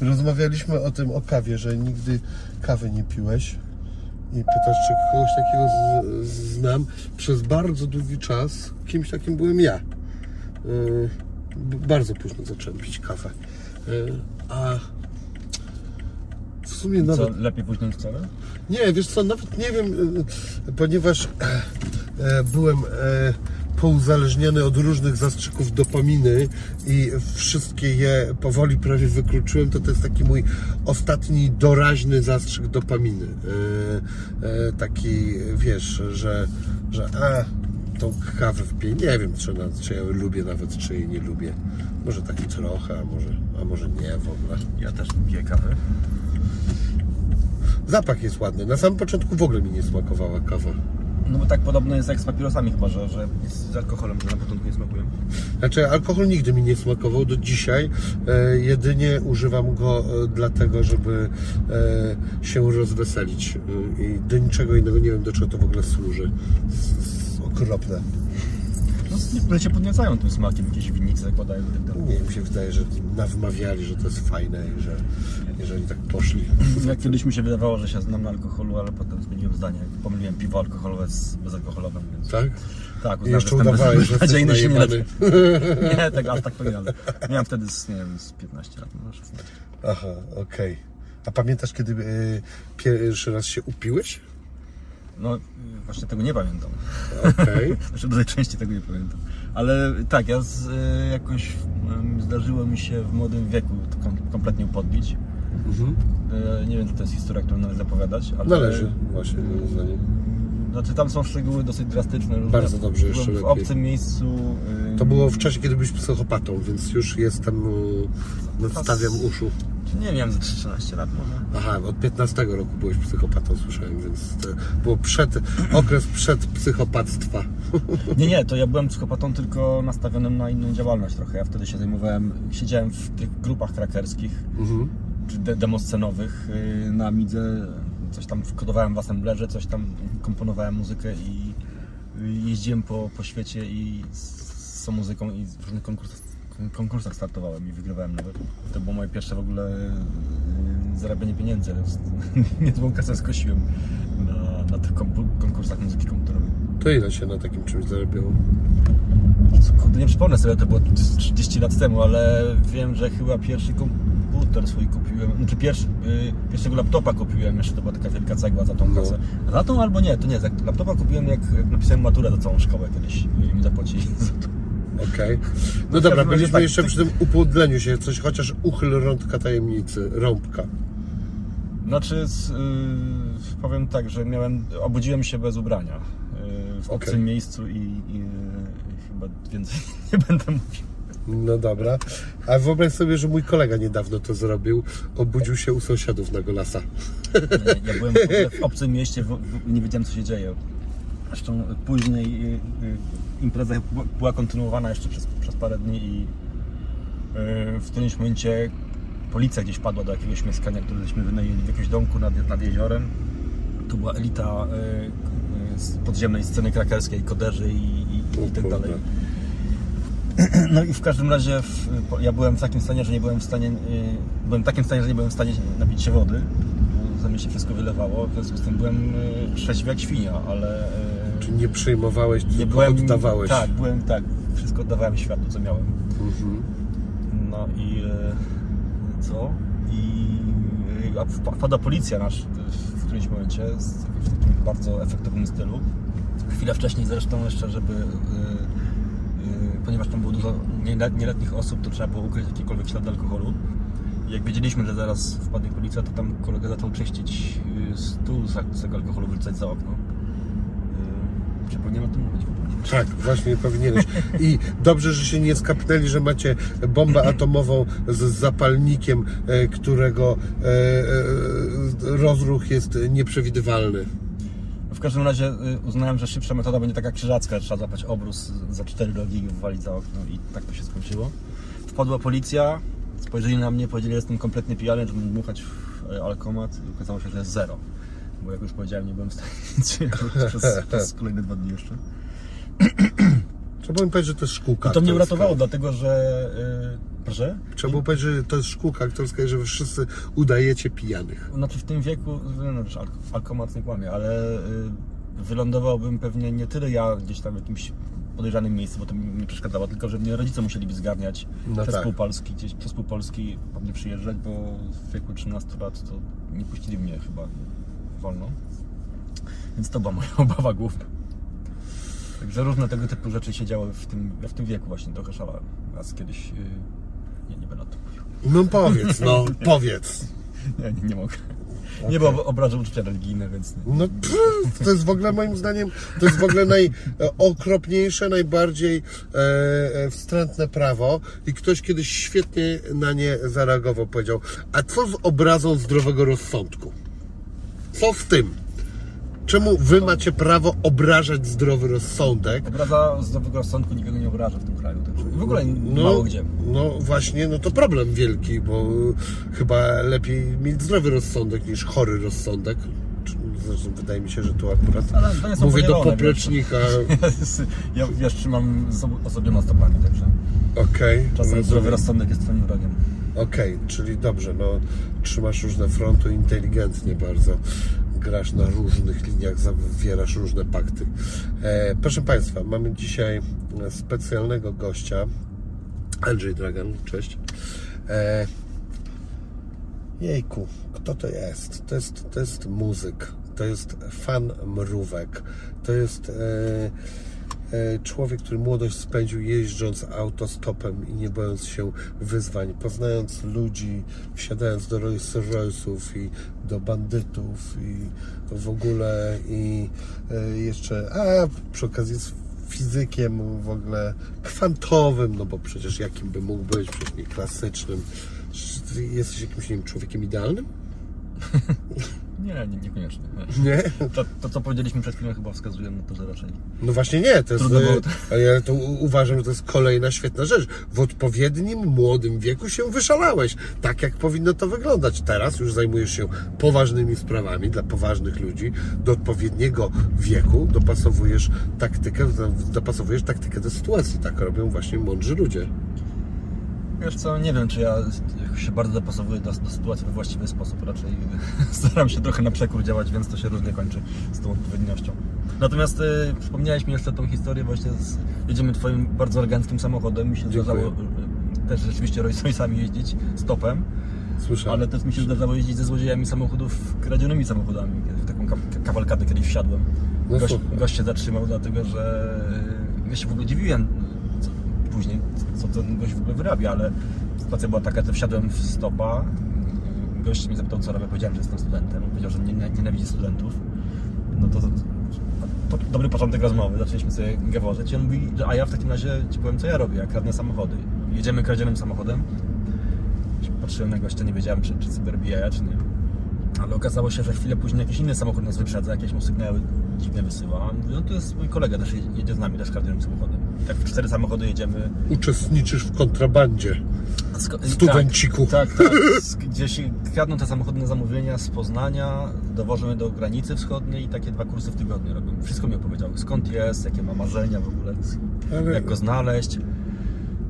rozmawialiśmy o tym, o kawie, że nigdy kawy nie piłeś. I pytasz, czy kogoś takiego z, z, znam. Przez bardzo długi czas kimś takim byłem ja. Yy, bardzo późno zacząłem pić kawę. Yy, a w sumie Co, nawet lepiej późno niż wcale? nie, wiesz co, nawet nie wiem, e, ponieważ e, byłem e, pouzależniony od różnych zastrzyków dopaminy i wszystkie je powoli prawie wykluczyłem, to to jest taki mój ostatni doraźny zastrzyk dopaminy. E, e, taki, wiesz, że, że a, tą kawę wpiję. Nie wiem, czy, na, czy ja lubię nawet, czy jej nie lubię. Może taki trochę, a może, a może nie w ogóle. Ja też piję kawę. Zapach jest ładny. Na samym początku w ogóle mi nie smakowała kawa. No bo tak podobno jest jak z papierosami chyba, że, że z alkoholem, że na początku nie smakują. Znaczy, alkohol nigdy mi nie smakował do dzisiaj. E, jedynie używam go e, dlatego, żeby e, się rozweselić. E, I do niczego innego nie wiem, do czego to w ogóle służy. S- s- okropne. No niektóre się podniecają tym smakiem, jakieś winnice zakładają i tak dalej. Nie, mi się wydaje, że nawmawiali, że to jest fajne i że, i że oni tak poszli. Jak kiedyś mi się wydawało, że się znam na alkoholu, ale potem zmieniłem zdanie. Pomyliłem piwo alkoholowe z bezalkoholowym, więc... Tak? Tak, uznałem, jeszcze udawałeś, że jesteś nie najebany. leczę. Nie, tak, aż tak to nie Miałem wtedy, z, nie wiem, z 15 lat, może 16. Aha, okej. A pamiętasz, kiedy e, pierwszy raz się upiłeś? No, y, właśnie tego nie pamiętam. Okej. Znaczy, dużej części tego nie pamiętam. Ale tak, ja z, y, jakoś y, zdarzyło mi się w młodym wieku kom, kompletnie podbić. Mhm. Y, nie wiem, czy to jest historia, którą należy zapowiadać, ale... Należy, właśnie, moim zdaniem. Znaczy, tam są szczegóły dosyć drastyczne. Różne. Bardzo dobrze, jeszcze w lepiej. obcym miejscu. y, To było w czasie, kiedy byłeś psychopatą, więc już jestem, e, nadstawiam uszu. Nie wiem, za 13 lat może. Aha, od 15 roku byłeś psychopatą, słyszałem, więc to było przed, okres przed psychopactwa. Nie, nie, to ja byłem psychopatą tylko nastawionym na inną działalność trochę. Ja wtedy się zajmowałem, siedziałem w tych grupach krakerskich, Mhm. Czy de demoscenowych yy, na Amidze. Coś tam kodowałem w assemblerze, coś tam komponowałem muzykę i y, jeździłem po, po świecie i z, tą muzyką i w różnych konkursach, konkursach startowałem i wygrywałem nawet. To było moje pierwsze w ogóle yy, zarabianie pieniędzy. Niezłą kasę skosiłem na, na tych konkursach muzyki komputerowej. To ile się na takim czymś zarabiało? Kurde, nie przypomnę sobie, to było 30 lat temu, ale wiem, że chyba pierwszy komputer swój kupiłem, znaczy pierwszy, y, pierwszego laptopa kupiłem, jeszcze to była taka wielka cegła za tą No. kasę. Za tą albo nie, to nie, laptopa kupiłem jak, jak napisałem maturę za całą szkołę kiedyś i mi zapłacili za to. Okej. No w dobra, byliśmy tak, jeszcze przy tym upłodleniu się, coś chociaż uchyl rądka tajemnicy, rąbka. Znaczy, z, y, powiem tak, że miałem, obudziłem się bez ubrania y, w obcym miejscu i, i chyba więcej nie będę mówił. No dobra. A wyobraź sobie, że mój kolega niedawno to zrobił. Obudził się u sąsiadów na Golasa. Ja byłem w, obcym mieście, w, w, nie wiedziałem co się dzieje. Zresztą później y, y, impreza była- kontynuowana jeszcze przez, przez parę dni i y, w którymś momencie policja gdzieś padła do jakiegoś mieszkania, które żeśmy wynajęli w jakimś domku nad, nad jeziorem. To była elita z podziemnej sceny krakerskiej, koderzy i, i, i tak dalej. No i w każdym razie w, ja byłem w takim stanie, że nie byłem w stanie, y, byłem w takim stanie, że nie byłem w stanie napić się wody, bo za mnie się wszystko wylewało, w związku z tym byłem y, trzeźwy jak świnia, ale y, Czy nie przyjmowałeś, nie byłem, oddawałeś? tak, byłem, tak, wszystko oddawałem światu, co miałem. Mhm. No i co? I a wpa- wpada policja nasz którymś momencie w takim bardzo efektownym stylu. Chwilę wcześniej zresztą jeszcze, żeby y, y, ponieważ tam było dużo nielet- nieletnich osób, to trzeba było ukryć jakiekolwiek ślady alkoholu. Jak wiedzieliśmy, że zaraz wpadnie policja, to tam kolega zaczął czyścić y, stół z, tego alkoholu, wrzucać za okno. Y, Czy powinienem o tym mówić? Tak, właśnie powinieneś. I dobrze, że się nie skapnęli, że macie bombę atomową z zapalnikiem, e, którego e, e, rozruch jest nieprzewidywalny. W każdym razie uznałem, że szybsza metoda będzie taka krzyżacka, trzeba złapać obrus za cztery rogi i wywalić za okno i tak to się skończyło. Wpadła policja, spojrzeli na mnie, powiedzieli, że jestem kompletnie pijany, żeby dmuchać w alkomat i okazało się, że jest zero. Bo jak już powiedziałem, nie byłem w stanie nic przez, przez kolejne dwa dni jeszcze. Trzeba mi powiedzieć, że to jest szkółka I to mnie uratowało, dlatego że... Yy, proszę? Trzeba było powiedzieć, że to jest szkółka aktorska i że wy wszyscy udajecie pijanych. Znaczy w tym wieku, no wiesz, alk alkomat nie kłamie, ale y, wylądowałbym pewnie nie tyle ja gdzieś tam w jakimś podejrzanym miejscu, bo to mi nie przeszkadzało, tylko że mnie rodzice musieliby zgarniać No przez tak. pół Polski, gdzieś przez pół Polski po mnie przyjeżdżać, bo w wieku 13 lat to nie puścili mnie chyba wolno. Więc to była moja obawa główna. Także różne tego typu rzeczy się działy w tym, ja w tym wieku właśnie trochę szalałem. Raz kiedyś... y, Nie, nie będę o tym mówił. No powiedz, no powiedz. Nie, nie, nie mogę. Nie, bo obrażę uczucia religijne, więc... nie. No pff, to jest w ogóle moim zdaniem, to jest w ogóle najokropniejsze, najbardziej e, e, wstrętne prawo i ktoś kiedyś świetnie na nie zareagował, powiedział, a co z obrazą zdrowego rozsądku? Co w tym? Czemu wy macie prawo obrażać zdrowy rozsądek? Obraza zdrowego rozsądku nikogo nie obraża w tym kraju. Także w ogóle No, mało gdzie. no właśnie, no to problem wielki, bo chyba lepiej mieć zdrowy rozsądek niż chory rozsądek. Zresztą wydaje mi się, że tu akurat mówię do poplecznika. Ja wiesz, trzymam zob- osobioma stopami, także Okej. czasem rozumiem. zdrowy rozsądek jest twoim wrogiem. Okej, czyli dobrze, no trzymasz różne fronty inteligentnie bardzo. Grasz na różnych liniach, zawierasz różne pakty. E, proszę Państwa, mamy dzisiaj specjalnego gościa. Andrzej Dragan, cześć. E, jejku, kto to jest? To jest, to jest muzyk, to jest fan mrówek, to jest e, człowiek, który młodość spędził jeżdżąc autostopem i nie bojąc się wyzwań, poznając ludzi, wsiadając do Rolls Royce'ów i do bandytów i w ogóle i e, jeszcze, a przy okazji jest fizykiem w ogóle kwantowym, no bo przecież jakim by mógł być, przecież nie klasycznym. Jesteś jakimś, nie wiem, człowiekiem idealnym? Nie, nie niekoniecznie. Nie? To, to, co powiedzieliśmy przed chwilą, chyba wskazuje na to, że raczej. No właśnie nie, to jest, Trudno było ale ja to uważam, że to jest kolejna świetna rzecz. W odpowiednim, młodym wieku się wyszalałeś. Tak jak powinno to wyglądać. Teraz już zajmujesz się poważnymi sprawami dla poważnych ludzi. Do odpowiedniego wieku dopasowujesz taktykę, dopasowujesz taktykę do sytuacji. Tak robią właśnie mądrzy ludzie. Wiesz co, nie wiem, czy ja się bardzo dopasowuję do, do sytuacji we właściwy sposób. Raczej staram się trochę na przekór działać, więc to się różnie kończy z tą odpowiedniością. Natomiast e, przypomniałeś mi jeszcze tą historię właśnie z... Jedziemy twoim bardzo eleganckim samochodem. Mi się Dziękuję. zdarzało e, też rzeczywiście Royce'ami jeździć stopem. Słyszałem. Ale też mi się zdarzało jeździć ze złodziejami samochodów, kradzionymi samochodami. W taką ka- kawalkadę kiedyś wsiadłem. No Gość, gość się zatrzymał, dlatego że ja się w ogóle dziwiłem później, co ten gość w ogóle wyrabia, ale sytuacja była taka, że wsiadłem w stopa. Gość mnie zapytał, co robię. Powiedziałem, że jestem studentem. Powiedział, że nie, nienawidzi studentów. No to, to, dobry początek rozmowy. Zaczęliśmy sobie gaworzyć i on mówi, a ja w takim razie ci powiem, co ja robię. Ja kradnę samochody. Jedziemy kradzionym samochodem. Patrzyłem na gościa, nie wiedziałem, czy, czy cyberbijaja, czy nie. Ale okazało się, że chwilę później jakiś inny samochód nas wyprzedza, jakieś mu sygnały dziwne wysyła. Mówię, No to jest mój kolega, też jedzie- z nami, też kradzionym samochodem. Tak w cztery samochody jedziemy. Uczestniczysz w kontrabandzie. Studenciku. Tak, tak. tak. Gdzieś kradną te samochody na zamówienia z Poznania, dowożą je do granicy wschodniej i takie dwa kursy w tygodniu robią. Wszystko mi opowiedział. Skąd jest, jakie ma marzenia w ogóle, Ale- jak go znaleźć.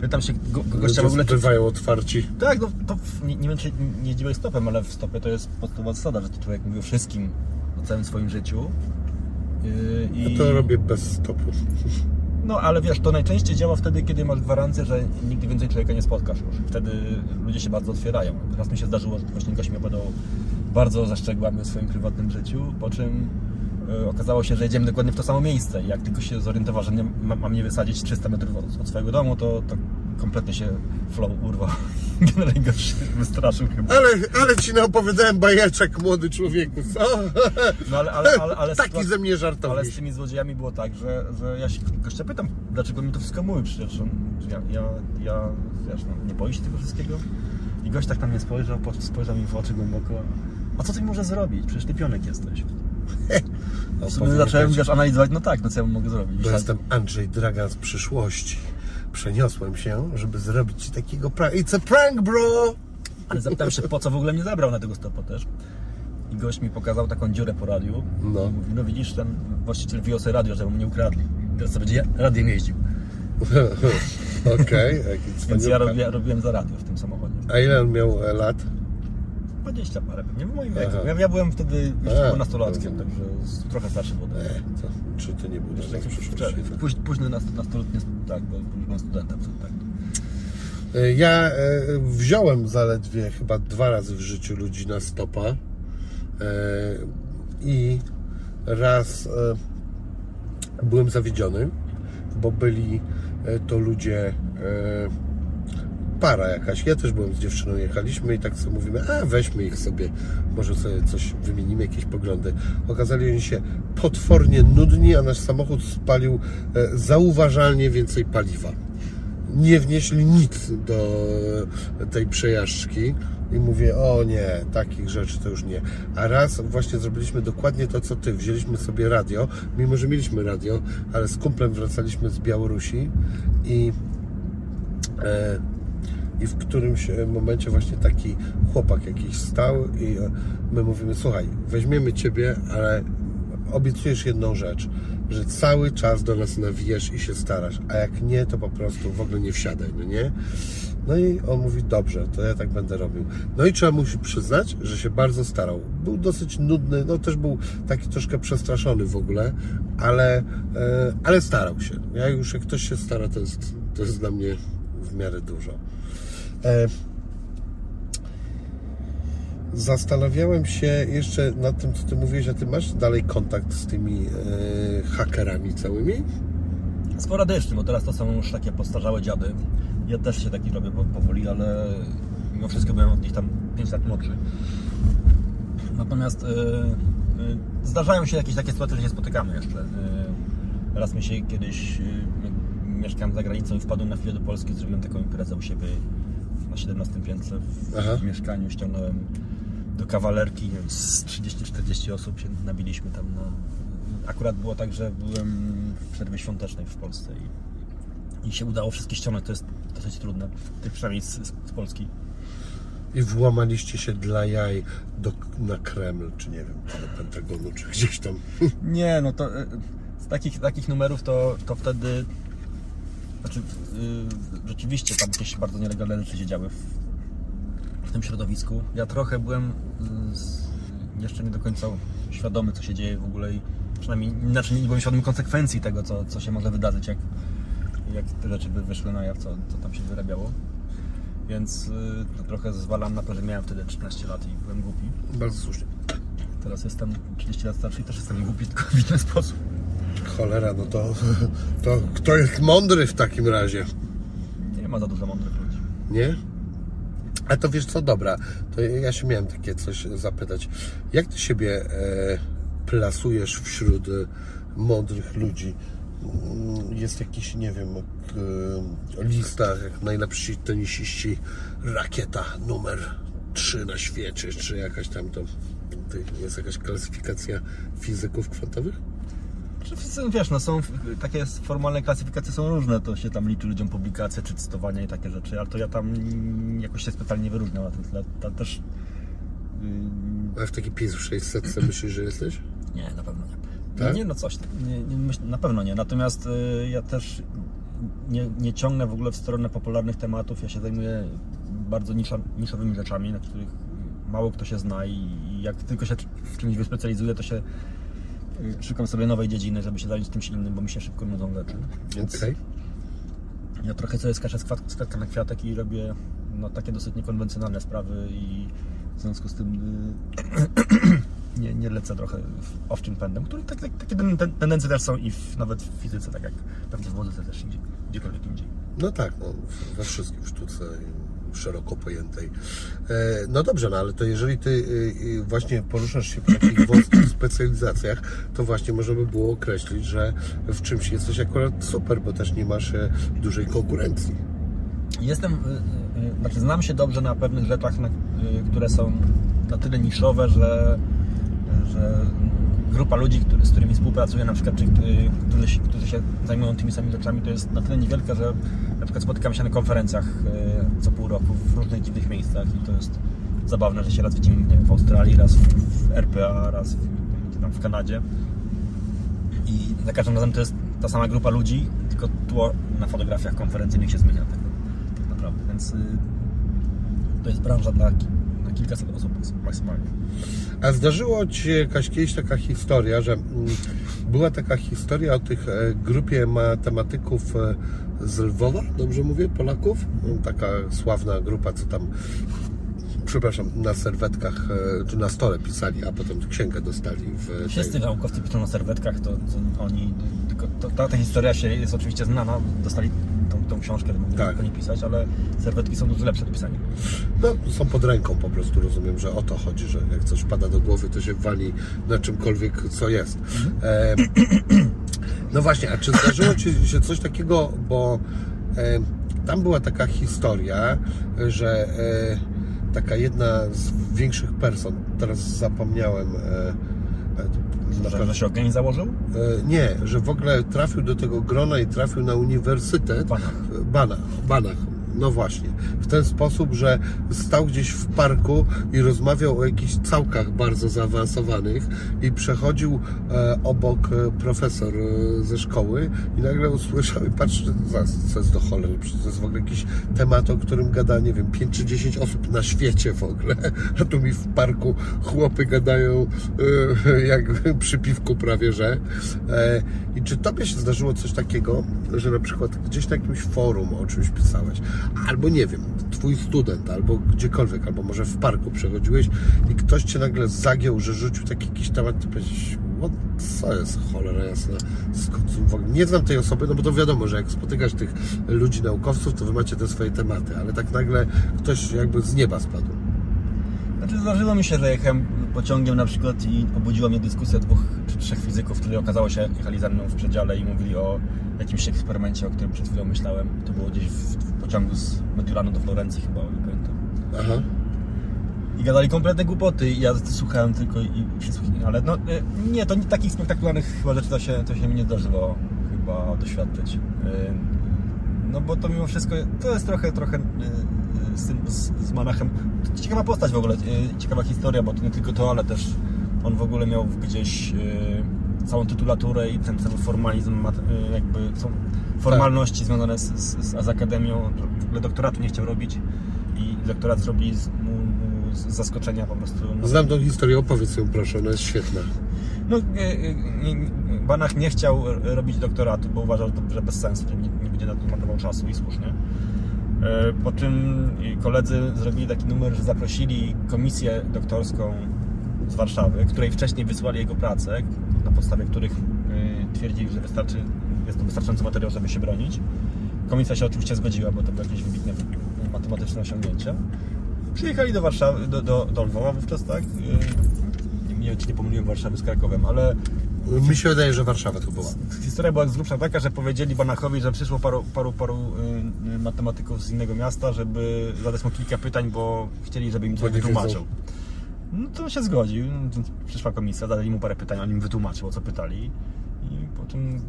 Pytam się go, go, gościa w ogóle, bywają otwarci. Tak, no to nie, nie wiem, czy nie jeździłeś stopem, ale w stopie to jest podstawowa zasada, że to człowiek mówi o wszystkim, o całym swoim życiu. Yy, i... Ja to robię bez stopu. No, ale wiesz, to najczęściej działa wtedy, kiedy masz gwarancję, że nigdy więcej człowieka nie spotkasz już. Wtedy ludzie się bardzo otwierają. Raz mi się zdarzyło, że właśnie gość mi opowiadał bardzo ze szczegółami o swoim prywatnym życiu, po czym yy, okazało się, że jedziemy dokładnie w to samo miejsce jak tylko się zorientował, że nie, ma, ma mnie wysadzić 300 metrów od, od swojego domu, to, to kompletnie się flow urwał. Generalnie się wystraszył chyba. Ale, ale ci naopowiadałem bajeczek, młody człowieku, co? No ale, ale, ale, ale Taki sytuacja- ze mnie Ale żartownik. z tymi złodziejami było tak, że, że ja się gościa pytam, dlaczego mi to wszystko mówi przecież on, ja, ja, ja wiesz, no, nie boisz się tego wszystkiego? I gość tak na mnie spojrzał, po- spojrzał mi w oczy głęboko. A co ty może zrobić? Przecież ty pionek jesteś. No, zacząłem, wiesz, analizować, no tak, no co ja mogę zrobić? Bo jestem Andrzej Dragan z przyszłości. Przeniosłem się, żeby zrobić ci takiego prank. It's a prank, bro! Ale zapytałem się, po co w ogóle mnie zabrał na tego stopa też. I gość mi pokazał taką dziurę po radiu. No. I mówi, no widzisz, ten właściciel wyjął sobie radio, żeby mu nie ukradli. Teraz sobie będzie radiem jeździł. Okej, jaki Więc ja robię, robiłem za radio w tym samochodzie. A ile on miał e, lat? 20 parę pewnie, w moim wieku. Ja, ja byłem wtedy jeszcze nastolatkiem, rozumiem. także z- trochę starszy był. Czy to nie był tak wczoraj, późny, późny nast- nastoletni, tak, bo byłem studentem wtedy, tak. E, Ja e, wziąłem zaledwie chyba dwa razy w życiu ludzi na stopa e, i raz byłem zawiedziony, bo byli to ludzie para jakaś. Ja też byłem z dziewczyną, jechaliśmy i tak sobie mówimy, a weźmy ich sobie, może sobie coś wymienimy, jakieś poglądy. Okazali się potwornie nudni, a nasz samochód spalił e, zauważalnie więcej paliwa nie wnieśli nic do tej przejażdżki i mówię, o nie, takich rzeczy to już nie. A raz właśnie zrobiliśmy dokładnie to, co ty. Wzięliśmy sobie radio, mimo że mieliśmy radio, ale z kumplem wracaliśmy z Białorusi i e, i w którymś momencie właśnie taki chłopak jakiś stał i my mówimy, słuchaj, weźmiemy Ciebie, ale obiecujesz jedną rzecz, że cały czas do nas nawijasz i się starasz, a jak nie, to po prostu w ogóle nie wsiadaj, no nie? No i on mówi, dobrze, to ja tak będę robił. No i trzeba mu się przyznać, że się bardzo starał. Był dosyć nudny, no też był taki troszkę przestraszony w ogóle, ale, e, ale starał się. Ja już jak ktoś się stara, to jest, to jest dla mnie w miarę dużo. E, Zastanawiałem się jeszcze nad tym, co ty mówiłeś, a ty masz dalej kontakt z tymi e, hakerami całymi? Sporadycznie, bo teraz to są już takie postarzałe dziady. Ja też się taki robię po- powoli, ale mimo wszystko byłem od nich tam 5 lat młodszy. Natomiast e, e, zdarzają się jakieś takie sytuacje, że się spotykamy jeszcze. Raz mi się kiedyś, mieszkałem za granicą i wpadłem na chwilę do Polski, zrobiłem taką imprezę u siebie na 17 piętrze w, Aha. mieszkaniu, ściągnąłem do kawalerki, nie wiem, z 30-40 osób się nabiliśmy tam. No. Akurat było tak, że byłem w przerwie świątecznej w Polsce i, i się udało wszystkie ściągnąć, to jest dosyć trudne, tych przynajmniej z, z, Polski. I włamaliście się dla jaj do, na Kreml, czy nie wiem, czy do Pentagonu, czy gdzieś tam. Nie, no to e, z takich, takich numerów to, to wtedy znaczy, y, rzeczywiście tam jakieś bardzo nielegalne rzeczy się działy w, w tym środowisku. Ja trochę byłem y, z, jeszcze nie do końca świadomy, co się dzieje w ogóle i przynajmniej inaczej nie byłem świadomy konsekwencji tego, co, co się może wydarzyć, jak, jak te rzeczy by wyszły na jaw, co, co tam się wyrabiało. Więc y, to trochę zwalam na to, że miałem wtedy 13 lat i byłem głupi. Bardzo słusznie. Teraz jestem 30 lat starszy i też jestem głupi, tylko w inny sposób. Cholera, no to, to kto jest mądry w takim razie? Nie ma za dużo mądrych ludzi. Nie? A to wiesz co, dobra, to ja się miałem takie coś zapytać. Jak ty siebie e, plasujesz wśród e, mądrych ludzi? Mm, Jest jakiś, nie wiem, e, lista, jak najlepsi tenisiści, rakieta numer 3 na świecie, czy jakaś tam to, to jest jakaś klasyfikacja fizyków kwantowych? Czy wszyscy, Wiesz, no są takie formalne klasyfikacje są różne, to się tam liczy ludziom publikacje czy cytowania i takie rzeczy, ale to ja tam jakoś się specjalnie nie wyróżniam na ten tle. Tam też yy, A w takiej pierwszej setce myślisz, że jesteś? nie, na pewno nie. Tak? Nie, no coś, nie, nie, myśl, na pewno nie. Natomiast y, ja też nie, nie ciągnę w ogóle w stronę popularnych tematów. Ja się zajmuję bardzo nisza, niszowymi rzeczami, na których mało kto się zna i, jak tylko się w czymś wyspecjalizuję, to się szukam sobie nowej dziedziny, żeby się zająć czymś innym, bo mi się szybko nudzą rzeczy. Więc Okej. ja trochę sobie skaczę z kwat- z kwiatka na kwiatek i robię no, takie dosyć niekonwencjonalne sprawy i w związku z tym y, nie, nie lecę trochę owczym pędem, który tak, tak, takie ten, ten, tendencje też są i w, nawet w fizyce, tak jak pewnie w muzyce też indziej, gdziekolwiek indziej. No tak, no, we wszystkim w sztuce szeroko pojętej. E, No dobrze, no ale to jeżeli ty y, y, właśnie poruszasz się po takich wąskich specjalizacjach, to właśnie można by było określić, że w czymś jesteś akurat super, bo też nie masz e, dużej konkurencji. Jestem, znaczy znam się dobrze na pewnych rzeczach, które są na tyle niszowe, że, że grupa ludzi, który, z którymi współpracuję, na przykład, czy, y, którzy, którzy się zajmują tymi samymi rzeczami, to jest na tyle niewielka, że na przykład spotykam się na konferencjach y, co pół roku w różnych dziwnych miejscach i to jest zabawne, że się raz widzimy nie w Australii, raz w, RPA, raz w, tam w Kanadzie i za każdym razem to jest ta sama grupa ludzi, tylko tło na fotografiach konferencyjnych się zmienia tak, tak naprawdę, więc y, to jest branża dla na kilkaset osób maksymalnie. A zdarzyło Ci się jakaś kiedyś taka historia, że mm, była taka historia o tych e, grupie matematyków e, z Lwowa, dobrze mówię, Polaków? No, Taka sławna grupa, co tam, przepraszam, na serwetkach e, czy na stole pisali, a potem księgę dostali w. Wszyscy naukowcy piszą na serwetkach, to, to oni, tylko to, ta, ta historia się jest oczywiście znana, dostali tą, książkę, mogli Tak. nie pisać, ale serwetki są dużo lepsze do pisania. No, są pod ręką po prostu, rozumiem, że o to chodzi, że jak coś pada do głowy, to się wali na czymkolwiek, co jest. E, no właśnie, a czy zdarzyło Ci się coś takiego, bo e, tam była taka historia, że e, taka jedna z większych person, teraz zapomniałem, e, e, Że, że się ogień założył? E, Nie, że w ogóle trafił do tego grona i trafił na uniwersytet. W Banach. Banach, Banach. No właśnie. W ten sposób, że stał gdzieś w parku i rozmawiał o jakichś całkach bardzo zaawansowanych i przechodził e, obok e, profesor e, ze szkoły i nagle usłyszał i zaraz, co jest do cholery, to jest w ogóle jakiś temat, o którym gada, nie wiem, 5 czy 10 osób na świecie w ogóle, a tu mi w parku chłopy gadają e, jak przy piwku prawie, że. E, I czy Tobie się zdarzyło coś takiego, że na przykład gdzieś na jakimś forum o czymś pisałeś, albo nie wiem, Twój student, albo gdziekolwiek, albo może w parku przechodziłeś i ktoś Cię nagle zagiął, że rzucił taki jakiś temat, Ty powiedziałeś, co jest cholera jasna, skąd w ogóle, nie znam tej osoby, no bo to wiadomo, że jak spotykasz tych ludzi naukowców, to Wy macie te swoje tematy, ale tak nagle ktoś jakby z nieba spadł. Znaczy zdarzyło mi się, że jechałem pociągiem na przykład i obudziła mnie dyskusja dwóch czy trzech fizyków, którzy okazało się jechali za mną w przedziale i mówili o jakimś eksperymencie, o którym przed chwilą myślałem. To było gdzieś w, w pociągu z Mediolanu do Florencji chyba, nie pamiętam. Aha. I gadali kompletne głupoty i ja słuchałem tylko i, przysłuchiwałem. Ale no, e, nie, to nie takich spektakularnych chyba rzeczy to się, to się mi nie zdarzyło chyba doświadczyć. E, No bo to mimo wszystko, to jest trochę, trochę e, z, tym, z, z Manachem. To ciekawa postać w ogóle, e, ciekawa historia, bo to nie tylko to, ale też on w ogóle miał gdzieś e, całą tytulaturę i ten cały formalizm, e, jakby są formalności związane z, z, z akademią. W ogóle doktoratu nie chciał robić i doktorat zrobili z, mu, mu z zaskoczenia po prostu. No, Znam tą historię, opowiedz ją proszę, ona jest świetna. no, Banach nie chciał robić doktoratu, bo uważał, że bez sensu, że nie, nie będzie na to marnował czasu i słusznie. E, Po czym koledzy zrobili taki numer, że zaprosili komisję doktorską z Warszawy, której wcześniej wysłali jego pracę, na podstawie których e, twierdzili, że wystarczy, jest to wystarczający materiał, żeby się bronić. Komisja się oczywiście zgodziła, bo to było jakieś wybitne matematyczne osiągnięcia. Przyjechali do Warszawy, do, do, do Lwowa wówczas, tak? E, Nie wiem, czy nie pomyliłem Warszawy z Krakowem, ale Mi się wydaje, że Warszawa to była. Historia była z grubsza taka, że powiedzieli Banachowi, że przyszło paru, paru, paru y, y, matematyków z innego miasta, żeby zadać mu kilka pytań, bo chcieli, żeby im wiedzą. wytłumaczył. No to się zgodził, przyszła komisja, zadali mu parę pytań, on im wytłumaczył, o co pytali. I po czym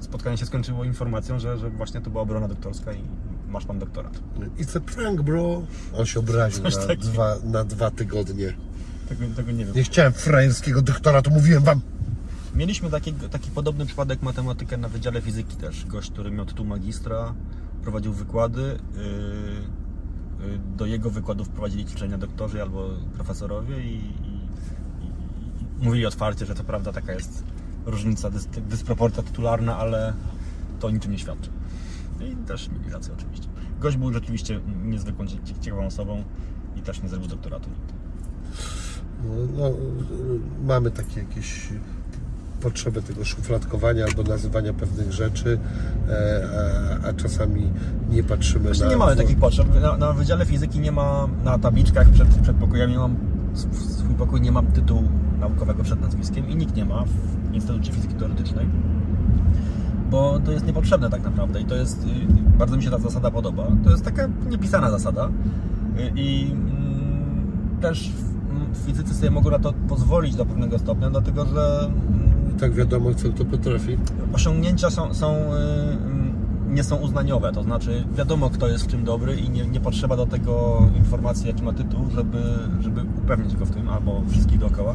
spotkanie się skończyło informacją, że, że właśnie to była obrona doktorska i masz pan doktorat. It's a prank, bro. On się obraził Coś na dwa, na dwa tygodnie. Tego, tego nie wiem. Nie chciałem frajerskiego doktora, to mówiłem wam. Mieliśmy taki, taki podobny przypadek matematykę na Wydziale Fizyki też. Gość, który miał tytuł magistra, prowadził wykłady. Yy, yy, do jego wykładów prowadzili ćwiczenia doktorzy albo profesorowie i, i, i, mówili otwarcie, że to prawda taka jest różnica, dys, dysproporcja tytularna, ale to niczym nie świadczy. I też mieli rację oczywiście. Gość był rzeczywiście niezwykłą, cie- ciekawą osobą i też nie zrobił doktoratu. No, no, y, mamy takie jakieś potrzeby tego szufladkowania albo nazywania pewnych rzeczy, e, a, a czasami nie patrzymy Właśnie na... nie mamy takich potrzeb. Na, na Wydziale Fizyki nie ma na tabliczkach przed, przed pokojami, mam sw- swój pokój, nie mam tytułu naukowego przed nazwiskiem i nikt nie ma w Instytucie Fizyki Teoretycznej, bo to jest niepotrzebne tak naprawdę i to jest, y, bardzo mi się ta zasada podoba. To jest taka niepisana zasada y, i mm, też mm, fizycy sobie mogą na to pozwolić do pewnego stopnia, dlatego że mm, Tak wiadomo, co to potrafi. osiągnięcia są, są, y, y, nie są uznaniowe, to znaczy wiadomo kto jest w czym dobry i nie, nie potrzeba do tego informacji jaki ma tytuł, żeby, żeby upewnić go w tym albo wszystkich dookoła.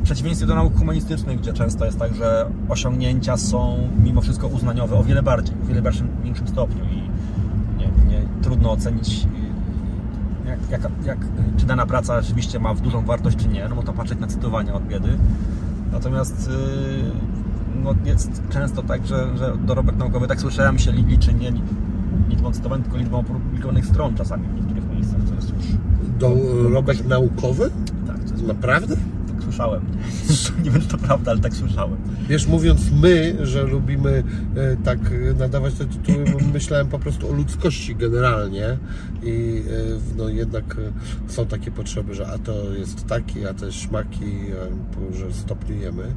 w przeciwieństwie do nauk humanistycznych, gdzie często jest tak, że osiągnięcia są mimo wszystko uznaniowe o wiele bardziej, w wiele większym, większym stopniu i nie, nie, trudno ocenić y, jak, jak, jak, czy dana praca rzeczywiście ma dużą wartość, czy nie, no bo to patrzeć na cytowania od biedy. Natomiast y, no, jest często tak, że, że dorobek naukowy, tak słyszałem, się liczy nie liczbą cytowań, tylko liczbą opublikowanych stron czasami w niektórych miejscach, co jest już... Dorobek naukowy? Tak, to jest Naprawdę? Słyszałem. nie wiem, to prawda, ale tak słyszałem. Wiesz, mówiąc my, że lubimy e, tak nadawać te tytuły, myślałem po prostu o ludzkości generalnie i e, no jednak e, są takie potrzeby, że a to jest taki, a jest śmaki, że stopniujemy.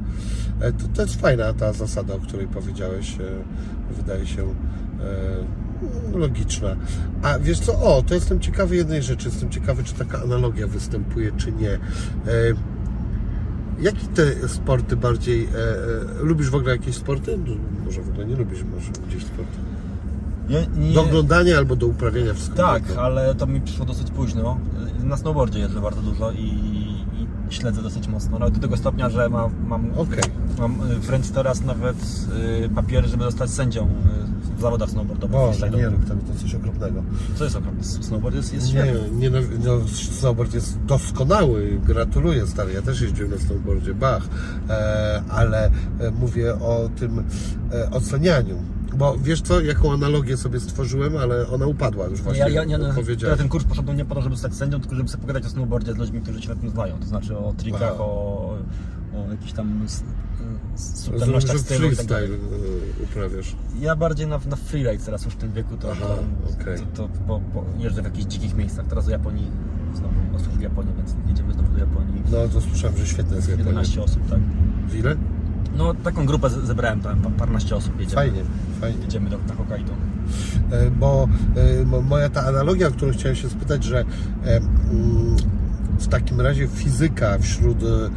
E, To, to jest fajna ta zasada, o której powiedziałeś, e, wydaje się e, logiczna. A wiesz co, o, to jestem ciekawy jednej rzeczy, jestem ciekawy, czy taka analogia występuje, czy nie. E, Jakie te sporty bardziej. E, e, lubisz w ogóle jakieś sporty? No, Może w ogóle nie lubisz, może gdzieś sporty. Nie, nie, Do oglądania albo do uprawiania wszystko. tak, ale to mi przyszło dosyć późno. Na snowboardzie jeżdżę bardzo dużo i, i śledzę dosyć mocno. Nawet do tego stopnia, że mam, mam, Okej. mam y, wręcz teraz nawet papiery, żeby zostać sędzią zawodach snowboardowych. Boże, nie rób tego, to coś okropnego. Co jest okropne? Snowboard jest, jest świetny. Nie, nie, no, snowboard jest doskonały, gratuluję stary, ja też jeździłem na snowboardzie, bach, e, ale e, mówię o tym e, ocenianiu. Bo wiesz co, jaką analogię sobie stworzyłem, ale ona upadła już właśnie, Ja, ja, ja, ja ten kurs poszedłem nie po to, żeby stać sędzią, tylko żeby sobie pogadać o snowboardzie z ludźmi, którzy się na tym znają. To znaczy o trikach, o, o jakichś tam subtelnościach stylu tak freestyle e, uprawiasz. Ja bardziej na, na freeride teraz już w tym wieku, to, Aha, to, okej. to, to bo, bo jeżdżę w jakichś dzikich miejscach. Teraz do Japonii, znowu osób w Japonii, więc jedziemy znowu do Japonii. No to słyszałem, że świetne jest Japonia. 11 osób, tak. W ile? No taką grupę zebrałem, tam pa- parnaście osób jedziemy. Fajnie, fajnie. Jedziemy do, na Hokkaido. E, bo e, mo- moja ta analogia, o którą chciałem się spytać, że e, mm, w takim razie fizyka wśród e,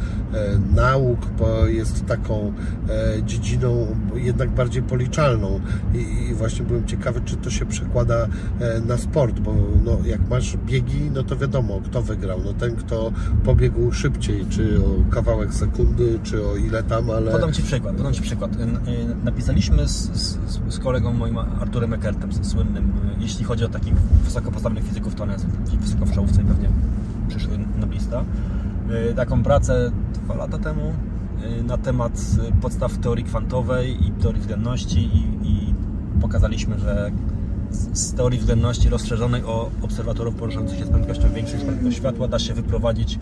nauk jest taką e, dziedziną jednak bardziej policzalną I, właśnie byłem ciekawy, czy to się przekłada e, na sport, bo no, jak masz biegi, no to wiadomo, kto wygrał, no ten, kto pobiegł szybciej, czy o kawałek sekundy, czy o ile tam, ale... Podam Ci przykład, podam Ci przykład. Napisaliśmy z, z, z kolegą moim Arturem Eckertem, słynnym, jeśli chodzi o takich wysoko postawionych fizyków, to on jest wysoko w czołówce i pewnie przyszły noblista. Y, Taką pracę dwa lata temu y, na temat y, podstaw teorii kwantowej i teorii względności i, i pokazaliśmy, że z, teorii względności rozszerzonej o obserwatorów poruszających się z prędkością większą niż światła da się wyprowadzić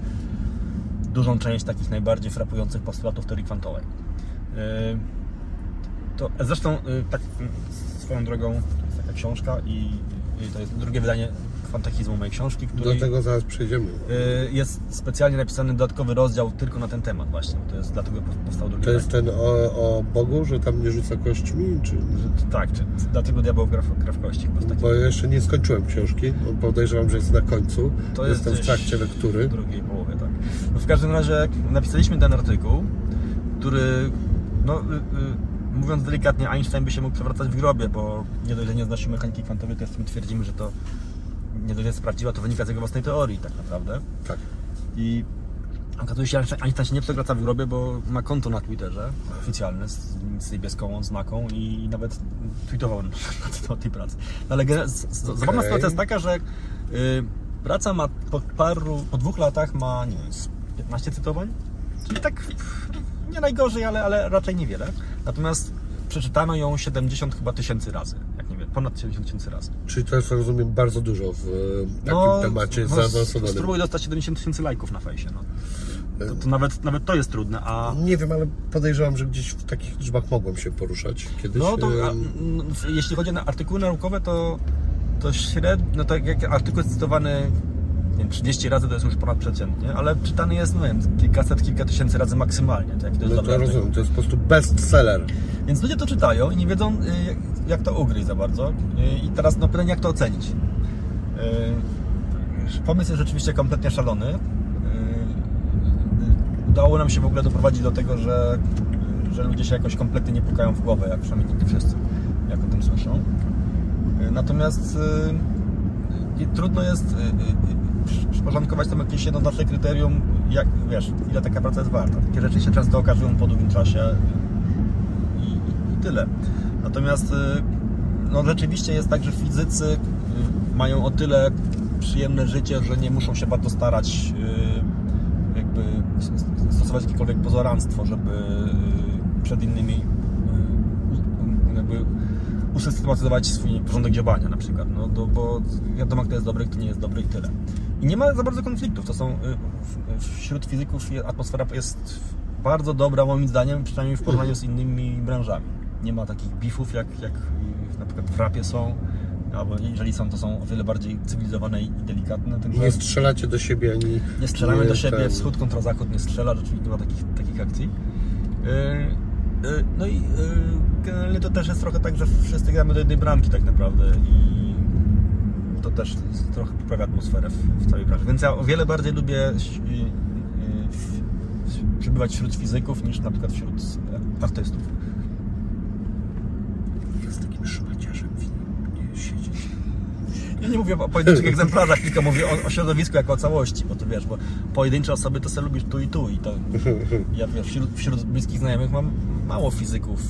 dużą część takich najbardziej frapujących postulatów teorii kwantowej. To, zresztą, tak swoją drogą, to jest taka książka i to jest drugie wydanie kwantachizmu mojej książki, Do której tego zaraz przejdziemy. yy, jest specjalnie napisany dodatkowy rozdział tylko na ten temat właśnie. To jest dlatego powstał drugi To jest ten o, o Bogu, że tam nie rzuca kośćmi, czy... Tak, czy, dlatego diabeł gra, w- gra w kości. Bo ja jeszcze nie skończyłem książki, podejrzewam, że jest na końcu. To jest Jestem w trakcie lektury. W drugiej połowie, tak. No w każdym razie napisaliśmy ten artykuł, który, no, y, y, mówiąc delikatnie, Einstein by się mógł przewracać w grobie, bo nie dość, że nie znosi mechaniki kwantowej, to jeszcze my twierdzimy, że to nie dość, prawdziwa, to wynika z jego własnej teorii tak naprawdę. Tak. I okazuje się, że Einstein się nie przewraca w grobie, bo ma konto na Twitterze oficjalne z, z niebieską odznaką i nawet tweetował na temat tej pracy. No, ale z- zabawna sytuacja jest taka, że y, praca ma po paru, po dwóch latach ma, nie wiem, z 15 cytowań, czyli tak pff, nie najgorzej, ale, ale raczej niewiele. Natomiast przeczytano ją 70 chyba tysięcy razy, ponad 70 tysięcy razy. Czyli to jest, rozumiem, bardzo dużo w e, takim temacie no, zaawansowanym. Spróbuj dostać 70 tysięcy lajków na fejsie, no. To, to nawet, nawet to jest trudne, a... Nie wiem, ale podejrzewam, że gdzieś w takich liczbach mogłem się poruszać kiedyś. No to a, em, n- w- jeśli chodzi o artykuły naukowe, to, to średnio, no to jak artykuł jest cytowany nie wiem, 30 razy, to jest już ponad przeciętnie, ale czytany jest, no nie wiem, kilkaset, kilka tysięcy razy maksymalnie. Tak, to jest No to rozumiem, to jest po prostu bestseller. Więc ludzie to czytają i nie wiedzą, y, jak- to ugryźć za bardzo. Y, I teraz no pytanie, jak to ocenić. Y, Pomysł jest rzeczywiście kompletnie szalony. Udało nam się w ogóle doprowadzić do tego, że, że ludzie się jakoś kompletnie nie pukają w głowę, jak przynajmniej nie wszyscy, jak o tym słyszą. Natomiast trudno jest przyporządkować tam jakieś jednoznaczne kryterium, jak, wiesz, ile taka praca jest warta. Takie rzeczy się często okazują po długim czasie i, i, tyle. Natomiast y, no, rzeczywiście jest tak, że fizycy y, mają o tyle przyjemne życie, że nie muszą się bardzo starać y, jakby stosować jakiekolwiek pozoranstwo, żeby przed innymi jakby usystematyzować swój porządek działania na przykład, no to, bo wiadomo kto jest dobry, kto nie jest dobry i tyle. I nie ma za bardzo konfliktów, to są y, wśród fizyków atmosfera jest bardzo dobra moim zdaniem, przynajmniej w porównaniu z innymi branżami. Nie ma takich bifów jak, jak y, na przykład w rapie są, albo jeżeli są, to są o wiele bardziej cywilizowane i delikatne. Także Nie strzelacie do siebie ani... nie strzelamy nie do siebie, ten- wschód kontra zachód nie strzela, rzeczywiście nie ma takich, takich akcji. Yy, yy, No i yy, generalnie to też jest trochę tak, że wszyscy gramy do jednej bramki tak naprawdę i to też trochę poprawia atmosferę w, całej branży. Więc ja o wiele bardziej lubię przebywać wśród fizyków niż na przykład wśród e, artystów. Z takim szmaciarzem nie siedzieć. Ja nie mówię o pojedynczych egzemplarzach, tylko mówię o, o środowisku jako o całości, bo to wiesz, bo pojedyncze osoby to sobie lubisz tu i tu i to ja wiesz, wśród, wśród bliskich znajomych mam mało fizyków,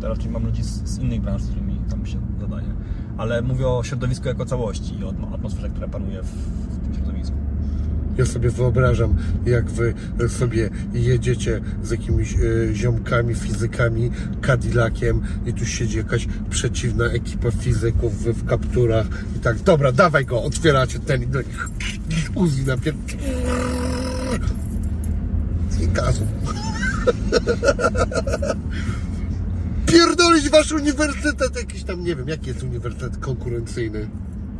to raczej mam ludzi z, z innych branż, z którymi tam się ale mówię o środowisku jako całości i o atmo- atmosferze, która panuje w, w tym środowisku. Ja sobie wyobrażam, jak wy sobie jedziecie z jakimiś e, ziomkami, fizykami, Cadillaciem i tu siedzi jakaś przeciwna ekipa fizyków w, w kapturach i tak, dobra, dawaj go, otwieracie ten i Uzi na pier... I gazu. Pierdolić wasz uniwersytet jakiś tam, nie wiem, jaki jest uniwersytet konkurencyjny.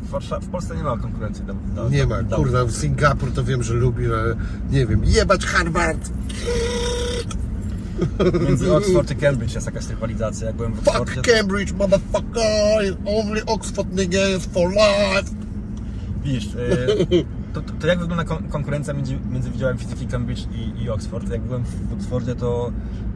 W, Warszaw- w Polsce nie ma konkurencji. Do, Nie ma, do- kurwa, w Singapur to wiem, że lubi, ale nie wiem, jebać Harvard, Między Oxford i Cambridge jest jakaś rywalizacja. Jak byłem w fuck Oxfordzie, Cambridge, motherfucker, only Oxford nigga is for life. Widzisz, y, to, to, to jak wygląda kon- konkurencja między, między Wydziałem Fizyki Cambridge i, i Oxford? Jak byłem w Oxfordzie, to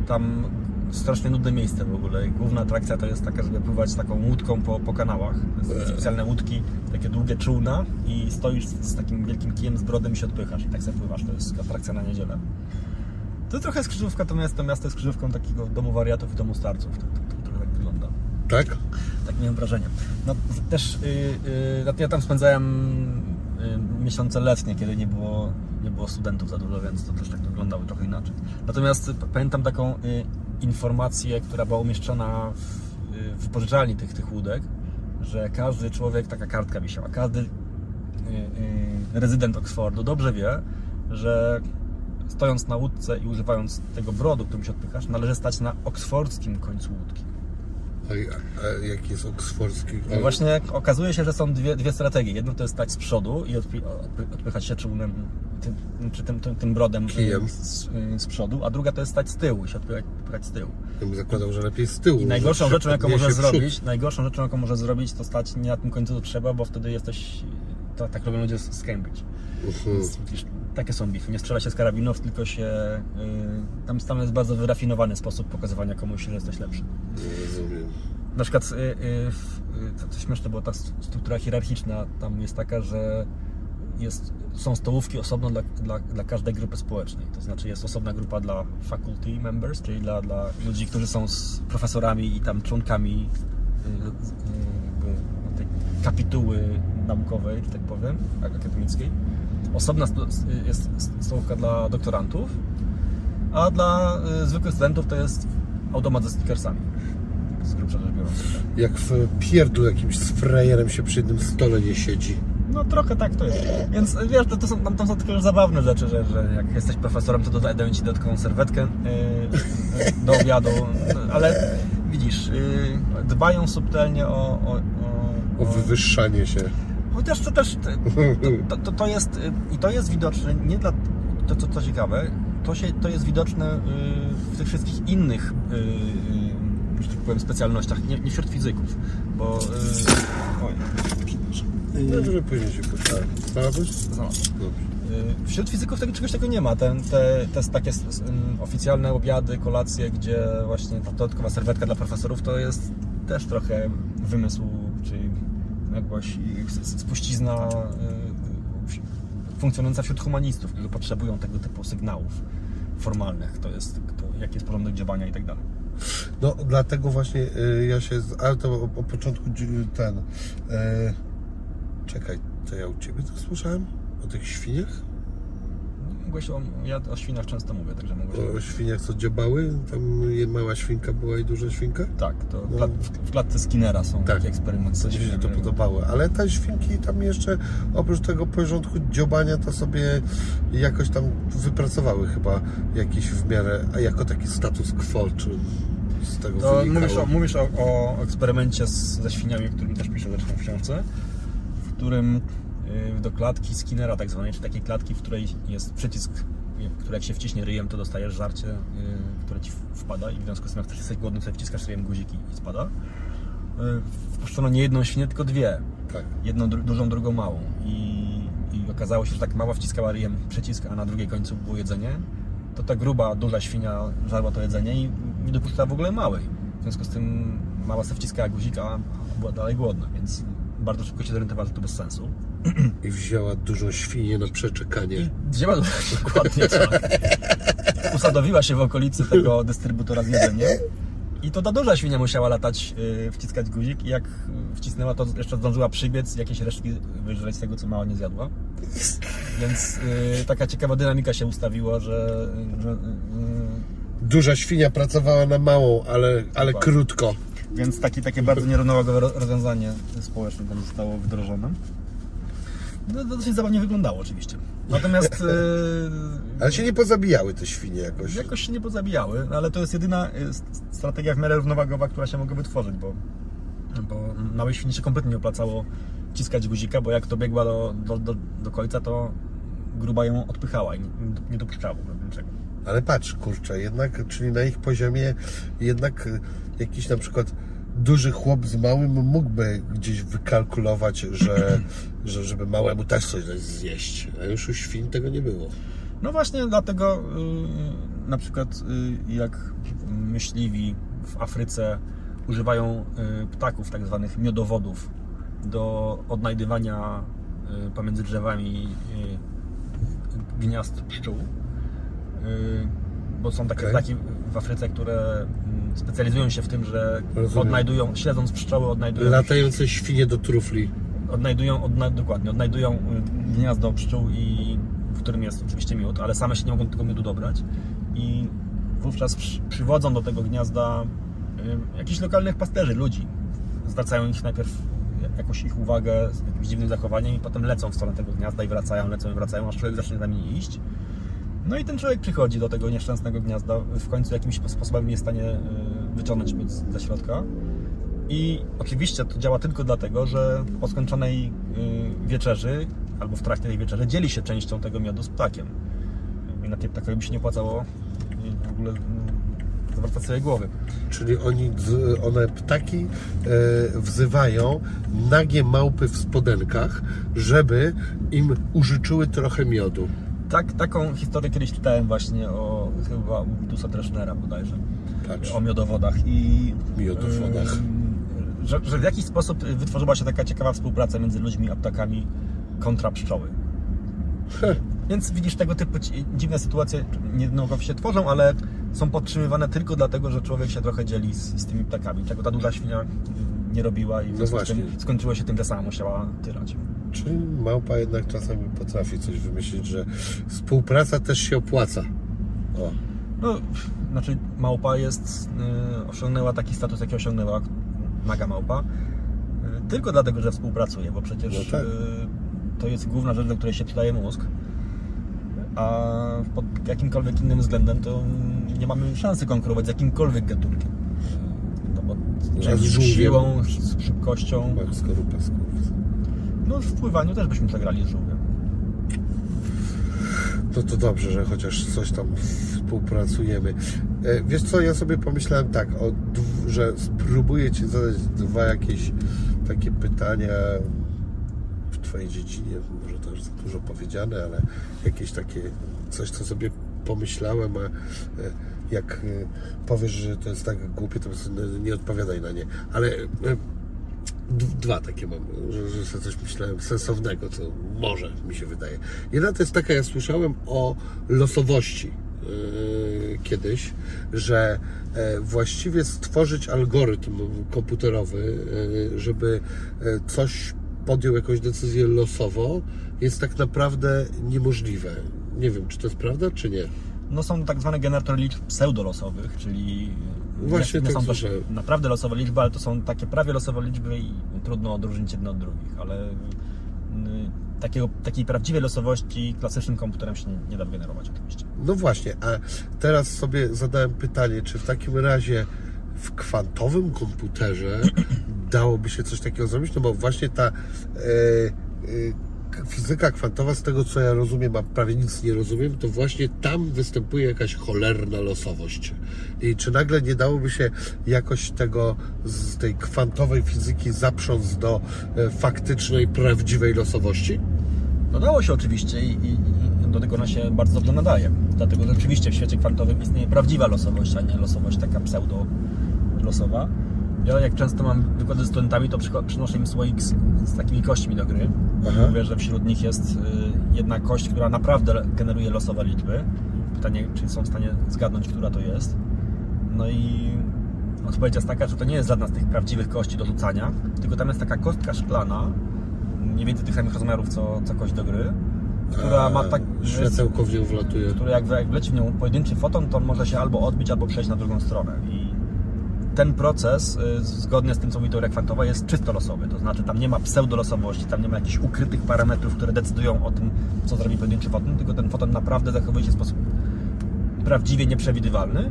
tam strasznie nudne miejsce w ogóle. Główna atrakcja to jest taka, żeby pływać taką łódką po, po kanałach. Są specjalne łódki, takie długie czółna i stoisz z, takim wielkim kijem z brodem i się odpychasz. I tak sobie pływasz. To jest atrakcja na niedzielę. To trochę jest krzyżówka, to miasto, miasto jest krzyżówką takiego domu wariatów i domu starców. To, to, to trochę tak wygląda. Tak? Tak miałem wrażenie. No, też yy, yy, ja tam spędzałem yy, miesiące letnie, kiedy nie było, nie było studentów za dużo, więc to też tak wyglądało trochę inaczej. Natomiast pamiętam taką yy, informację, która była umieszczona w wypożyczalni tych, tych łódek, że każdy człowiek, taka kartka wisiała, każdy yy, yy, rezydent Oxfordu dobrze wie, że stojąc na łódce i używając tego brodu, którym się odpychasz, należy stać na oksfordzkim końcu łódki. A, a jaki jest oksfordzki? No właśnie okazuje się, że są dwie, dwie strategie. Jedno to jest stać z przodu i odpy- odpychać się czółnem, tym, czy tym, tym, tym brodem y, Kijem. z, z przodu, a druga to jest stać z tyłu i się odpychać, odpychać z tyłu. Ja bym zakładał, że lepiej z tyłu. I najgorszą rzeczą, jaką możesz zrobić, najgorszą rzeczą, jaką możesz zrobić, to stać nie na tym końcu, co trzeba, bo wtedy jesteś, to, tak robią ludzie z, Cambridge. Mhm. Więc widzisz, takie są bify. Nie strzela się z karabinów, tylko się, y, tam, tam jest bardzo wyrafinowany sposób pokazywania komuś, że jesteś lepszy. Nie rozumiem. Na przykład y, y, w- y, to, to śmieszne, bo ta struktura hierarchiczna tam jest taka, że jest, są stołówki osobno dla, dla, dla każdej grupy społecznej. To znaczy jest osobna grupa dla faculty members, czyli dla, dla ludzi, którzy są z profesorami i tam członkami y, y, tej kapituły naukowej, że tak powiem, ak- akademickiej. Osobna jest stołówka dla doktorantów, a dla y, zwykłych studentów to jest automat ze stickersami. Z grubsza rzecz biorąc. Jak w pierdlu jakimś z frajerem się przy jednym stole nie siedzi. No trochę tak to jest. Więc wiesz, to, to są, tam, tam są zabawne rzeczy, że, że jak jesteś profesorem, to doda- dają ci dodatkową serwetkę yy, do obiadu, ale widzisz, yy, dbają subtelnie o, o, O wywyższanie się. Chociaż to też, to, to, to jest, y, i to jest widoczne, nie dla, to co, co ciekawe, to, się, to jest widoczne y, w tych wszystkich innych, y, że tak powiem, specjalnościach, nie, nie wśród fizyków, bo, oj, przepraszam. Dobrze, później się pytałem. Znalazłeś? Znalazłem. Wśród fizyków tego czegoś takiego nie ma. Ten, te, te takie oficjalne obiady, kolacje, gdzie właśnie ta dodatkowa serwetka dla profesorów to jest też trochę wymysł, czy s- spuścizna y, funkcjonująca wśród humanistów, którzy potrzebują tego typu sygnałów formalnych, to jest, to, jaki jest porządek działania i tak dalej. No, dlatego właśnie y, ja się. Ale to o, początku ten. E, czekaj, to ja u ciebie to słyszałem? O tych świniach? Mogłeś o, ja o świniach często mówię, także mogłeś... O, świniach, co dziobały? Tam mała świnka była i duża świnka? Tak, to w, No. w, klatce Skinnera są Tak. takie eksperymenty. Co się to podobało. Ale te świnki tam jeszcze oprócz tego porządku dziobania to sobie jakoś tam wypracowały chyba jakiś w miarę, a jako taki status quo, czy z tego To wynikało. mówisz o, mówisz o, o eksperymencie z, ze świniami, o którym też piszę zresztą w książce, w którym do klatki Skinnera tak zwanej, czy takiej klatki, w której jest przycisk, y, który jak się wciśnie ryjem, to dostajesz żarcie, y, które ci wpada i w związku z tym jak też jesteś głodny, sobie wciskasz ryjem guziki i spada. Y, Wpuszczono nie jedną świnię, tylko dwie. Tak. Jedną dru- dużą, drugą małą. I, I okazało się, że tak mała wciskała ryjem przycisk, a na drugiej końcu było jedzenie. To ta gruba, duża świnia żarła to jedzenie i nie dopuszczała w ogóle małej. W związku z tym mała sobie wciskała guzik, a była dalej głodna, więc bardzo szybko się zorientowała, że to bez sensu. I wzięła dużą świnię na przeczekanie. Wzięła dokładnie tak. Usadowiła się w okolicy tego dystrybutora z jedzeniem. I to ta duża świnia musiała latać, yy, wciskać guzik i jak wcisnęła, to jeszcze zdążyła przybiec jakieś resztki wyżreć z tego, co mała nie zjadła. Więc yy, taka ciekawa dynamika się ustawiła, że, że yy, Duża świnia pracowała na małą, ale, ale krótko. Więc takie, takie bardzo nierównowagowe ro- rozwiązanie społeczne tam zostało wdrożone. No, to dosyć zabawnie wyglądało oczywiście. Natomiast yy, Ale się nie pozabijały te świnie jakoś. jakoś się nie pozabijały, ale to jest jedyna s- strategia w miarę równowagowa, która się mogła wytworzyć, bo, bo małej świni się kompletnie nie opłacało ciskać guzika, bo jak to biegła do, do, do, do końca, to gruba ją odpychała i nie, nie dopuszczała niczego. Ale patrz, kurczę, jednak, czyli na ich poziomie jednak y, jakiś na przykład duży chłop z małym mógłby gdzieś wykalkulować, że, że żeby małemu też coś dać zjeść. A już u świn tego nie było. No właśnie dlatego y, na przykład y, jak myśliwi w Afryce używają y, ptaków, tak zwanych miodowodów do odnajdywania pomiędzy drzewami gniazd pszczół. Bo są takie ptaki w Afryce, które specjalizują się w tym, że Rozumiem. odnajdują, śledząc pszczoły, odnajdują Latające świnie do trufli. odnajdują, odna, dokładnie, odnajdują y, gniazdo pszczół, i, w którym jest oczywiście miód, ale same się nie mogą tego miodu dobrać i wówczas przy, przywodzą do tego gniazda y, jakichś lokalnych pasterzy, ludzi. Zwracają ich najpierw jakąś ich uwagę z jakimś dziwnym zachowaniem i potem lecą w stronę tego gniazda i wracają, lecą i wracają, aż człowiek zacznie za nimi iść. No i ten człowiek przychodzi do tego nieszczęsnego gniazda, w końcu jakimś sposobem jest w stanie y, wyciągnąć miód ze środka. I oczywiście to działa tylko dlatego, że po skończonej y, wieczerzy albo w trakcie tej wieczerzy dzieli się częścią tego miodu z ptakiem. I na tej ptakowi by się nie opłacało y, w ogóle zawracać sobie głowy. Czyli oni, one ptaki e, wzywają nagie małpy w spodenkach, żeby im użyczyły trochę miodu. Tak, taką historię kiedyś czytałem właśnie o chyba u Witusa Dreschnera bodajże. Patrz. o miodowodach i Miodowodach. ym, że, że w jakiś sposób wytworzyła się taka ciekawa współpraca między ludźmi a ptakami kontra pszczoły. Więc widzisz, tego typu dziwne sytuacje nie tylko się tworzą, ale są podtrzymywane tylko dlatego, że człowiek się trochę dzieli z, z tymi ptakami, czego ta duża świnia nie robiła i w No związku z tym skończyło się tym, że sama musiała tyrać. Małpa jednak czasami potrafi coś wymyślić, że współpraca też się opłaca. O, No, znaczy małpa jest, y, osiągnęła taki status, jaki osiągnęła, naga małpa, y, tylko dlatego, że współpracuje, bo przecież No tak. y, to jest główna rzecz, do której się przydaje mózg, a pod jakimkolwiek innym względem to nie mamy szansy konkurować z jakimkolwiek gatunkiem. No bo z siłą, z szybkością, Max skorupa skurwys. No w pływaniu też byśmy przegrali z żółwiem. No to dobrze, że chociaż coś tam współpracujemy. E, Wiesz co, ja sobie pomyślałem tak, o, że spróbuję Ci zadać dwa jakieś takie pytania w Twojej dziedzinie. Może to już za dużo powiedziane, ale jakieś takie coś, co sobie pomyślałem, a e, jak e, powiesz, że to jest tak głupie, to nie odpowiadaj na nie. Ale Dwa takie mam, że, że sobie coś myślałem sensownego, co może mi się wydaje. Jedna to jest taka, ja słyszałem o losowości yy, kiedyś, że e, właściwie stworzyć algorytm komputerowy, e, żeby e, coś podjął jakąś decyzję losowo, jest tak naprawdę niemożliwe. Nie wiem, czy to jest prawda, czy nie. No są tak zwane generatory liczb pseudolosowych, czyli Właśnie nie, nie tak są to słyszałem. naprawdę losowe liczby, ale to są takie prawie losowe liczby i trudno odróżnić jedne od drugich, ale y, takiego, takiej prawdziwej losowości klasycznym komputerem się nie, nie da wygenerować oczywiście. No właśnie, a teraz sobie zadałem pytanie, czy w takim razie w kwantowym komputerze dałoby się coś takiego zrobić? No bo właśnie ta e, e, fizyka kwantowa, z tego co ja rozumiem, a prawie nic nie rozumiem, to właśnie tam występuje jakaś cholerna losowość. I czy nagle nie dałoby się jakoś tego z tej kwantowej fizyki zaprząc do e, faktycznej, prawdziwej losowości? No dało się oczywiście i, i, i do tego ona się bardzo dobrze nadaje. Dlatego że rzeczywiście w świecie kwantowym istnieje prawdziwa losowość, a nie losowość taka pseudo-losowa. Ja jak często mam wykłady z studentami, to przynoszę im słoik z, z takimi kośćmi do gry. Aha. Mówię, że wśród nich jest y, jedna kość, która naprawdę generuje losowe liczby. Pytanie, czy są w stanie zgadnąć, która to jest. No i odpowiedź jest taka, że to nie jest żadna z tych prawdziwych kości do rzucania, tylko tam jest taka kostka szklana, mniej więcej tych samych rozmiarów co, co kość do gry, która ma tak... Światełko w nią wlatuje. który jak, jak wleci w nią pojedynczy foton, to on może się albo odbić, albo przejść na drugą stronę. I ten proces, y, zgodnie z tym, co mówi teoria kwantowa, jest czysto losowy. To znaczy, tam nie ma pseudolosowości, tam nie ma jakichś ukrytych parametrów, które decydują o tym, co zrobi pojedynczy foton, tylko ten foton naprawdę zachowuje się w sposób prawdziwie nieprzewidywalny. Y,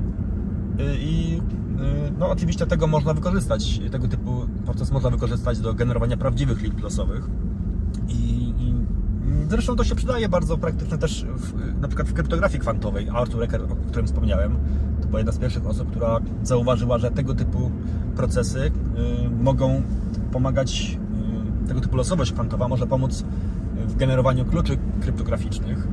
I y, no, oczywiście tego można wykorzystać, tego typu proces można wykorzystać do generowania prawdziwych liczb losowych. I, i zresztą to się przydaje bardzo praktycznie też w, na przykład w kryptografii kwantowej. Arthur Ecker, o którym wspomniałem, była jedna z pierwszych osób, która zauważyła, że tego typu procesy y, mogą pomagać, y, tego typu losowość kwantowa może pomóc w generowaniu kluczy kryptograficznych,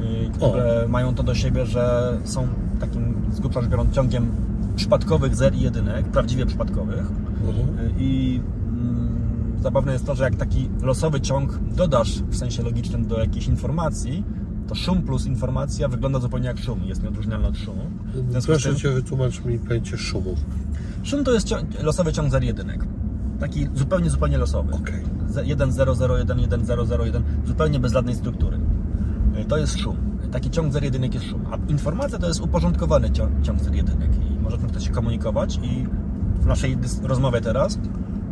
y, które mają to do siebie, że są takim z grubsza rzecz biorąc ciągiem przypadkowych zer i jedynek, prawdziwie przypadkowych. Mhm. I mm, zabawne jest to, że jak taki losowy ciąg dodasz w sensie logicznym do jakiejś informacji, to szum plus informacja wygląda zupełnie jak szum, jest nieodróżnialny od szumu. W Proszę Cię, wytłumacz mi pojęcie szumu. szum to jest cią- losowy ciąg zer jedynek. Taki zupełnie, zupełnie losowy. Ze- 1, 0, 0, 1, 1, 0, 0, 1, zupełnie bez żadnej struktury. Y, To jest szum. Taki ciąg zer jedynek jest szum. A informacja to jest uporządkowany ciąg, ciąg zer jedynek. I możemy wtedy się komunikować i w naszej rozmowie teraz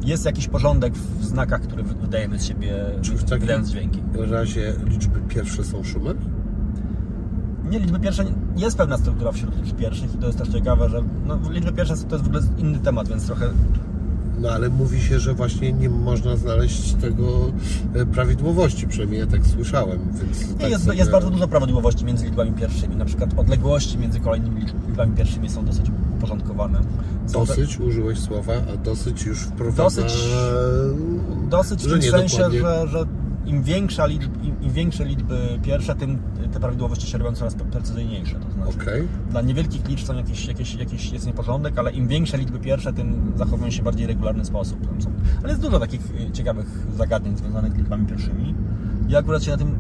jest jakiś porządek w znakach, które wy- wydajemy z siebie, Czy w takim wydając dźwięki. razie liczby pierwsze są szumem? Nie, liczby pierwsze, jest pewna struktura wśród liczb pierwszych i to jest też ciekawe, że no, liczby pierwsze to jest w ogóle inny temat, więc trochę No ale mówi się, że właśnie nie można znaleźć tego e, prawidłowości, przynajmniej ja tak słyszałem, więc tak jest, sobie- jest bardzo dużo prawidłowości między liczbami pierwszymi. Na przykład odległości między kolejnymi liczb- liczbami pierwszymi są dosyć uporządkowane. Są te- Dosyć, użyłeś słowa, a dosyć już wprowadza... Dosyć- Dosyć w że sensie, że, że im, większa liczb, im, im większe liczby pierwsze, tym te prawidłowości się robią coraz precyzyjniejsze. To znaczy, Okej. dla niewielkich liczb są jakieś, jakieś, jakieś jest nieporządek, ale im większe liczby pierwsze, tym zachowują się w bardziej regularny sposób. Ale jest dużo takich y, ciekawych zagadnień związanych z liczbami pierwszymi. Ja akurat się na tym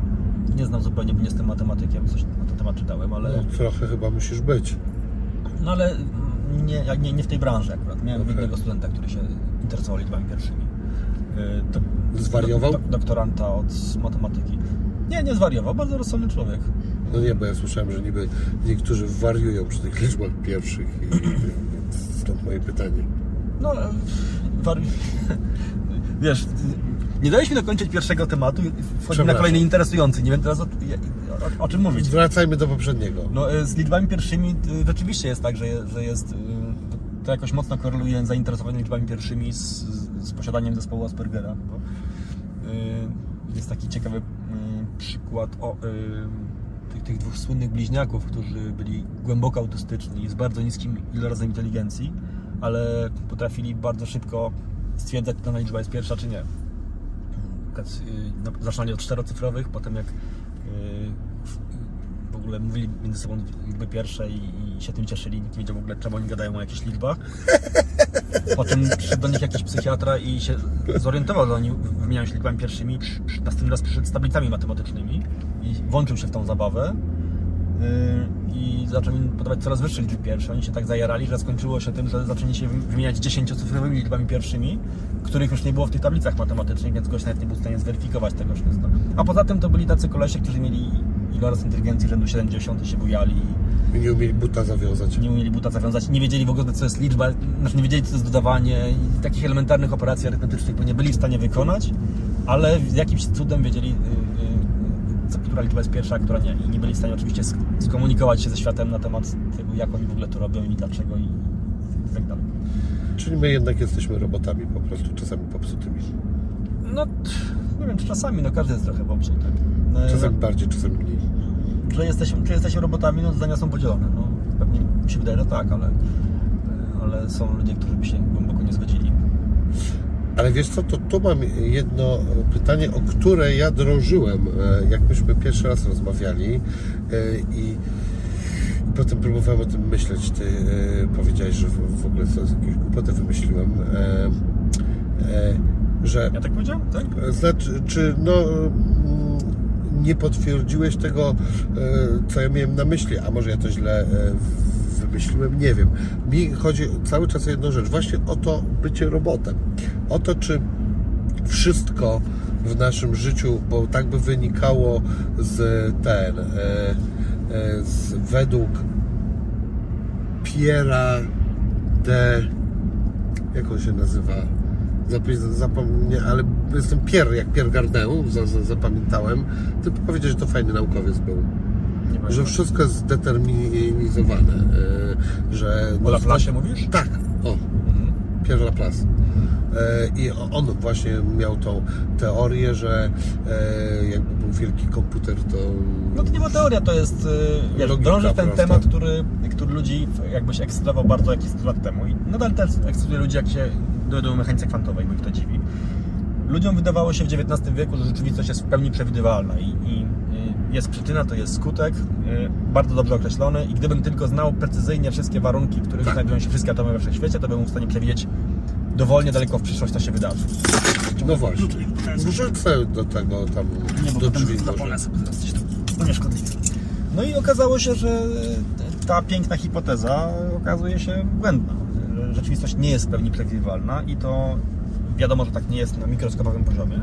nie znam zupełnie, bo nie jestem matematykiem, coś na ten temat czytałem, ale... No, trochę chyba musisz być. No ale nie, nie, nie w tej branży akurat. Miałem Okej. jednego studenta, który się interesował liczbami pierwszymi. Yy, To, Zwariował? Do, doktoranta od matematyki. Nie, nie zwariował, bardzo rozsądny człowiek. No nie, bo ja słyszałem, że niby niektórzy wariują przy tych liczbach pierwszych i stąd moje pytanie. No, e, wari... Wiesz, nie dałeś mi dokończyć pierwszego tematu i wchodzimy na kolejny interesujący. Nie wiem teraz o, o, o czym mówić. Wracajmy do poprzedniego. No, e, z liczbami pierwszymi y, rzeczywiście jest tak, że, że jest. To jakoś mocno koreluje zainteresowanie liczbami pierwszymi z, z posiadaniem zespołu Aspergera. Y, jest taki ciekawy y, przykład o, y, tych, tych dwóch słynnych bliźniaków, którzy byli głęboko autystyczni z bardzo niskim ilorazem inteligencji, ale potrafili bardzo szybko stwierdzać, czy dana liczba jest pierwsza, czy nie. Zaczynali od czterocyfrowych, potem jak ogóle mówili między sobą liczby pierwsze i, i się tym cieszyli, nikt nie wiedział w ogóle czemu oni gadają o jakichś liczbach. Potem przyszedł do nich jakiś psychiatra i się zorientował, że oni wymieniają się liczbami pierwszymi. Następny raz przyszedł z tablicami matematycznymi i włączył się w tą zabawę. Yy, I zaczął im podawać coraz wyższe liczby pierwsze. Oni się tak zajarali, że skończyło się tym, że zaczęli się wymieniać dziesięciocyfrowymi liczbami pierwszymi, których już nie było w tych tablicach matematycznych, więc gość nawet nie był w stanie zweryfikować tego wszystko. A poza tym to byli tacy kolesie, którzy mieli iloraz inteligencji rzędu 70 i się bujali I nie umieli buta zawiązać. nie umieli buta zawiązać, nie wiedzieli w ogóle co jest liczba, znaczy nie wiedzieli co jest dodawanie i takich elementarnych operacji arytmetycznych bo nie byli w stanie wykonać, ale z jakimś cudem wiedzieli, yy, yy, co- która liczba jest pierwsza, a która nie. I nie byli w stanie oczywiście sk- skomunikować się ze światem na temat tego, jak oni w ogóle to robią i dlaczego i, tak dalej. Czyli my jednak jesteśmy robotami po prostu, czasami popsutymi. No, nie wiem, czy czasami, no każdy jest trochę popsuty. No, Czasami bardziej, czasami mniej. Że jesteśmy, czy jesteśmy robotami, no zdania są podzielone. No, pewnie mi się wydaje, że tak, ale, ale są ludzie, którzy by się głęboko nie zgodzili. Ale wiesz co, to tu mam jedno pytanie, o które ja drążyłem, e, jak myśmy pierwszy raz rozmawiali e, i, potem próbowałem o tym myśleć. Ty e, powiedziałeś, że w, ogóle to jest jakąś głupotę wymyśliłem, że Ja tak powiedziałem? Tak? znaczy, czy no nie potwierdziłeś tego, e, co ja miałem na myśli, a może ja to źle e, wymyśliłem, nie wiem. Mi chodzi cały czas o jedną rzecz, właśnie o to bycie robotem. O to, czy wszystko w naszym życiu, bo tak by wynikało z ten, e, z, według Piera de jak on się nazywa? Zapomnie, ale jestem Pierre, jak Pierre Gardin, za, za, zapamiętałem. Ty powiedziałeś, że to fajny naukowiec był. Że wszystko jest zdeterminizowane. e, Że O Laplace mówisz? Tak, o, Pierre Laplace. E, I on właśnie miał tą teorię, że e, jakby był wielki komputer, to... No to nie ma teoria, to jest, wiesz, drąży ten prosta. temat, który, który ludzi jakbyś ekscytował bardzo jakiś 100 lat temu i nadal też ekscytuje ludzi, jak się do mechanice kwantowej, bo ich to dziwi. Ludziom wydawało się w XIX wieku, że rzeczywistość jest w pełni przewidywalna i, i y, jest przyczyna, to jest skutek, y, bardzo dobrze określony i gdybym tylko znał precyzyjnie wszystkie warunki, w których Tak. znajdują się wszystkie atomy we wszechświecie, to bym był w stanie przewidzieć dowolnie daleko w przyszłość, co się wydarzy. No właśnie. Wrzucę do tego tam, do drzwi może. No i okazało się, że ta piękna hipoteza okazuje się błędna. Rzeczywistość nie jest w pełni przewidywalna i to wiadomo, że tak nie jest na mikroskopowym poziomie,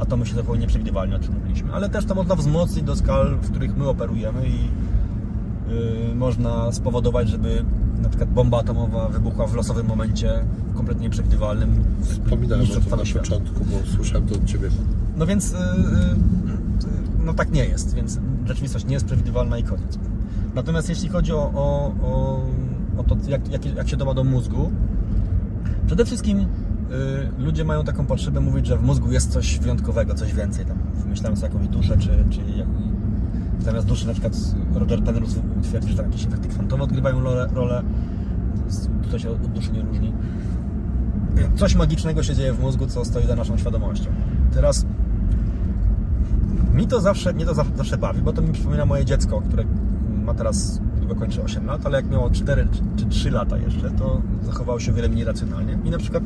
a to my się zachowuje nieprzewidywalnie, o czym mówiliśmy, ale też to można wzmocnić do skal, w których my operujemy i yy, można spowodować, żeby na przykład bomba atomowa wybuchła w losowym momencie, kompletnie nieprzewidywalnym. Wspominałem o tym na początku, bo słyszałem to od Ciebie. No więc yy, yy, no tak nie jest, więc rzeczywistość nie jest przewidywalna i koniec. Natomiast jeśli chodzi o, o, o, o to, jak, jak, jak się doma do mózgu, przede wszystkim yy, ludzie mają taką potrzebę mówić, że w mózgu jest coś wyjątkowego, coś więcej. Tam wymyślałem sobie jakąś duszę, czy, czy jak, zamiast duszy na przykład Roger Penrose twierdzi, że tam jakieś efekty kwantowe odgrywają rolę. To się od duszy nie różni. Coś magicznego się dzieje w mózgu, co stoi za naszą świadomością. Teraz mi to zawsze, mnie to zawsze bawi, bo to mi przypomina moje dziecko, które ma teraz, niedługo kończy 8 lat, ale jak miało 4 czy 3 lata jeszcze, to zachowało się wiele mniej racjonalnie. I na przykład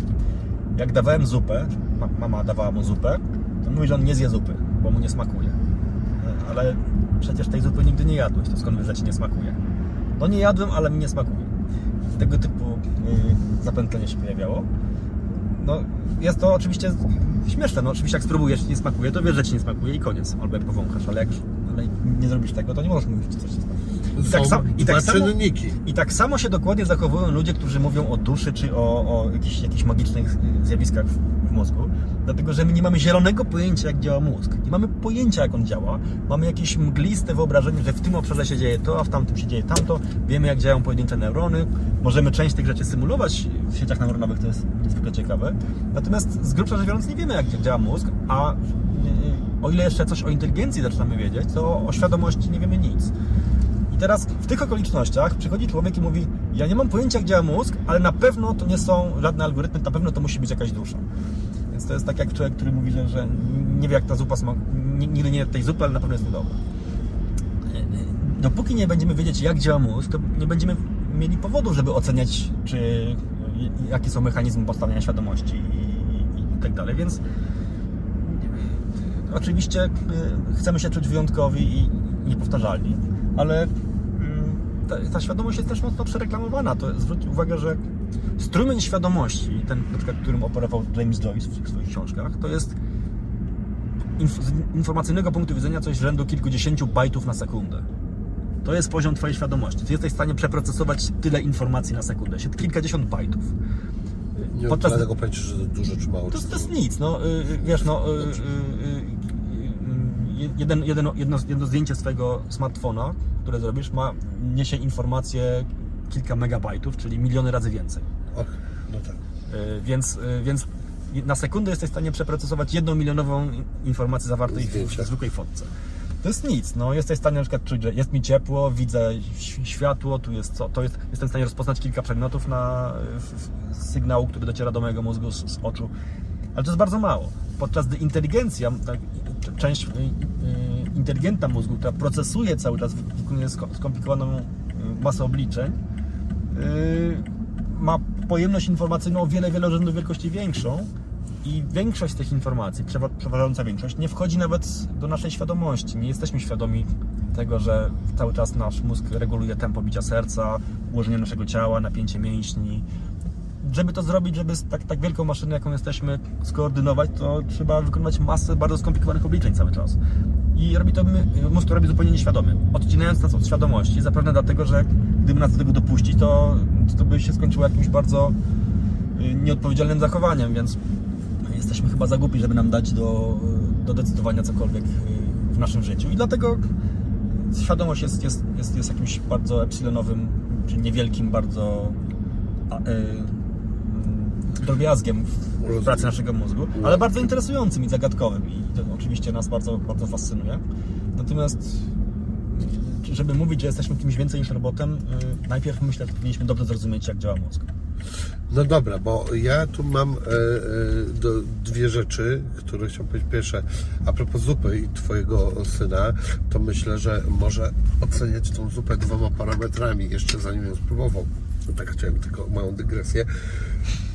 jak dawałem zupę, ma- mama dawała mu zupę, to mówi, że on nie zje zupy, bo mu nie smakuje. Ale przecież tej zupy nigdy nie jadłeś, to skąd wiesz, że ci nie smakuje? No nie jadłem, ale mi nie smakuje. Tego typu yy, zapętlenie się pojawiało. No, jest to oczywiście śmieszne. No, oczywiście, jak spróbujesz, nie smakuje, to wiesz, że ci nie smakuje i koniec. Albo jak powąchasz, ale jak ale nie zrobisz tego, to nie możesz mówić, czy coś ci smakuje. I tak, sam, i, tak samo, czynniki. I tak samo się dokładnie zachowują ludzie, którzy mówią o duszy, czy o, o jakichś, jakichś magicznych zjawiskach w, w mózgu. Dlatego, że my nie mamy zielonego pojęcia, jak działa mózg. Nie mamy pojęcia, jak on działa. Mamy jakieś mgliste wyobrażenie, że w tym obszarze się dzieje to, a w tamtym się dzieje tamto. Wiemy, jak działają pojedyncze neurony. Możemy część tych rzeczy symulować w sieciach neuronowych, to jest niezwykle ciekawe. Natomiast z grubsza rzecz biorąc, nie wiemy, jak działa mózg, a yy, o ile jeszcze coś o inteligencji zaczynamy wiedzieć, to o świadomości nie wiemy nic. Teraz w tych okolicznościach przychodzi człowiek i mówi: Ja nie mam pojęcia, jak działa mózg, ale na pewno to nie są żadne algorytmy, na pewno to musi być jakaś dusza. Więc to jest tak jak człowiek, który mówi, że, że nie wie, jak ta zupa smakuje, nigdy nie jadł tej zupy, ale na pewno jest niedobra. Dopóki nie będziemy wiedzieć, jak działa mózg, to nie będziemy mieli powodu, żeby oceniać, czy jakie są mechanizmy powstawania świadomości i, i, i tak dalej, więc oczywiście y, chcemy się czuć wyjątkowi i niepowtarzalni, ale ta, ta świadomość jest też mocno przereklamowana. To zwróć uwagę, że strumień świadomości, ten na przykład, którym operował James Joyce w swoich książkach, to jest inf- z informacyjnego punktu widzenia coś rzędu kilkudziesięciu bajtów na sekundę. To jest poziom Twojej świadomości. Ty jesteś w stanie przeprocesować tyle informacji na sekundę, kilkadziesiąt bajtów. Nie Podczas- żadnego pojęcia, że to dużo czy mało. To, to jest nic, no y, y, wiesz, no y, jeden, jeden, jedno, jedno zdjęcie swojego smartfona, które zrobisz, ma, niesie informację kilka megabajtów, czyli miliony razy więcej. Och, no tak. Y, Więc, y, więc na sekundę jesteś w stanie przeprocesować jedną milionową informację zawartej w, Zdjęcia. w zwykłej fotce. To jest nic, no jesteś w stanie na przykład czuć, że jest mi ciepło, widzę światło, tu jest co, to jest, jestem w stanie rozpoznać kilka przedmiotów na w, w, sygnału, który dociera do mojego mózgu z, z oczu, ale to jest bardzo mało. Podczas gdy inteligencja, tak, część y, y, inteligentna mózgu, która procesuje cały czas, wy- wykonuje sko- skomplikowaną y, masę obliczeń, ma pojemność informacyjną o wiele, wiele rzędów wielkości większą i większość tych informacji, przewa- przeważająca większość, nie wchodzi nawet do naszej świadomości. Nie jesteśmy świadomi tego, że cały czas nasz mózg reguluje tempo bicia serca, ułożenie naszego ciała, napięcie mięśni. Żeby to zrobić, żeby tak, tak wielką maszynę, jaką jesteśmy, skoordynować, to trzeba wykonywać masę bardzo skomplikowanych obliczeń cały czas. I robi to mózg to robi zupełnie nieświadomie, odcinając nas od świadomości, zapewne dlatego, że gdyby nas do tego dopuścić, to, to by się skończyło jakimś bardzo y, nieodpowiedzialnym zachowaniem, więc jesteśmy chyba za głupi, żeby nam dać do, do decydowania cokolwiek y, w naszym życiu. I dlatego świadomość jest, jest, jest, jest jakimś bardzo epsilonowym, czy niewielkim bardzo a, y, drobiazgiem w pracy naszego mózgu, ale bardzo interesującym i zagadkowym i to oczywiście nas bardzo, bardzo fascynuje. Natomiast żeby mówić, że jesteśmy kimś więcej niż robotem, y, najpierw myślę, że powinniśmy dobrze zrozumieć, jak działa mózg. No dobra, bo ja tu mam e, e, dwie rzeczy, które chciałbym powiedzieć. Pierwsze, a propos zupy i Twojego syna, to myślę, że może oceniać tą zupę dwoma parametrami, jeszcze zanim ją spróbował. No tak chciałem tylko małą dygresję.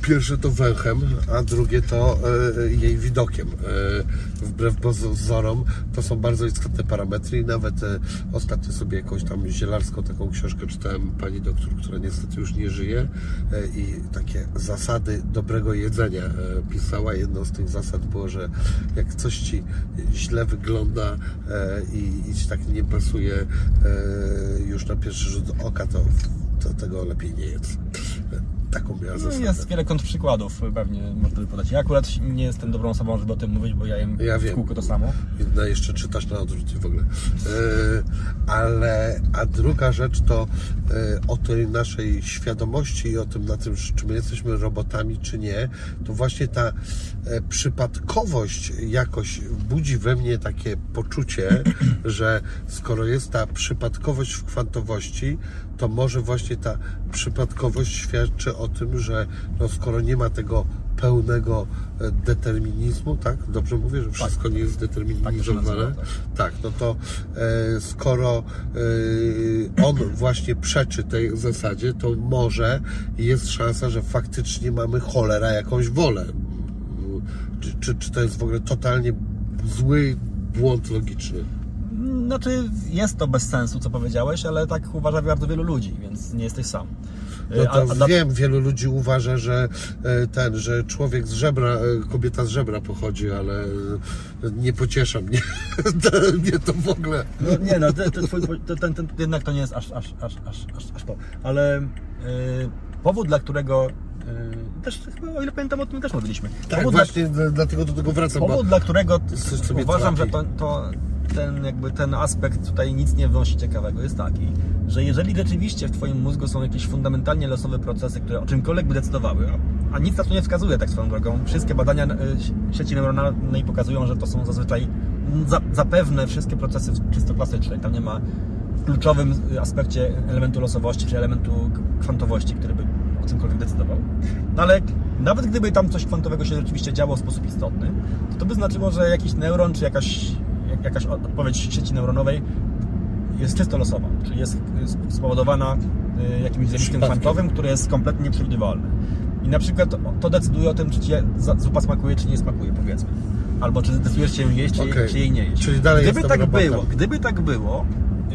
Pierwsze to węchem, a drugie to e, jej widokiem. E, wbrew pozorom to są bardzo istotne parametry i nawet e, ostatnio sobie jakąś tam zielarską taką książkę czytałem pani doktor, która niestety już nie żyje i takie zasady dobrego jedzenia pisała. Jedną z tych zasad było, że jak coś Ci źle wygląda i, Ci tak nie pasuje już na pierwszy rzut oka, to, to tego lepiej nie. E, Taką miała No, zasadę. jest wiele kontrprzykładów, pewnie można by podać. Ja akurat nie jestem dobrą osobą, żeby o tym mówić, bo ja jem Ja w wiem. kółko to samo. No jeszcze czytasz na odwrót i w ogóle. E, ale, a druga rzecz to e, o tej naszej świadomości i o tym, na tym, czy my jesteśmy robotami, czy nie, to właśnie ta e, przypadkowość jakoś budzi we mnie takie poczucie, że skoro jest ta przypadkowość w kwantowości, to może właśnie ta przypadkowość świadczy o tym, że no, skoro nie ma tego pełnego e, determinizmu, tak? Dobrze mówię, że wszystko nie jest Tak to się zdeterminizowane. nazywa, tak. Tak, no to e, skoro e, on właśnie przeczy tej zasadzie, to może jest szansa, że faktycznie mamy cholera jakąś wolę. Czy, czy, czy to jest w ogóle totalnie zły błąd logiczny? Znaczy, jest to bez sensu, co powiedziałeś, ale tak uważa bardzo wielu ludzi, więc nie jesteś sam. No A- to a dla- wiem, wielu ludzi uważa, że e, ten, że człowiek z żebra, e, kobieta z żebra pochodzi, ale nie pociesza mnie. mnie to w ogóle. No, nie no, te, te, twój, te, ten, ten, jednak to nie jest aż, aż, aż, aż, aż, aż to. Ale y, powód, dla którego y, też chyba, o ile pamiętam, o tym też mówiliśmy. Tak, powód, dla, właśnie d- dlatego do tego wracam. Powód dla którego uważam, że to, to ten, jakby ten aspekt tutaj nic nie wnosi ciekawego jest taki, że jeżeli rzeczywiście w Twoim mózgu są jakieś fundamentalnie losowe procesy, które o czymkolwiek by decydowały, a, nic na to nie wskazuje tak swoją drogą, wszystkie badania y, sieci neuronalnej pokazują, że to są zazwyczaj za, zapewne wszystkie procesy czysto klasyczne, tam nie ma kluczowym y, aspekcie elementu losowości czy elementu kwantowości, który by o czymkolwiek decydował. No ale nawet gdyby tam coś kwantowego się rzeczywiście działo w sposób istotny, to to by znaczyło, że jakiś neuron czy jakaś, jak- jakaś od- odpowiedź sieci neuronowej jest czysto losowa, czyli jest spowodowana y, jakimś zjawiskiem kwantowym, które jest kompletnie nieprzewidywalne. I na przykład to decyduje o tym, czy ci za- zupa smakuje, czy nie smakuje, powiedzmy. Albo czy zdecydujesz się ją jeść, czy, Okej. czy jej nie jeść. Czyli dalej gdyby tak było, gdyby tak było,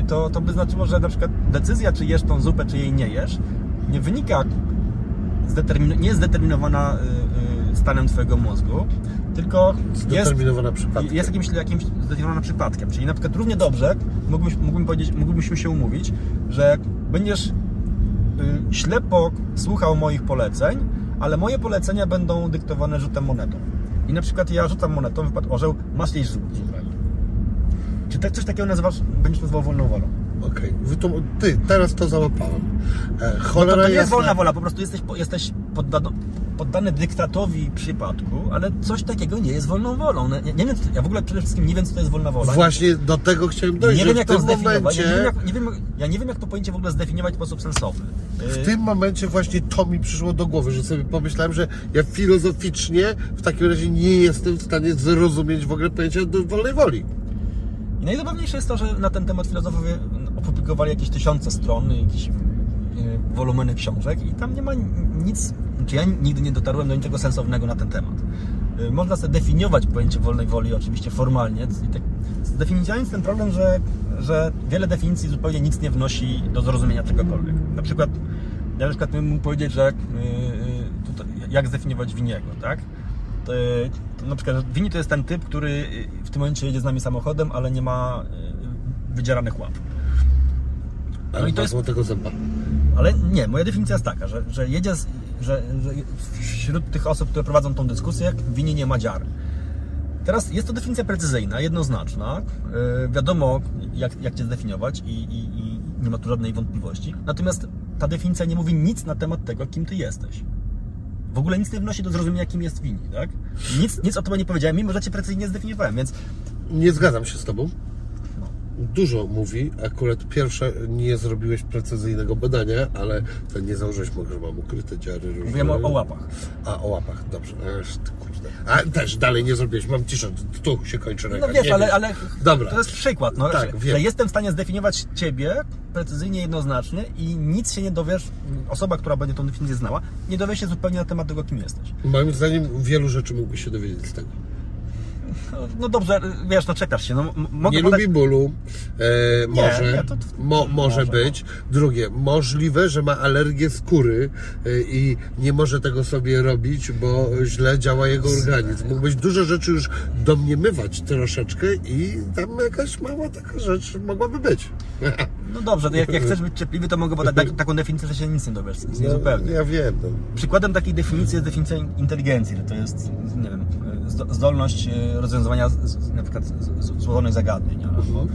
to, to by znaczyło, że na przykład decyzja, czy jesz tą zupę, czy jej nie jesz, nie wynika, nie jest zdeterminowana y, y, stanem twojego mózgu, tylko jest jest jakimś, jakimś przypadkiem. Czyli na przykład równie dobrze mógłbyś, mógłbym powiedzieć, mógłbyśmy się umówić, że będziesz y, ślepo słuchał moich poleceń, ale moje polecenia będą dyktowane rzutem monetą. I na przykład ja rzucam monetą, wypadł orzeł, masz zup- zupę. Czy tak, coś takiego nazywasz, będziesz nazywał wolną wolą? Okej, Wytłum- ty, teraz to załapałem. E, To, cholera to nie jest jasna. wolna wola, po prostu jesteś, jesteś poddano, poddany dyktatowi przypadku, ale coś takiego nie jest wolną wolą. No, Nie, nie wiem, ja w ogóle przede wszystkim nie wiem, co to jest wolna wola. Właśnie do tego chciałem dojść, nie wiem, jak w tym to zdefiniować. momencie... Ja, nie wiem, jak, nie wiem, ja nie wiem, jak to pojęcie w ogóle zdefiniować w sposób sensowny. W Yy, tym momencie właśnie to mi przyszło do głowy, że sobie pomyślałem, że ja filozoficznie w takim razie nie jestem w stanie zrozumieć w ogóle pojęcia wolnej woli. I najzabawniejsze jest to, że na ten temat filozofowie opublikowali jakieś tysiące stron, jakieś wolumeny książek i tam nie ma nic, czy ja nigdy nie dotarłem do niczego sensownego na ten temat. Yy, Można sobie definiować pojęcie wolnej woli oczywiście formalnie. Tak, zdefiniując ten problem, że, że wiele definicji zupełnie nic nie wnosi do zrozumienia czegokolwiek. Na przykład, ja na przykład mógł powiedzieć, że yy, tutaj, jak zdefiniować winiego, tak? To, to na przykład Wini to jest ten typ, który w tym momencie jedzie z nami samochodem, ale nie ma y, wydzieranych łap. Ale No i to jest- tego zęba. Ale nie, moja definicja jest taka, że, że jedzie, z, że, że wśród tych osób, które prowadzą tą dyskusję, Wini nie ma dziary. Teraz jest to definicja precyzyjna, jednoznaczna. Yy, wiadomo, jak, jak cię zdefiniować i, i, i nie ma tu żadnej wątpliwości. Natomiast ta definicja nie mówi nic na temat tego, kim ty jesteś. W ogóle nic nie wnosi do zrozumienia, kim jest Wini, tak? Nic, nic o tym nie powiedziałem, mimo że cię precyzyjnie zdefiniowałem, więc Nie zgadzam się z tobą. Dużo mówi. Akurat pierwsze nie zrobiłeś precyzyjnego badania, ale to nie założyłeś, może mam ukryte dziary różne. Mówiłem o, o łapach. A, o łapach, dobrze. Ech, ty kurde. A też dalej nie zrobiłeś. Mam t-shirt. Tu się kończy ręka. No wiesz, Nie ale, ale Dobra. to jest przykład, no, Tak, że, że jestem w stanie zdefiniować Ciebie precyzyjnie, jednoznacznie i nic się nie dowiesz, osoba, która będzie tą definicję znała, nie dowie się zupełnie na temat tego, kim jesteś. Moim zdaniem wielu rzeczy mógłbyś się dowiedzieć z tego. No, no dobrze, wiesz, no czekasz się, no mogę nie podać... lubi bólu, e, może, nie, to- to- mo, może może, być. Drugie, możliwe, że ma alergię skóry e, i nie może tego sobie robić, bo źle działa jego organizm. Mógłbyś dużo rzeczy już domniemywać troszeczkę i tam jakaś mała taka rzecz mogłaby być. No dobrze, to jak, jak chcesz być cierpliwy, to mogę podać tak, taką definicję, że się nic nie dowiesz, nie zupełnie. Ja wiem. No. Przykładem takiej definicji jest definicja inteligencji, to jest, nie wiem, zdo- zdolność e, rozwiązywania na przykład złożonych zagadnień, albo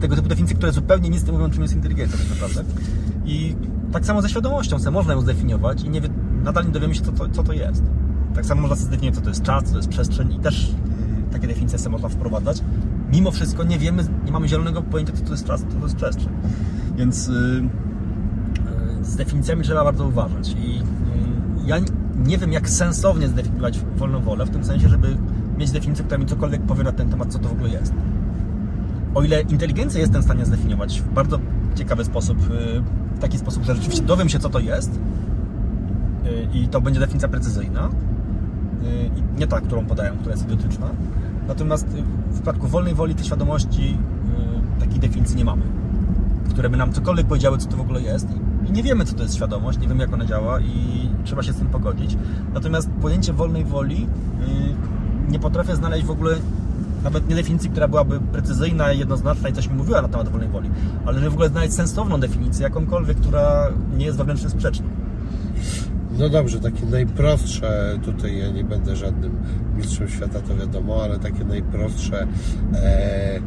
tego typu definicje, które zupełnie nic nie mówią, czym jest inteligencja tak naprawdę. I tak samo ze świadomością sobie można ją zdefiniować i nie nadal nie dowiemy się, co to, co to jest. Tak samo można zdefiniować, co to jest czas, co to jest przestrzeń i też e, takie definicje sobie można wprowadzać. Mimo wszystko nie wiemy, nie mamy zielonego pojęcia, co to jest czas, co to jest przestrzeń. Więc... y, z definicjami trzeba bardzo uważać i y, ja nie wiem jak sensownie zdefiniować wolną wolę, w tym sensie, żeby mieć definicję, która mi cokolwiek powie na ten temat, co to w ogóle jest. O ile inteligencję jestem w stanie zdefiniować w bardzo ciekawy sposób, y, w taki sposób, że rzeczywiście dowiem się, co to jest y, i to będzie definicja precyzyjna, y, i nie ta, którą podają, która jest idiotyczna. Natomiast w przypadku wolnej woli tej świadomości takiej definicji nie mamy które by nam cokolwiek powiedziały, co to w ogóle jest. I nie wiemy, co to jest świadomość, nie wiemy, jak ona działa i trzeba się z tym pogodzić. Natomiast pojęcie wolnej woli nie potrafię znaleźć w ogóle nawet nie definicji, która byłaby precyzyjna, jednoznaczna i coś mi mówiła na temat wolnej woli, ale żeby w ogóle znaleźć sensowną definicję, jakąkolwiek, która nie jest wewnętrznie sprzeczna. No dobrze, takie najprostsze, tutaj ja nie będę żadnym mistrzem świata, to wiadomo, ale takie najprostsze e, e,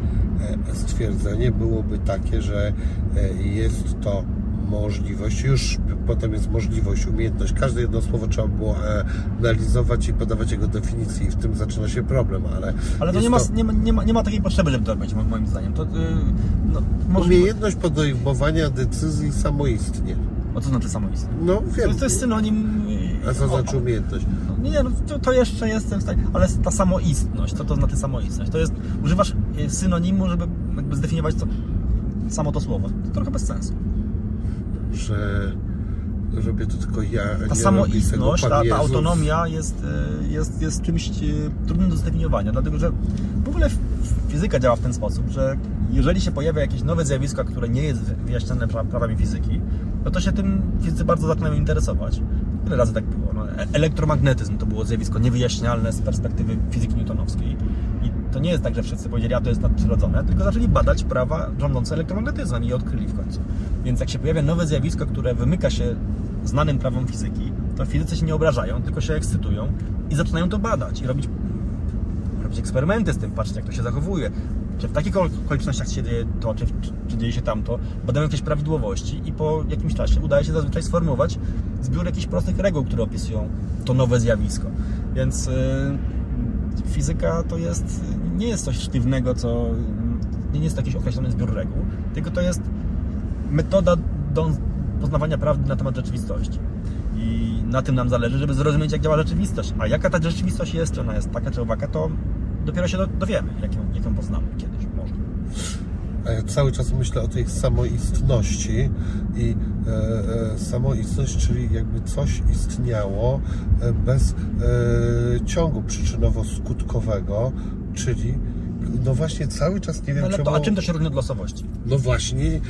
stwierdzenie byłoby takie, że e, jest to możliwość, już potem jest możliwość, umiejętność. Każde jedno słowo trzeba było e, analizować i podawać jego definicję i w tym zaczyna się problem, ale Ale to nie ma, nie, ma, nie, ma, nie ma takiej potrzeby, żeby to robić, mo- moim zdaniem. To, yy, no, może, umiejętność podejmowania decyzji samoistnie. o co znaczy samoistnie? No To, wiem. to jest synonim... yy, A co znaczy umiejętność? No Nie, nie, no to, to jeszcze jestem w stanie, ale ta samoistność, co to znaczy samoistność? To jest, używasz y, synonimu, żeby zdefiniować to, samo to słowo. To trochę bez sensu. Że robię to tylko ja, Ta samoistność, ta, ta autonomia jest, y, jest, jest czymś y, trudnym do zdefiniowania, dlatego że w ogóle fizyka działa w ten sposób, że jeżeli się pojawia jakieś nowe zjawisko, które nie jest wyjaśnione pra- prawami fizyki, no to się tym fizycy bardzo zaczynają interesować. Ile razy tak było? No, e- elektromagnetyzm to było zjawisko niewyjaśnialne z perspektywy fizyki newtonowskiej. To nie jest tak, że wszyscy powiedzieli, a to jest nadprzyrodzone, tylko zaczęli badać prawa rządzące elektromagnetyzmem i odkryli w końcu. Więc jak się pojawia nowe zjawisko, które wymyka się znanym prawom fizyki, to fizycy się nie obrażają, tylko się ekscytują i zaczynają to badać i robić, robić eksperymenty z tym, patrzeć jak to się zachowuje. Czy w takich okolicznościach się dzieje to, czy, czy, czy dzieje się tamto, badają jakieś prawidłowości i po jakimś czasie udaje się zazwyczaj sformułować zbiór jakichś prostych reguł, które opisują to nowe zjawisko. Więc yy, fizyka to jest, nie jest coś sztywnego, co nie jest jakiś określony zbiór reguł, tylko to jest metoda do poznawania prawdy na temat rzeczywistości. I na tym nam zależy, żeby zrozumieć, jak działa rzeczywistość. A jaka ta rzeczywistość jest, czy ona jest taka, czy owaka, to dopiero się do- dowiemy, jak ją, jak ją poznamy kiedyś, cały czas myślę o tej samoistności i e, e, samoistność, czyli jakby coś istniało e, bez ciągu przyczynowo-skutkowego, czyli no właśnie cały czas nie wiem Ale czemu... to, a czym to się różni od losowości? No właśnie, e, e,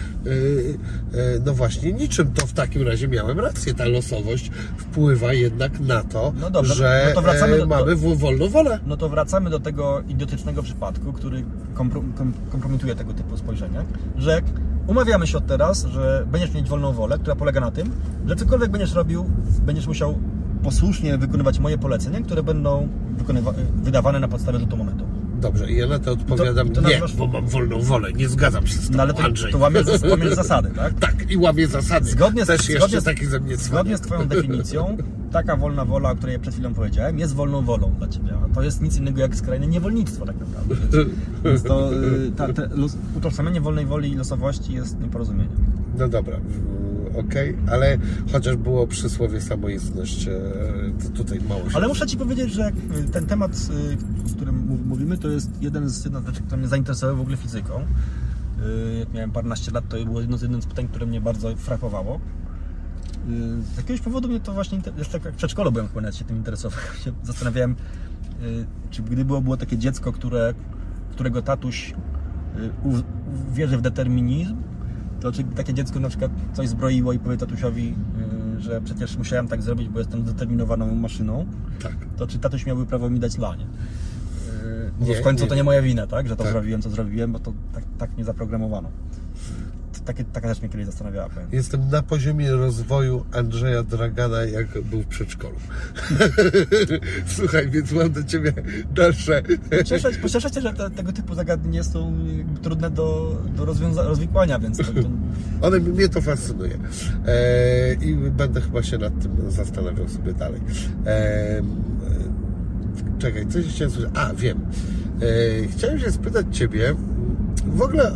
no właśnie niczym to w takim razie miałem rację. Ta losowość wpływa jednak na to, No dobra, że no to e, do- mamy do- wolną wolę. No to wracamy do tego idiotycznego przypadku, który kompro- kom- kompromituje tego typu spojrzenie, że umawiamy się od teraz, że będziesz mieć wolną wolę, która polega na tym, że cokolwiek będziesz robił, będziesz musiał posłusznie wykonywać moje polecenia, które będą wykonywa- wydawane na podstawie rzutu monetą. Dobrze, i ja na to odpowiadam, i to nie, bo mam wolną wolę, nie zgadzam się z tobą, No ale to, Andrzej. to łamiesz, zas- zasady, tak? Tak, i łamie zasady. Zgodnie z, Też zgodnie jeszcze z, taki ze mnie zgodnie z Twoją definicją, taka wolna wola, o której przed chwilą powiedziałem, jest wolną wolą dla Ciebie. To jest nic innego jak skrajne niewolnictwo tak naprawdę. Więc, więc to y, ta, te, los, utożsamianie wolnej woli i losowości jest nieporozumieniem. No dobra, okej, ale chociaż było przysłowie samoistność, e, to tutaj mało się... Ale muszę Ci powiedzieć, że y, ten temat, y, o którym mów- mówimy, to jest jeden z, jedna z rzeczy, które mnie zainteresowały w ogóle fizyką. Y, Jak miałem paręnaście lat, to było jedno z jednym z pytań, które mnie bardzo frapowało. Z jakiegoś powodu mnie to właśnie, jeszcze jak w przedszkolu byłem chyba się tym interesował. Się zastanawiałem, czy gdyby było, było takie dziecko, które, którego tatuś wierzy w determinizm, to czy takie dziecko na przykład coś zbroiło i powie tatusiowi, y, że przecież musiałem tak zrobić, bo jestem zdeterminowaną maszyną, Tak. to czy tatuś miałby prawo mi dać lanie? Yy, Bo Nie, w końcu nie. to nie moja wina, tak? Że to Tak. zrobiłem, co zrobiłem, bo to tak, tak mnie zaprogramowano. Takie, taka rzecz mnie kiedyś zastanawiała. powiem. Jestem na poziomie rozwoju Andrzeja Dragana, jak był w przedszkolu. Słuchaj, więc mam do Ciebie dalsze... Cieszę, się, że te, tego typu zagadnienia są trudne do, do rozwikłania, więc to, to, One, mnie to fascynuje. E, I będę chyba się nad tym zastanawiał sobie dalej. E, czekaj, coś chciałem słyszeć. A, wiem. E, chciałem się spytać Ciebie, w ogóle,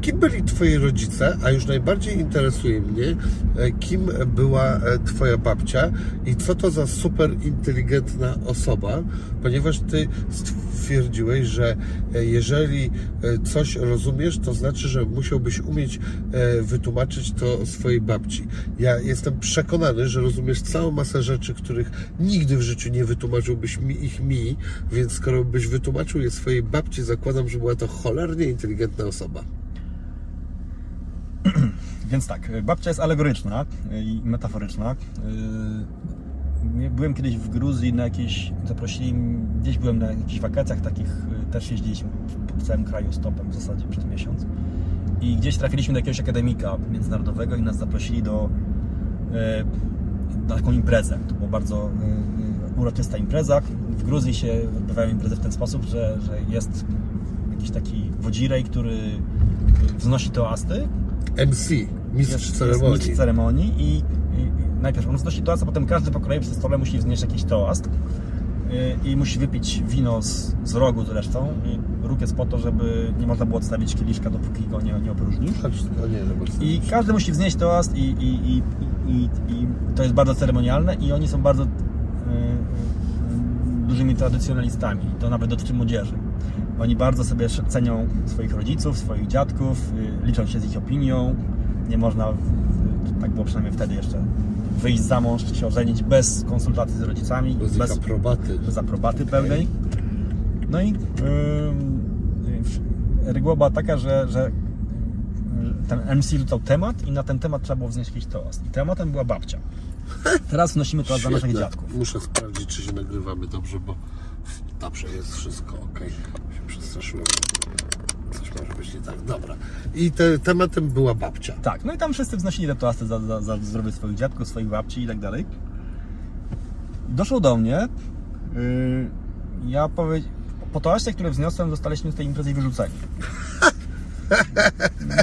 kim byli Twoi rodzice, a już najbardziej interesuje mnie, e, kim była e, Twoja babcia i co to za super inteligentna osoba, ponieważ Ty stwierdziłeś, że e, jeżeli coś rozumiesz, to znaczy, że musiałbyś umieć wytłumaczyć to swojej babci. Ja jestem przekonany, że rozumiesz całą masę rzeczy, których nigdy w życiu nie wytłumaczyłbyś mi, ich mi, więc skoro byś wytłumaczył je swojej babci, zakładam, że była to cholernie inteligentna osoba. Więc tak, babcia jest alegoryczna i metaforyczna. Yy, Byłem kiedyś w Gruzji na jakiejś, zaprosili, gdzieś byłem na jakichś wakacjach takich, yy, też jeździliśmy po całym kraju stopem w zasadzie przez miesiąc. I gdzieś trafiliśmy do jakiegoś akademika międzynarodowego i nas zaprosili do, yy, na taką imprezę. To była bardzo uroczysta impreza. W Gruzji się odbywają imprezy w ten sposób, że, że jest jakiś taki wodzirej, który wznosi toasty MC, mistrz ceremonii. Jest mistrz ceremonii i, i, najpierw on wznosi toast, a potem każdy po kolei przy stole musi wznieść jakiś toast i, i musi wypić wino z, z rogu zresztą i róg jest po to, żeby nie można było odstawić kieliszka, dopóki go nie, nie opróżnisz. Nie, no I każdy musi wznieść toast i, i, i, i, i, i to jest bardzo ceremonialne i oni są bardzo y, y, dużymi tradycjonalistami. To nawet dotyczy młodzieży. Oni bardzo sobie cenią swoich rodziców, swoich dziadków, y, liczą się z ich opinią. Nie można, w- tak było przynajmniej wtedy jeszcze, wyjść za mąż, czy się ożenić bez konsultacji z rodzicami, Bez bez, aprobaty. bez aprobaty pełnej. No i yy, reguła była taka, że, że ten MC rzucał temat i na ten temat trzeba było wznieść jakiś toast. I tematem była babcia. Teraz wnosimy toast za naszych dziadków. Muszę sprawdzić, czy się nagrywamy dobrze, bo dobrze jest wszystko ok. Się przestraszyłem. Coś może być nie tak. Dobra. I te, tematem była babcia. Tak, no i tam wszyscy wznosili te toasty za, za, za zdrowie swoich dziadków, swoich babci i tak dalej. Doszło do mnie. Yy, ja powie... Po toaście, które wzniosłem, zostaliśmy z tej imprezy wyrzuceni.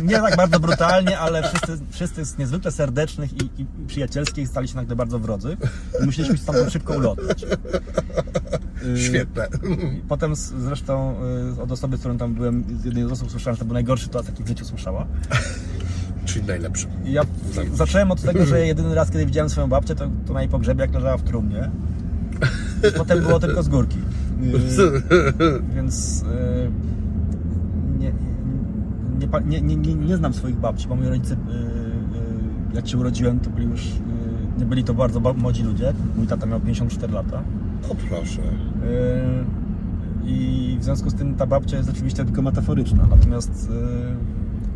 Nie tak bardzo brutalnie, ale wszyscy, wszyscy z niezwykle serdecznych i, i przyjacielskich stali się nagle bardzo wrodzy. Musieliśmy się stamtąd szybko ulotnić. Yy, Świetne. Potem zresztą y, od osoby, z którą tam byłem, z jednej z osób słyszałem, że to był najgorszy toast, jaki w życiu słyszała. Czyli najlepszy. Ja zacząłem od tego, że jedyny raz, kiedy widziałem swoją babcię, to, to na jej pogrzebie, jak leżała w trumnie. I potem było tylko z górki. Yy, więc nie, nie, nie, nie, nie, nie znam swoich babci, bo moi rodzice, jak się urodziłem, to byli już, nie byli to bardzo ba- młodzi ludzie. Mój tata miał 54 lata. O proszę. Yy, I w związku z tym ta babcia jest oczywiście tylko metaforyczna. Natomiast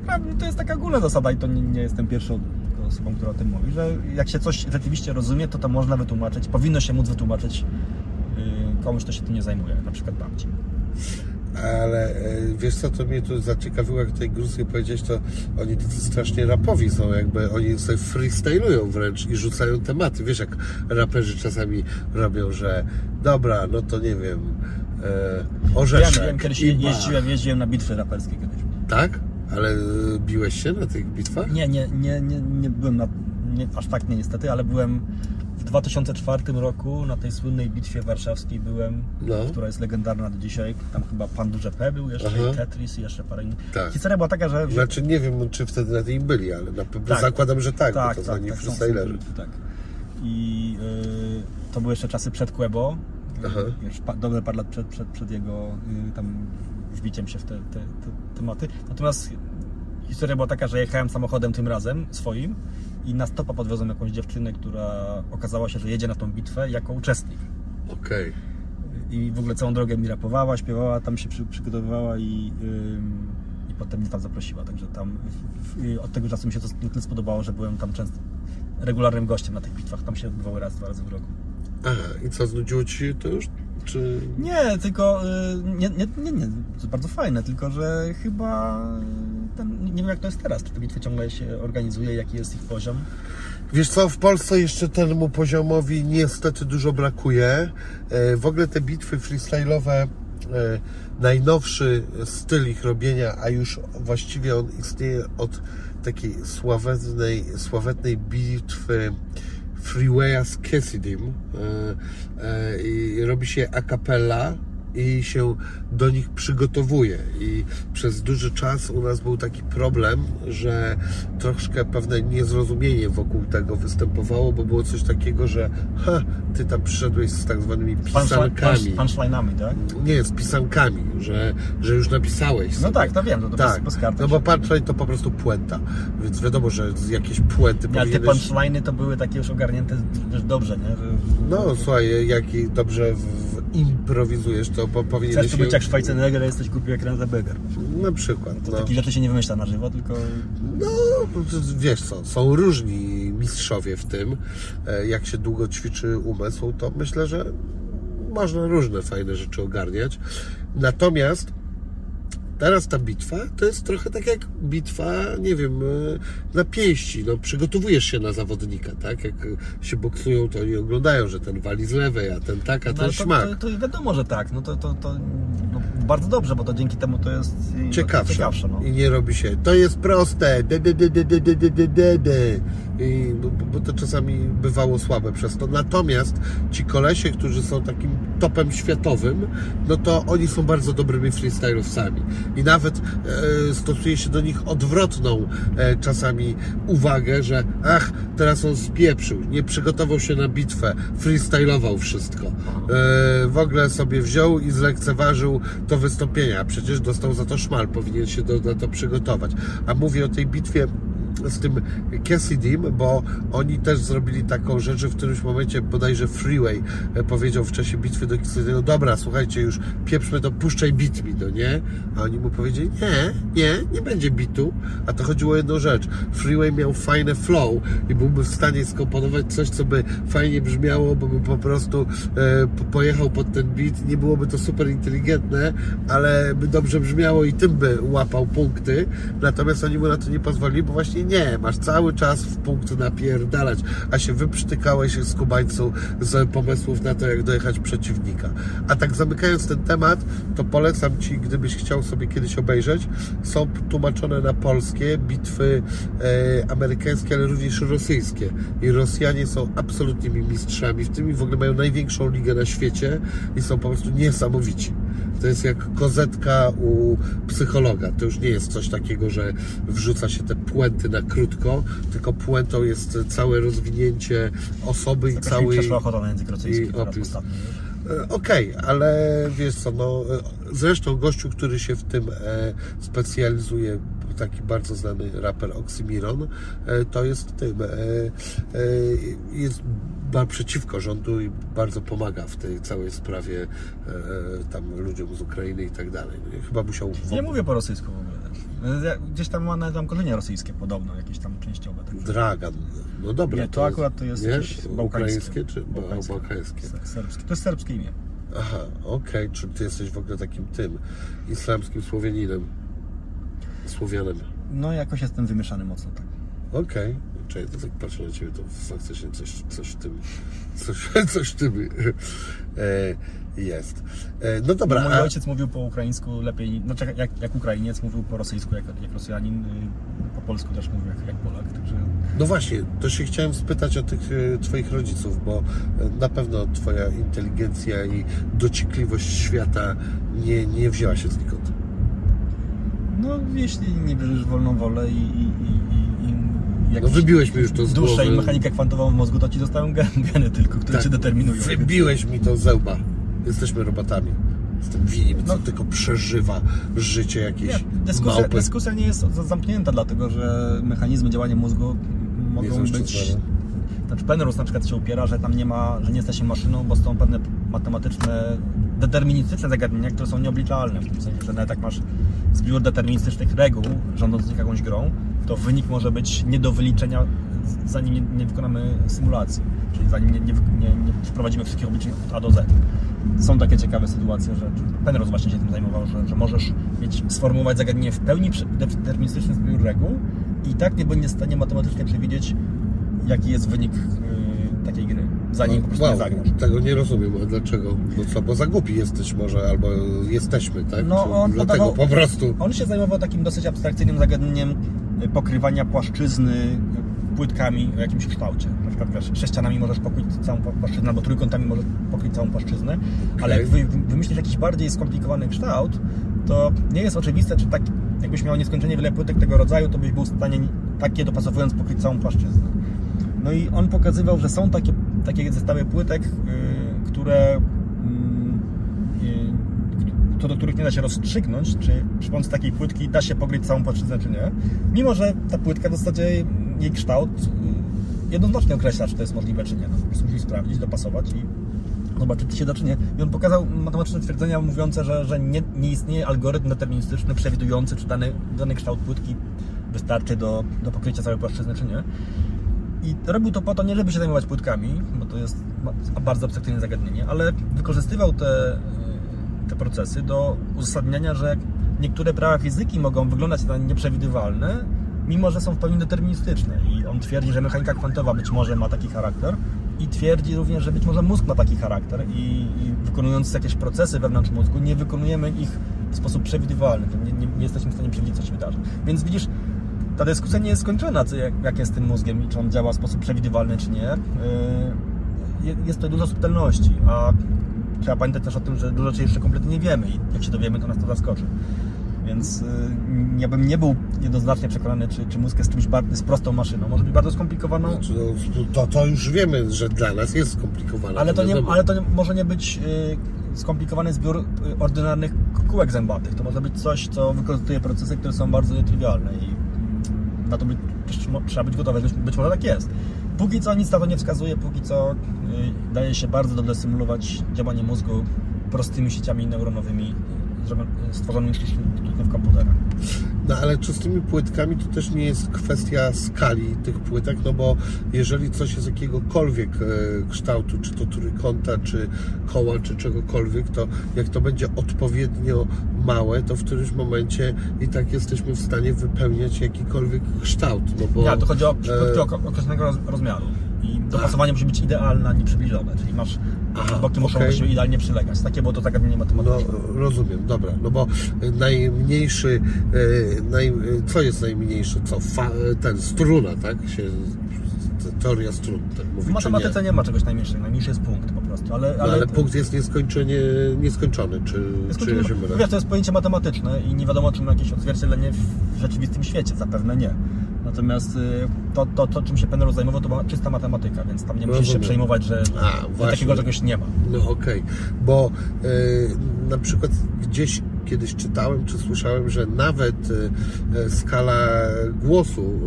prawda, to jest taka ogólna zasada i to nie, nie jestem pierwszą osobą, która o tym mówi, że jak się coś rzeczywiście rozumie, to to można wytłumaczyć, powinno się móc wytłumaczyć yy, komuś, kto się tym nie zajmuje, na przykład babci. Ale e, wiesz co, to mnie tu zaciekawiło, jak tutaj Gruzji powiedziałeś, to oni strasznie rapowi są, jakby oni sobie freestylują wręcz i rzucają tematy. Wiesz, jak raperzy czasami robią, że dobra, no to nie wiem, e, orzeszek wiem, kiedyś i bach. jeździłem, jeździłem na bitwy raperskie kiedyś. Tak? Ale e, biłeś się na tych bitwach? Nie, nie, nie, nie, nie byłem na, nie, aż tak nie niestety, ale byłem 2004 roku na tej słynnej bitwie warszawskiej byłem, No. która jest legendarna do dzisiaj. Tam chyba Pan Duże P był jeszcze, Aha. i Tetris i jeszcze parę innych. Tak. Historia była taka, że... Znaczy nie wiem, czy wtedy na niej byli, ale na pewno Tak. zakładam, że tak, tak, bo to tak, tak, freestylerzy. Tak. I y, to były jeszcze czasy przed Quebo. Aha. Już pa, dobre parę lat przed, przed, przed jego y, tam wbiciem się w te, te, te tematy. Natomiast historia była taka, że jechałem samochodem tym razem swoim i na stopa podwiozłem jakąś dziewczynę, która okazała się, że jedzie na tą bitwę jako uczestnik. Okej. I w ogóle całą drogę mi rapowała, śpiewała, tam się przy, przygotowywała i, ym, i potem mnie tam zaprosiła. Także tam w, od tego czasu mi się to tyle spodobało, że byłem tam często regularnym gościem na tych bitwach. Tam się odbywały raz, dwa razy w roku. Aha, i co, znudziło Ci się to już? Czy... Nie, tylko y, nie, nie, nie, nie, to bardzo fajne, tylko że chyba ten, nie wiem jak to jest teraz, czy te bitwy ciągle się organizuje, jaki jest ich poziom. Wiesz co, w Polsce jeszcze temu poziomowi niestety dużo brakuje. E, W ogóle te bitwy freestyle'owe, e, najnowszy styl ich robienia, a już właściwie on istnieje od takiej sławetnej, sławetnej bitwy Freewaya z Cassidym. E, robi się a cappella i się do nich przygotowuje. I przez duży czas u nas był taki problem, że troszkę pewne niezrozumienie wokół tego występowało, bo było coś takiego, że ha, ty tam przyszedłeś z tak zwanymi pisankami. Punchline'ami, tak? Nie, z pisankami, że, że już napisałeś. No sobie. tak, to wiem, to, to Tak, bez, bez no bo punchline to po prostu puenta, więc wiadomo, że z jakieś puenty Ale te powinieneś... punchline'y to były takie już ogarnięte też dobrze, nie? Że, No słuchaj, jak dobrze improwizujesz, to po, powinieneś... Chcesz tu być jak Schwarzenegger, a jesteś głupi jak Renzebeger. Na przykład, To no. takich rzeczy się nie wymyśla na żywo, tylko No, wiesz co, są różni mistrzowie w tym. E, Jak się długo ćwiczy umysł, to myślę, że można różne fajne rzeczy ogarniać. Natomiast teraz ta bitwa to jest trochę tak jak bitwa, nie wiem, e, na pięści. No, przygotowujesz się na zawodnika, tak? Jak się boksują, to oni oglądają, że ten wali z lewej, a ten tak, a no ten no. To, to, to wiadomo, że tak. No to, to, to no, bardzo dobrze, bo to dzięki temu to jest ciekawsze. ciekawsze no. I nie robi się. To jest proste. De, de, de, de, de, de, de, de. I, bo, bo to czasami bywało słabe przez to. Natomiast ci kolesie, którzy są takim topem światowym, no to oni są bardzo dobrymi freestylowcami. I nawet e, stosuje się do nich odwrotną e, czasami uwagę, że ach, teraz on spieprzył, nie przygotował się na bitwę, freestylował wszystko. E, w ogóle sobie wziął i zlekceważył to wystąpienie, a przecież dostał za to szmal, powinien się do, na to przygotować. A mówię o tej bitwie z tym Cassidym, bo oni też zrobili taką rzecz, w którymś momencie bodajże Freeway e, powiedział w czasie bitwy do Cassidy'ego, dobra, słuchajcie, już pieprzmy to, puszczaj bit mi, no nie? A oni mu powiedzieli, nie, nie, nie będzie bitu, a to chodziło o jedną rzecz. Freeway miał fajne flow i byłby w stanie skomponować coś, co by fajnie brzmiało, bo by po prostu e, po- pojechał pod ten beat, nie byłoby to super inteligentne, ale by dobrze brzmiało i tym by łapał punkty, natomiast oni mu na to nie pozwolili, bo właśnie nie, masz cały czas w punkt napierdalać, a się wyprztykałeś z kubańcu z pomysłów na to, jak dojechać przeciwnika. A tak zamykając ten temat, to polecam Ci, gdybyś chciał sobie kiedyś obejrzeć, są tłumaczone na polskie bitwy e, amerykańskie, ale również rosyjskie. I Rosjanie są absolutnymi mistrzami w tym i w ogóle mają największą ligę na świecie i są po prostu niesamowici. To jest jak kozetka u psychologa. To już nie jest coś takiego, że wrzuca się te puenty na krótko, tylko puentą jest całe rozwinięcie osoby i całej... przeszła ochota na język rosyjski? E, Okej, ale wiesz co, no zresztą gościu, który się w tym e, specjalizuje, taki bardzo znany raper Oxymiron, e, to jest tym, e, e, jest przeciwko rządu i bardzo pomaga w tej całej sprawie e, tam ludziom z Ukrainy i tak dalej. No Chyba musiał... w- Nie mówię po rosyjsku w ogóle też. Ja- Gdzieś tam ma nawet tam korzenie rosyjskie podobno, jakieś tam częściowe. także- Dragan. No dobra. Nie, to akurat to jest nie? jakieś bałkańskie. Czy ba- Bałkańskie. bałkańskie? Se- Serbskie. To jest serbskie imię. Aha, okej, czyli ty jesteś w ogóle takim tym islamskim Słowianinem. Słowianem. No jakoś jestem wymieszany mocno tak. Okej. Czekaj, to tak patrzę na Ciebie, to faktycznie coś, coś w tym, coś, coś w tym e, jest. E, no dobra, Mój ojciec mówił po ukraińsku lepiej, znaczy jak, jak Ukrainiec mówił po rosyjsku, jak, jak Rosjanin, y, po polsku też mówił jak, jak Polak, także no właśnie, to się chciałem spytać o tych e, Twoich rodziców, bo e, na pewno Twoja inteligencja i dociekliwość świata nie, nie wzięła się znikąd. no jeśli nie bierzesz wolną wolę i, i, i, No wybiłeś mi już to z głowy. i mechanikę kwantową w mózgu, to ci zostają gen- geny tylko, które Tak, cię determinują. Wybiłeś mi to ze łba. Jesteśmy robotami. Jestem winien, co No. tylko przeżywa życie jakieś Nie, dyskusja, małpy. dyskusja nie jest za- zamknięta, dlatego że mechanizmy działania mózgu mogą być. Znaczy Penrose na przykład się upiera, że tam nie ma, że nie jesteśmy maszyną, bo są pewne matematyczne, deterministyczne zagadnienia, które są nieobliczalne. W tym sensie, że nawet jak masz zbiór deterministycznych reguł rządzących jakąś grą, to wynik może być nie do wyliczenia, zanim nie, nie wykonamy symulacji. Czyli zanim nie, nie, nie, wprowadzimy wszystkich obliczeń od A do Z. Są takie ciekawe sytuacje, że Penrose właśnie się tym zajmował, że, że możesz mieć, sformułować zagadnienie w pełni deterministyczny zbiór reguł i tak nie będzie w stanie matematycznie przewidzieć, jaki jest wynik yy, takiej gry, zanim po prostu wow, nie zagrasz. Tego nie rozumiem, a dlaczego? No co, bo za głupi jesteś może, albo jesteśmy, tak? No, on Dlatego podawał- po prostu. On się zajmował takim dosyć abstrakcyjnym zagadnieniem y, pokrywania płaszczyzny y, płytkami o jakimś kształcie. Na przykład wiesz, sześcianami możesz pokryć całą pła- płaszczyznę, albo trójkątami możesz pokryć całą płaszczyznę, ale jak wy, wymyślisz jakiś bardziej skomplikowany kształt, to nie jest oczywiste, czy tak, jakbyś miał nieskończenie wiele płytek tego rodzaju, to byś był w stanie takie dopasowując pokryć całą płaszczyznę. No i on pokazywał, że są takie, takie zestawy płytek, y, które mm, y, do których nie da się rozstrzygnąć, czy przy pomocy takiej płytki da się pokryć całą płaszczyznę, czy nie. Mimo, że ta płytka w zasadzie jej kształt y, jednoznacznie określa, czy to jest możliwe, czy nie. No, po prostu sprawdzić, dopasować i zobaczyć, czy się da, czy nie. I on pokazał matematyczne twierdzenia mówiące, że, że nie, nie istnieje algorytm deterministyczny przewidujący, czy dany, dany kształt płytki wystarczy do, do pokrycia całej płaszczyzny, czy nie. I robił to po to nie, żeby się zajmować płytkami, bo to jest bardzo abstrakcyjne zagadnienie, ale wykorzystywał te, te procesy do uzasadniania, że niektóre prawa fizyki mogą wyglądać na nieprzewidywalne, mimo że są w pełni deterministyczne. I on twierdzi, że mechanika kwantowa być może ma taki charakter i twierdzi również, że być może mózg ma taki charakter i, i wykonując jakieś procesy wewnątrz mózgu, nie wykonujemy ich w sposób przewidywalny, nie, nie, nie jesteśmy w stanie przewidzieć, co się wydarzy. Więc widzisz, ta dyskusja nie jest skończona, co, jak, jak jest z tym mózgiem i czy on działa w sposób przewidywalny, czy nie. Je- Jest to dużo subtelności, a trzeba pamiętać też o tym, że dużo rzeczy jeszcze kompletnie nie wiemy i jak się dowiemy, to nas to zaskoczy. Więc yy, ja bym nie był jednoznacznie przekonany, czy, czy mózg jest czymś bardzo, jest prostą maszyną. Może być bardzo skomplikowaną, Znaczy, no, to, to już wiemy, że dla nas jest skomplikowane. ale to, nie, ale to może nie być yy, skomplikowany zbiór ordynarnych kółek zębatych. To może być coś, co wykorzystuje procesy, które są bardzo nietrywialne i na to by, trzeba być gotowy, być, być może tak jest. Póki co nic na to nie wskazuje, póki co y, daje się bardzo dobrze symulować działanie mózgu prostymi sieciami neuronowymi stworzonymi w komputerach. No ale czy z tymi płytkami to też nie jest kwestia skali tych płytek, no bo jeżeli coś jest jakiegokolwiek e, kształtu, czy to trójkąta, czy koła, czy czegokolwiek, to jak to będzie odpowiednio małe, to w którymś momencie i tak jesteśmy w stanie wypełniać jakikolwiek kształt. No bo, ja, to chodzi o e... określonego rozmiaru. I dopasowanie musi być idealne, nie przybliżone, czyli masz Aha, boki muszą okay. się idealnie przylegać. Takie było to zagadnienie matematyczne. No, rozumiem, dobra, no bo najmniejszy, e, naj, co jest najmniejsze, co, Fa, ten, struna, tak, się teoria strun, tak mówi, W matematyce nie? nie? ma czegoś najmniejszego, najmniejszy jest punkt po prostu, ale... Ale, no, ale punkt jest nieskończenie, nieskończony, czy, czy ja się mylę? Wiesz, to jest pojęcie matematyczne i nie wiadomo, czy ma jakieś odzwierciedlenie w rzeczywistym świecie, zapewne nie. Natomiast y, to, to, to, czym się Penrose zajmował, to była czysta matematyka, więc tam nie musisz się przejmować, że, A, że takiego czegoś nie ma. No okej, okay. bo y, na przykład gdzieś kiedyś czytałem czy słyszałem, że nawet y, skala głosu,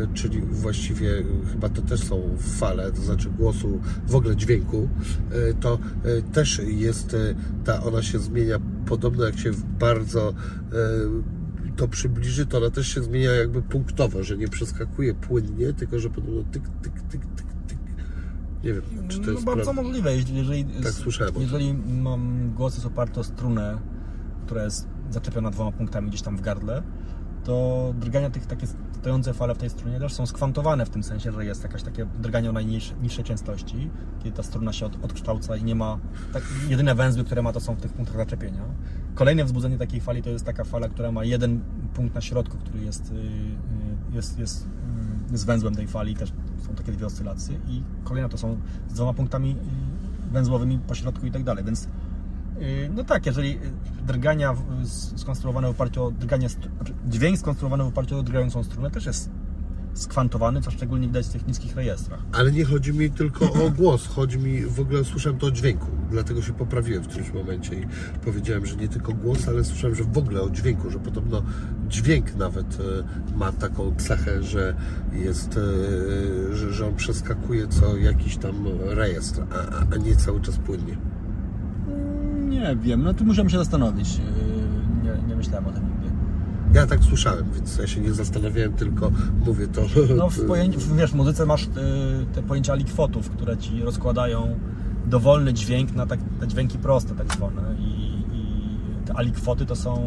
y, czyli właściwie chyba to też są fale, to znaczy głosu, w ogóle dźwięku, y, to też jest, ta, ona się zmienia podobno jak się bardzo to przybliży, to ona też się zmienia jakby punktowo, że nie przeskakuje płynnie, tylko że podobno tyk, tyk, tyk, tyk, tyk. Nie wiem, czy to no, jest bardzo prawda. możliwe, jeżeli, tak słyszałem jeżeli mam głos jest oparty o strunę, która jest zaczepiona dwoma punktami gdzieś tam w gardle, to drgania tych takie stojące fale w tej strunie też są skwantowane w tym sensie, że jest jakaś takie drganie o najniższej częstości, kiedy ta struna się od, odkształca i nie ma, tak, jedyne węzły, które ma to są w tych punktach zaczepienia. Kolejne wzbudzenie takiej fali to jest taka fala, która ma jeden punkt na środku, który jest, y, y, jest, jest, y, jest węzłem tej fali, też są takie dwie oscylacje i kolejna to są z dwoma punktami węzłowymi po środku i tak dalej, więc no tak, jeżeli drgania skonstruowane w oparciu o drganie, dźwięk skonstruowany w oparciu o drgającą strunę też jest skwantowany, co szczególnie widać w tych niskich rejestrach. Ale nie chodzi mi tylko o głos, chodzi mi, w ogóle słyszałem to o dźwięku, dlatego się poprawiłem w którymś momencie i powiedziałem, że nie tylko głos, ale słyszałem, że w ogóle o dźwięku, że podobno dźwięk nawet e, ma taką cechę, że jest, e, że on przeskakuje co jakiś tam rejestr, a, a nie cały czas płynnie. Nie wiem, no tu musiałem się zastanowić. E, nie, nie myślałem o tym nigdy. Ja tak słyszałem, więc ja się nie zastanawiałem, tylko mówię to. No w, wiesz, w muzyce masz y, te pojęcia alikwotów, które ci rozkładają dowolny dźwięk na tak, te dźwięki proste tak zwane i, i te alikwoty to są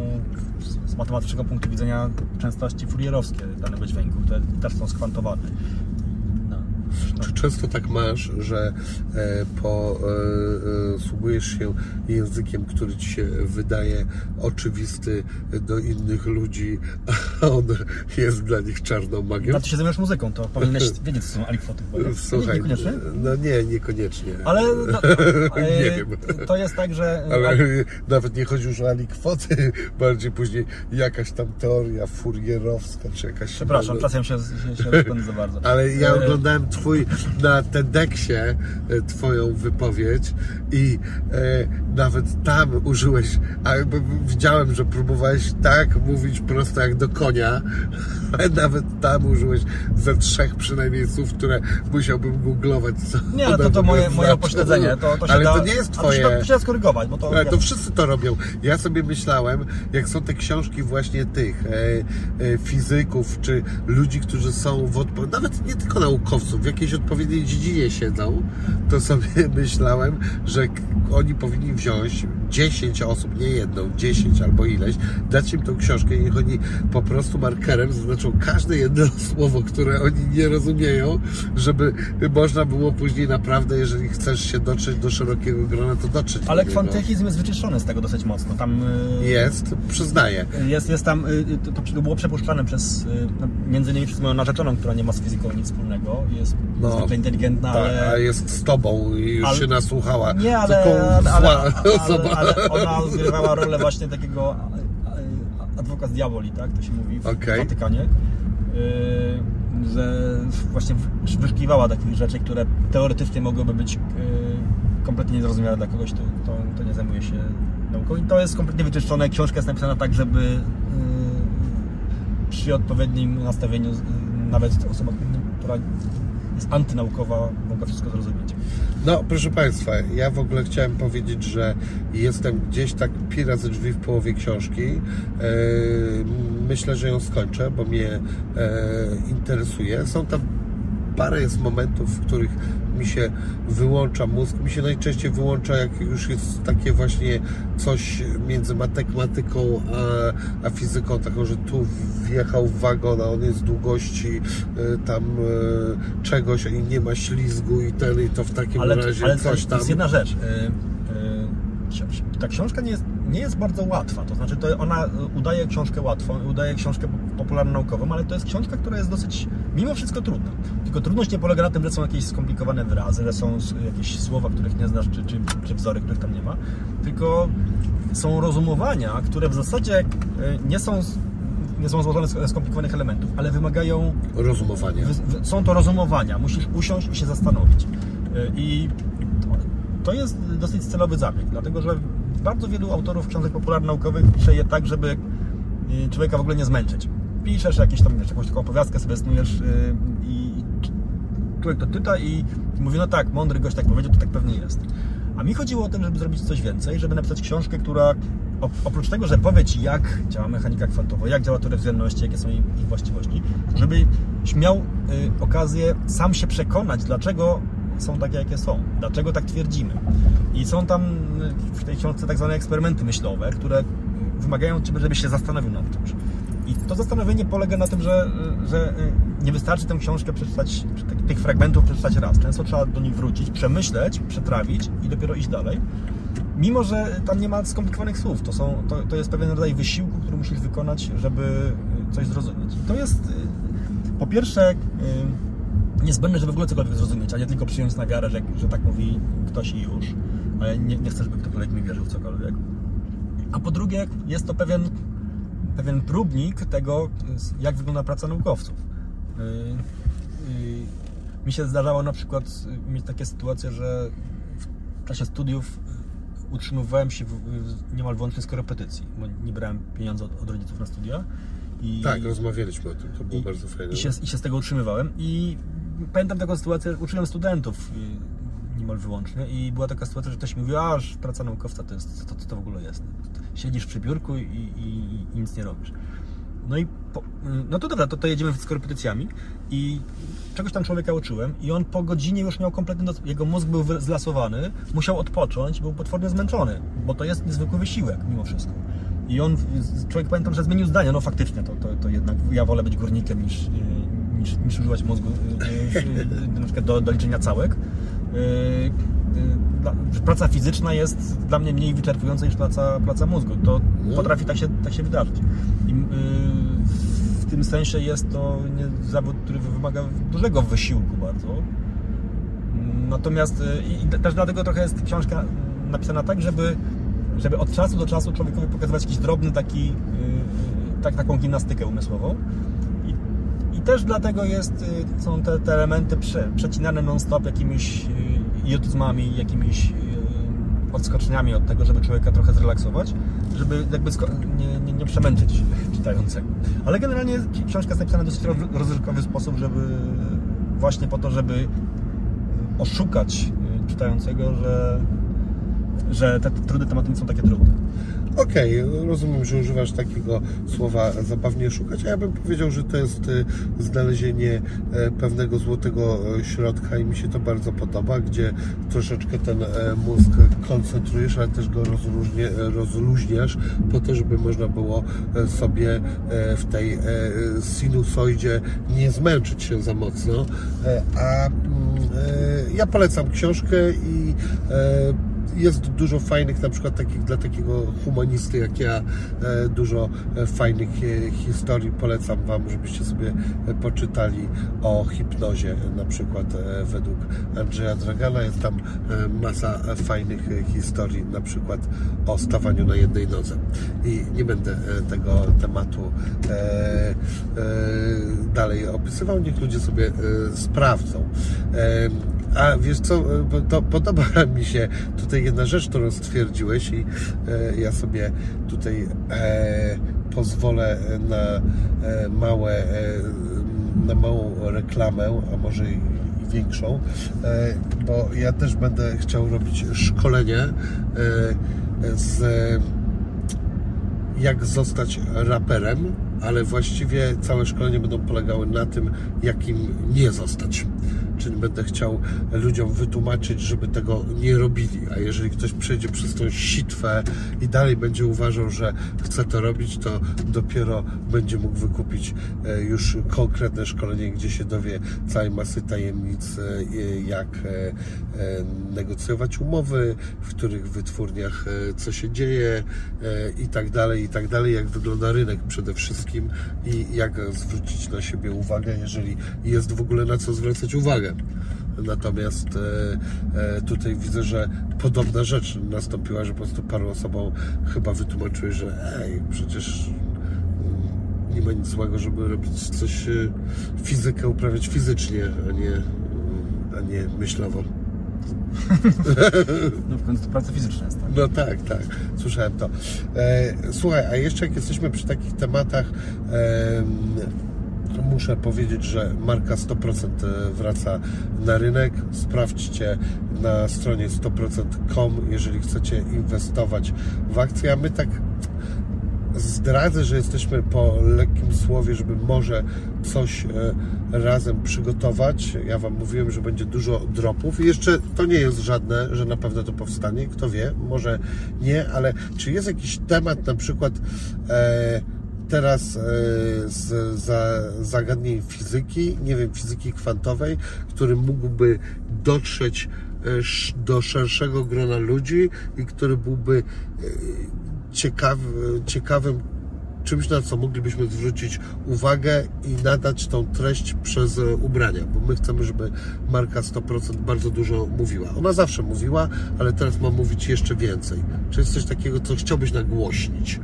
z matematycznego punktu widzenia częstości furierowskie danego dźwięku, które też są skwantowane. Czy często tak masz, że e, posługujesz e, e, się językiem, który ci się wydaje oczywisty do innych ludzi, a on jest dla nich czarną magią? A ty się zajmujesz muzyką, to powinieneś wiedzieć, co są alikwoty. Słuchaj, niekoniecznie? No nie, niekoniecznie. Ale no, nie wiem. To jest tak, że... Ale nawet nie chodzi już o alikwoty, bardziej później jakaś tam teoria furierowska, czy jakaś... Przepraszam, czasem się, się, za bardzo. Ale ja oglądałem twój, na TEDxie e, twoją wypowiedź i e, nawet tam użyłeś, a widziałem, że próbowałeś tak mówić prosto jak do konia, ale nawet tam użyłeś ze trzech przynajmniej słów, które musiałbym googlować. Nie, ale to, to moje, moje upośledzenie. To, to ale da, to nie jest twoje. To się skorygować, bo to... Ale to wszyscy to robią. Ja sobie myślałem, jak są te książki właśnie tych e, e, fizyków, czy ludzi, którzy są w odpo... nawet nie tylko naukowców, w jakiejś odpowiedniej dziedzinie siedzą, to sobie myślałem, że oni powinni wziąć 10 osób, nie jedną, 10 albo ileś, dać im tą książkę i niech oni po prostu markerem zaznaczą każde jedno słowo, które oni nie rozumieją, żeby można było później naprawdę, jeżeli chcesz się dotrzeć do szerokiego grona, to dotrzeć Ale kwantychizm jest wyczyszczony z tego dosyć mocno. Tam y, jest, przyznaję. Jest, jest tam, y, to, to było przepuszczane przez, y, no, między innymi przez moją narzeczoną, która nie ma z fizyką nic wspólnego. Jest no, inteligentna, tak, ale... a jest z tobą i już ale... się nasłuchała. Nie, ale, ale, ale, ale, ona odgrywała rolę właśnie takiego adwokat diaboli, tak? To się mówi w okay. Watykanie. Yy, że właśnie wyszukiwała takich rzeczy, które teoretycznie mogłyby być yy, kompletnie niezrozumiałe dla kogoś, kto, kto, kto nie zajmuje się nauką. I to jest kompletnie wyczyszczone. Książka jest napisana tak, żeby yy, przy odpowiednim nastawieniu, nawet osoba, która antynaukowa, mogła wszystko zrozumieć. No, proszę Państwa, ja w ogóle chciałem powiedzieć, że jestem gdzieś tak pi razy drzwi w połowie książki. E, myślę, że ją skończę, bo mnie e, interesuje. Są tam parę jest momentów, w których mi się wyłącza mózg. Mi się najczęściej wyłącza, jak już jest takie właśnie coś między matematyką a, a fizyką, taką, że tu wjechał wagon, a on jest długości y, tam y, czegoś i nie ma ślizgu i ten i to w takim ale, razie ale coś tam. jest jedna rzecz. Y, ta książka nie jest, nie jest bardzo łatwa. To znaczy, to ona udaje książkę łatwą, udaje książkę popularno-naukową, ale to jest książka, która jest dosyć, mimo wszystko trudna. Tylko trudność nie polega na tym, że są jakieś skomplikowane wyrazy, że są jakieś słowa, których nie znasz, czy, czy, czy wzory, których tam nie ma, tylko są rozumowania, które w zasadzie e, nie są nie są złożone z skomplikowanych elementów, ale wymagają rozumowania. Są to rozumowania. Musisz usiąść i się zastanowić. E, I to jest dosyć celowy zabieg, dlatego że bardzo wielu autorów książek popularno-naukowych pisze je tak, żeby y, człowieka w ogóle nie zmęczyć. Piszesz jakieś tam, wiesz, jakąś taką opowiastkę sobie snujesz y, i człowiek to czyta i mówi, no tak, mądry gość tak powiedział, to tak pewnie jest. A mi chodziło o to, żeby zrobić coś więcej, żeby napisać książkę, która oprócz tego, że powie Ci, jak działa mechanika kwantowa, jak działa teoria względności, jakie są jej, ich właściwości, żebyś miał y, okazję sam się przekonać, dlaczego są takie, jakie są. Dlaczego tak twierdzimy? I są tam w tej książce tak zwane eksperymenty myślowe, które wymagają od Ciebie, żebyś się zastanowił nad czymś. I to zastanowienie polega na tym, że, że nie wystarczy tę książkę przeczytać, tych fragmentów przeczytać raz. Często trzeba do nich wrócić, przemyśleć, przetrawić i dopiero iść dalej. Mimo, że tam nie ma skomplikowanych słów, to, są, to, to jest pewien rodzaj wysiłku, który musisz wykonać, żeby coś zrozumieć. I to jest po pierwsze niezbędne, żeby w ogóle cokolwiek zrozumieć, a nie tylko przyjąć na wiarę, że, że tak mówi ktoś i już. Ale nie, nie chcę, żeby ktokolwiek mi wierzył w cokolwiek. A po drugie, jest to pewien, pewien próbnik tego, jak wygląda praca naukowców. Yy, yy, mi się zdarzało na przykład mieć takie sytuacje, że w czasie studiów utrzymywałem się w, niemal wyłącznie z korepetycji, bo nie brałem pieniędzy od, od rodziców na studia. I, tak, rozmawialiśmy o tym, to było i, bardzo fajne. I się, I się z tego utrzymywałem. I pamiętam taką sytuację, uczyłem studentów niemal wyłącznie i była taka sytuacja, że ktoś mi mówił, a praca naukowca to jest, co to, to w ogóle jest? Siedzisz przy biurku i, i, i nic nie robisz. No i po, no to dobra, to, to jedziemy z korepetycjami i czegoś tam człowieka uczyłem i on po godzinie już miał kompletny, jego mózg był zlasowany, musiał odpocząć, był potwornie zmęczony, bo to jest niezwykły wysiłek mimo wszystko. I on, człowiek pamiętam, że zmienił zdanie, no faktycznie, to, to, to jednak ja wolę być górnikiem niż, niż, niż używać mózgu y, y, y, na przykład do, do liczenia całek. Praca fizyczna jest dla mnie mniej wyczerpująca niż praca, praca mózgu. To no. potrafi tak się, tak się wydarzyć. I w tym sensie jest to zawód, który wymaga dużego wysiłku bardzo. Natomiast i też dlatego trochę jest książka napisana tak, żeby, żeby od czasu do czasu człowiekowi pokazywać jakiś drobny taki, tak, taką gimnastykę umysłową też dlatego jest, y, są te, te elementy prze, przecinane non-stop jakimiś y, idiotyzmami, jakimiś y, odskoczniami od tego, żeby człowieka trochę zrelaksować, żeby jakby nie, nie, nie przemęczyć czytającego. Ale generalnie książka jest napisana w dosyć rozrywkowy sposób, żeby właśnie po to, żeby oszukać czytającego, że, że te trudne tematy są takie trudne. Okej, okay, rozumiem, że używasz takiego słowa zabawnie szukać, a ja bym powiedział, że to jest y, znalezienie e, pewnego złotego e, środka i mi się to bardzo podoba, gdzie troszeczkę ten e, mózg koncentrujesz, ale też go rozluźniasz po to, żeby można było sobie w tej sinusoidzie nie zmęczyć się za mocno. A mm, ja polecam książkę i jest dużo fajnych, na przykład takich dla takiego humanisty jak ja, e, dużo e, fajnych e, historii. Polecam Wam, żebyście sobie poczytali o hipnozie, na przykład według Andrzeja Dragana. Jest tam masa fajnych historii, na przykład o stawaniu na jednej nodze. I nie będę tego tematu dalej opisywał, niech ludzie sobie sprawdzą. A wiesz co, to podoba mi się tutaj jedna rzecz, którą stwierdziłeś i e, ja sobie tutaj e, pozwolę na e, małe, e, na małą reklamę, a może i większą, e, bo ja też będę chciał robić szkolenie e, z jak zostać raperem, ale właściwie całe szkolenie będą polegały na tym, jakim nie zostać. Czyli będę chciał ludziom wytłumaczyć, żeby tego nie robili. A jeżeli ktoś przejdzie przez tą sitwę i dalej będzie uważał, że chce to robić, to dopiero będzie mógł wykupić e, już konkretne szkolenie, gdzie się dowie całej masy tajemnic, e, jak e, negocjować umowy, w których wytwórniach co się dzieje i tak dalej, i tak dalej, jak wygląda rynek przede wszystkim i jak zwrócić na siebie uwagę, jeżeli jest w ogóle na co zwracać uwagę. Natomiast e, e, tutaj widzę, że podobna rzecz nastąpiła, że po prostu paru osobom chyba wytłumaczyły, że ej, przecież mm, nie ma nic złego, żeby robić coś, e, fizykę uprawiać fizycznie, a nie, a nie myślowo. No w końcu to praca fizyczna jest, tak? No tak, tak, słyszałem to. Słuchaj, a jeszcze jak jesteśmy przy takich tematach, muszę powiedzieć, że marka 100% wraca na rynek. Sprawdźcie na stronie 100%com, jeżeli chcecie inwestować w akcje. A my tak zdradzę, że jesteśmy po lekkim słowie, żeby może coś e, razem przygotować. Ja Wam mówiłem, że będzie dużo dropów i jeszcze to nie jest żadne, że na pewno to powstanie. Kto wie, może nie, ale czy jest jakiś temat na przykład e, teraz e, z za, zagadnień fizyki, nie wiem, fizyki kwantowej, który mógłby dotrzeć e, do szerszego grona ludzi i który byłby e, ciekawy, ciekawym czymś, na co moglibyśmy zwrócić uwagę i nadać tą treść przez ubrania, bo my chcemy, żeby marka 100% bardzo dużo mówiła. Ona zawsze mówiła, ale teraz ma mówić jeszcze więcej. Czy jest coś takiego, co chciałbyś nagłośnić?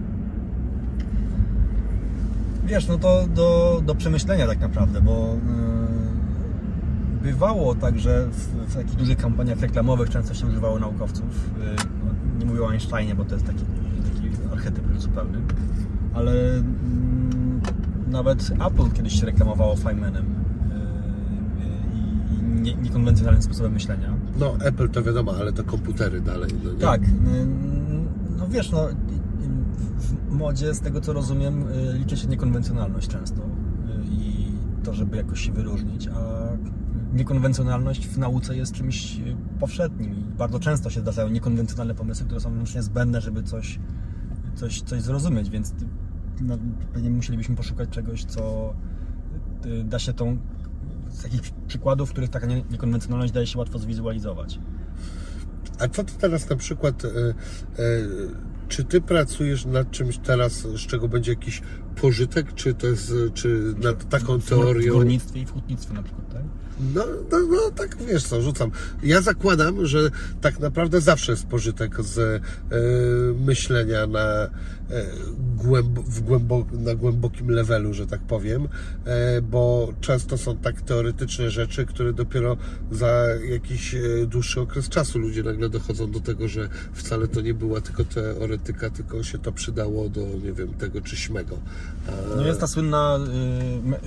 Wiesz, no to do, do przemyślenia tak naprawdę, bo yy, bywało tak, że w, w takich dużych kampaniach reklamowych często się używało naukowców. Yy, no, nie mówię o Einsteinie, bo to jest taki, taki archetyp zupełny, ale yy, nawet Apple kiedyś się reklamowało Feynmanem yy, i nie, niekonwencjonalnym sposobem myślenia. No, Apple to wiadomo, ale to komputery dalej. No? Tak, no wiesz, no w modzie, z tego co rozumiem, y, liczy się niekonwencjonalność często y, i to, żeby jakoś się wyróżnić, a niekonwencjonalność w nauce jest czymś y, powszednim i bardzo często się zdarzają niekonwencjonalne pomysły, które są wyłącznie zbędne, żeby coś, coś, coś zrozumieć, więc no, pewnie musielibyśmy poszukać czegoś, co da się tą z takich przykładów, w których taka niekonwencjonalność daje się łatwo zwizualizować. A co to teraz na przykład czy ty pracujesz nad czymś teraz, z czego będzie jakiś pożytek, czy to jest, czy nad taką teorią? W górnictwie i w hutnictwie na przykład, tak? No, no, no, tak wiesz co, rzucam. Ja zakładam, że tak naprawdę zawsze jest pożytek z e, myślenia na, e, głęb, w głębo, na głębokim levelu, że tak powiem, e, bo często są tak teoretyczne rzeczy, które dopiero za jakiś e, dłuższy okres czasu ludzie nagle dochodzą do tego, że wcale to nie była tylko teoretyka, tylko się to przydało do, nie wiem, tego czy śmego. No jest ta słynna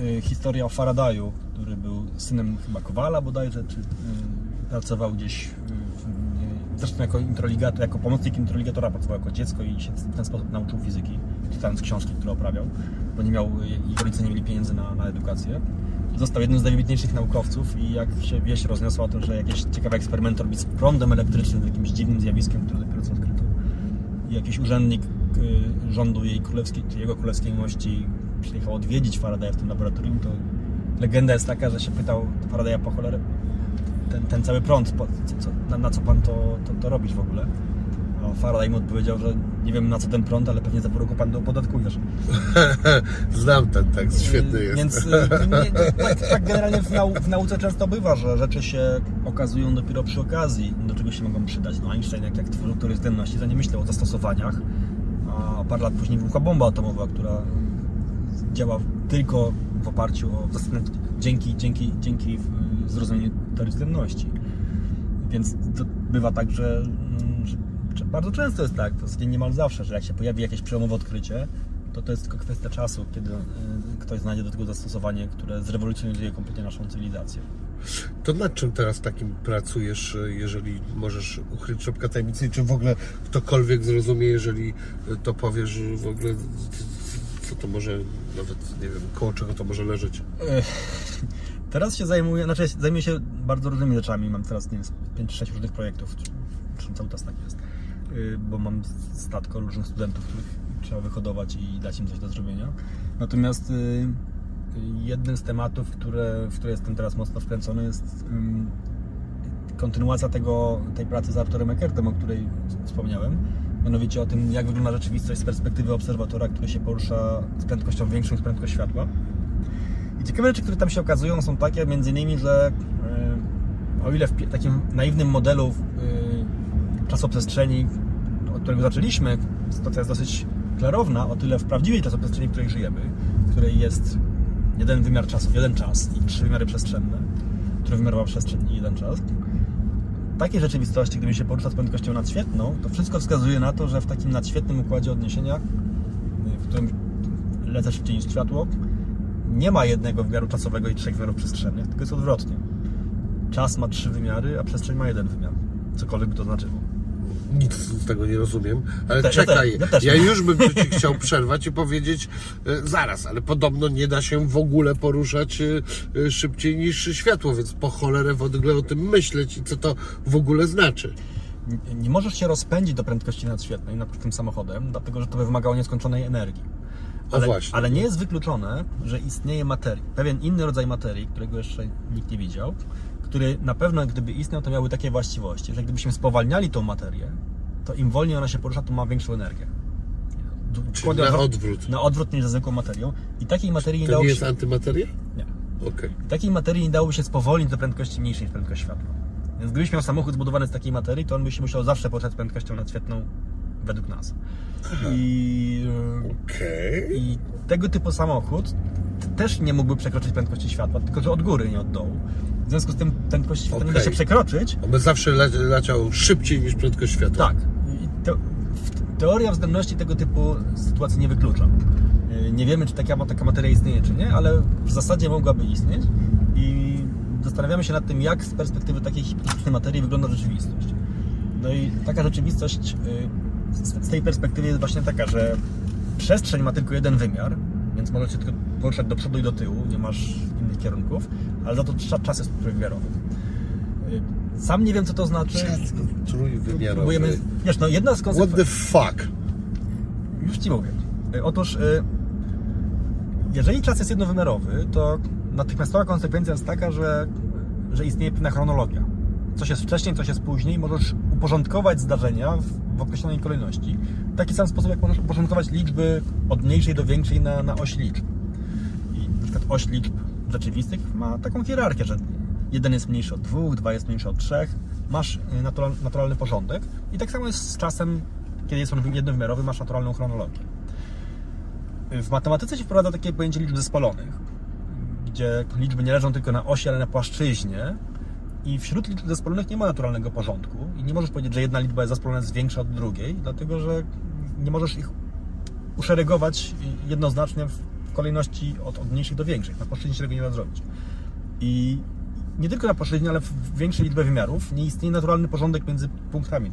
y, y, historia o Faradaju, który był synem chyba Kowala bodajże, czy y, pracował gdzieś, zresztą jako introligator, jako pomocnik introligatora pracował jako dziecko i się w ten sposób nauczył fizyki, czytając książki, które oprawiał, bo nie miał, i rodzice nie mieli pieniędzy na, na edukację. Został jednym z najwybitniejszych naukowców i jak się wieść rozniosła to, że jakieś ciekawe eksperymenty robi z prądem elektrycznym, jakimś dziwnym zjawiskiem, które dopiero co odkryto. I jakiś urzędnik rządu jej królewskiej, czy jego królewskiej mości przyjechał odwiedzić Faradaya w tym laboratorium, to legenda jest taka, że się pytał Faradaya po cholerę ten, ten cały prąd, po, co, na, na, co pan to, to, to robić w ogóle? A Faraday mu odpowiedział, że nie wiem na co ten prąd, ale pewnie za pół roku pan to opodatkujesz. Znam ten tekst, świetny jest. Więc nie, tak, tak, generalnie w, nau, w, nauce często bywa, że rzeczy się okazują dopiero przy okazji, do czego się mogą przydać. No Einstein jak, jak tworzył teorię względności, to nie myślał o zastosowaniach, a parę lat później wybuchła bomba atomowa, która działa tylko w oparciu o dzięki, dzięki, dzięki zrozumieniu teorii względności. Więc to bywa tak, że, mm, że bardzo często jest tak, to jest niemal zawsze, że jak się pojawi jakieś przełomowe odkrycie, to to jest tylko kwestia czasu, kiedy y, ktoś znajdzie do tego zastosowanie, które zrewolucjonizuje kompletnie naszą cywilizację. To nad czym teraz takim pracujesz, e, jeżeli możesz uchylić szopkę tajemnicy, czy w ogóle ktokolwiek zrozumie, jeżeli e, to powiesz w ogóle, co to może, nawet nie wiem, koło czego to może leżeć? Teraz się zajmuję, znaczy zajmuję się bardzo różnymi rzeczami. Mam teraz, nie wiem, 5-6 różnych projektów, czy, czy cały czas tak jest. Y, Bo mam statko różnych studentów, których trzeba wyhodować i dać im coś do zrobienia. Natomiast jednym z tematów, które, w które jestem teraz mocno wkręcony jest ym, kontynuacja tego, tej pracy z Arturem Eckertem, o której wspomniałem. Mianowicie o tym, jak wygląda rzeczywistość z perspektywy obserwatora, który się porusza z prędkością większą niż prędkość światła. I ciekawe rzeczy, które tam się okazują, są takie między innymi, że y, o ile w takim naiwnym modelu y, czasoprzestrzeni, od którego zaczęliśmy, sytuacja jest dosyć klarowna, o tyle w prawdziwej czasoprzestrzeni, w której żyjemy, w której jest jeden wymiar czasu, jeden czas i trzy wymiary przestrzenne, trójwymiarowa przestrzeń i jeden czas, takiej rzeczywistości, gdyby się porusza z prędkością nadświetną, to wszystko wskazuje na to, że w takim nadświetnym układzie odniesienia, w którym lecę szybciej niż światło, nie ma jednego wymiaru czasowego i trzech wymiarów przestrzennych, tylko jest odwrotnie. Czas ma trzy wymiary, a przestrzeń ma jeden wymiar. Cokolwiek by to znaczyło. Nic z tego nie rozumiem, ale Te- ja czekaj, te- ja też ja już bym ci chciał przerwać i powiedzieć e, zaraz, ale podobno nie da się w ogóle poruszać e, e, szybciej niż światło, więc po cholerę w ogóle o tym myśleć i co to w ogóle znaczy. Nie- Nie możesz się rozpędzić do prędkości nadświetnej nad tym samochodem, dlatego że to by wymagało nieskończonej energii. Ale, ale nie jest wykluczone, że istnieje materii, pewien inny rodzaj materii, którego jeszcze nikt nie widział, który na pewno gdyby istniał, to miałby takie właściwości, że gdybyśmy spowalniali tą materię, to im wolniej ona się porusza, to ma większą energię. Czyli Dokładnie na odwrót. Na odwrót niż ze zwykłą materią. I takiej materii nie To dało nie się... jest antymateria? Nie. Okej. Takiej materii nie dałoby się spowolnić do prędkości mniejszej niż prędkość światła. Więc gdybyś miał samochód zbudowany z takiej materii, to on by się musiał zawsze poruszać prędkością nadświetną według nas. I, Okej. I tego typu samochód też nie mógłby przekroczyć prędkości światła, tylko że od góry, nie od dołu. W związku z tym prędkość światła nie da Okej. się przekroczyć. On by zawsze le leciał szybciej niż prędkość światła. Tak. I te, w- teoria względności tego typu sytuacji nie wyklucza. Yy, Nie wiemy, czy taka, taka materia istnieje, czy nie, ale w zasadzie mogłaby istnieć i zastanawiamy się nad tym, jak z perspektywy takiej hipotetycznej materii wygląda rzeczywistość. No i taka rzeczywistość yy, z, z tej perspektywy jest właśnie taka, że przestrzeń ma tylko jeden wymiar, więc możesz się tylko poruszać do przodu i do tyłu, nie masz kierunków, ale za to cza- czas jest trójwymiarowy. Yy, Sam nie wiem, co to znaczy. Trójwymiarowy. Próbujemy. Wiesz, no jedna z What the konsekwencji. fuck? Już ci mówię. Y, Otóż, y, jeżeli czas jest jednowymiarowy, to natychmiastowa konsekwencja jest taka, że, że istnieje pewna chronologia. Coś jest wcześniej, coś jest później. Możesz uporządkować zdarzenia w, w określonej kolejności. W taki sam sposób, jak możesz uporządkować liczby od mniejszej do większej na, na oś liczb. I na przykład oś liczb rzeczywistych ma taką hierarchię, że jeden jest mniejszy od dwóch, dwa jest mniejszy od trzech. Masz y, natural, naturalny porządek. I tak samo jest z czasem, kiedy jest on jednowymiarowy, masz naturalną chronologię. W matematyce się wprowadza takie pojęcie liczb zespolonych, gdzie liczby nie leżą tylko na osi, ale na płaszczyźnie. I wśród liczb zespolonych nie ma naturalnego porządku. I nie możesz powiedzieć, że jedna liczba jest zespolona jest większa od drugiej, dlatego że nie możesz ich uszeregować jednoznacznie w kolejności od, od mniejszych do większych. Na płaszczyźnie się tego nie da zrobić. I nie tylko na płaszczyźnie, ale w większej liczbie wymiarów nie istnieje naturalny porządek między punktami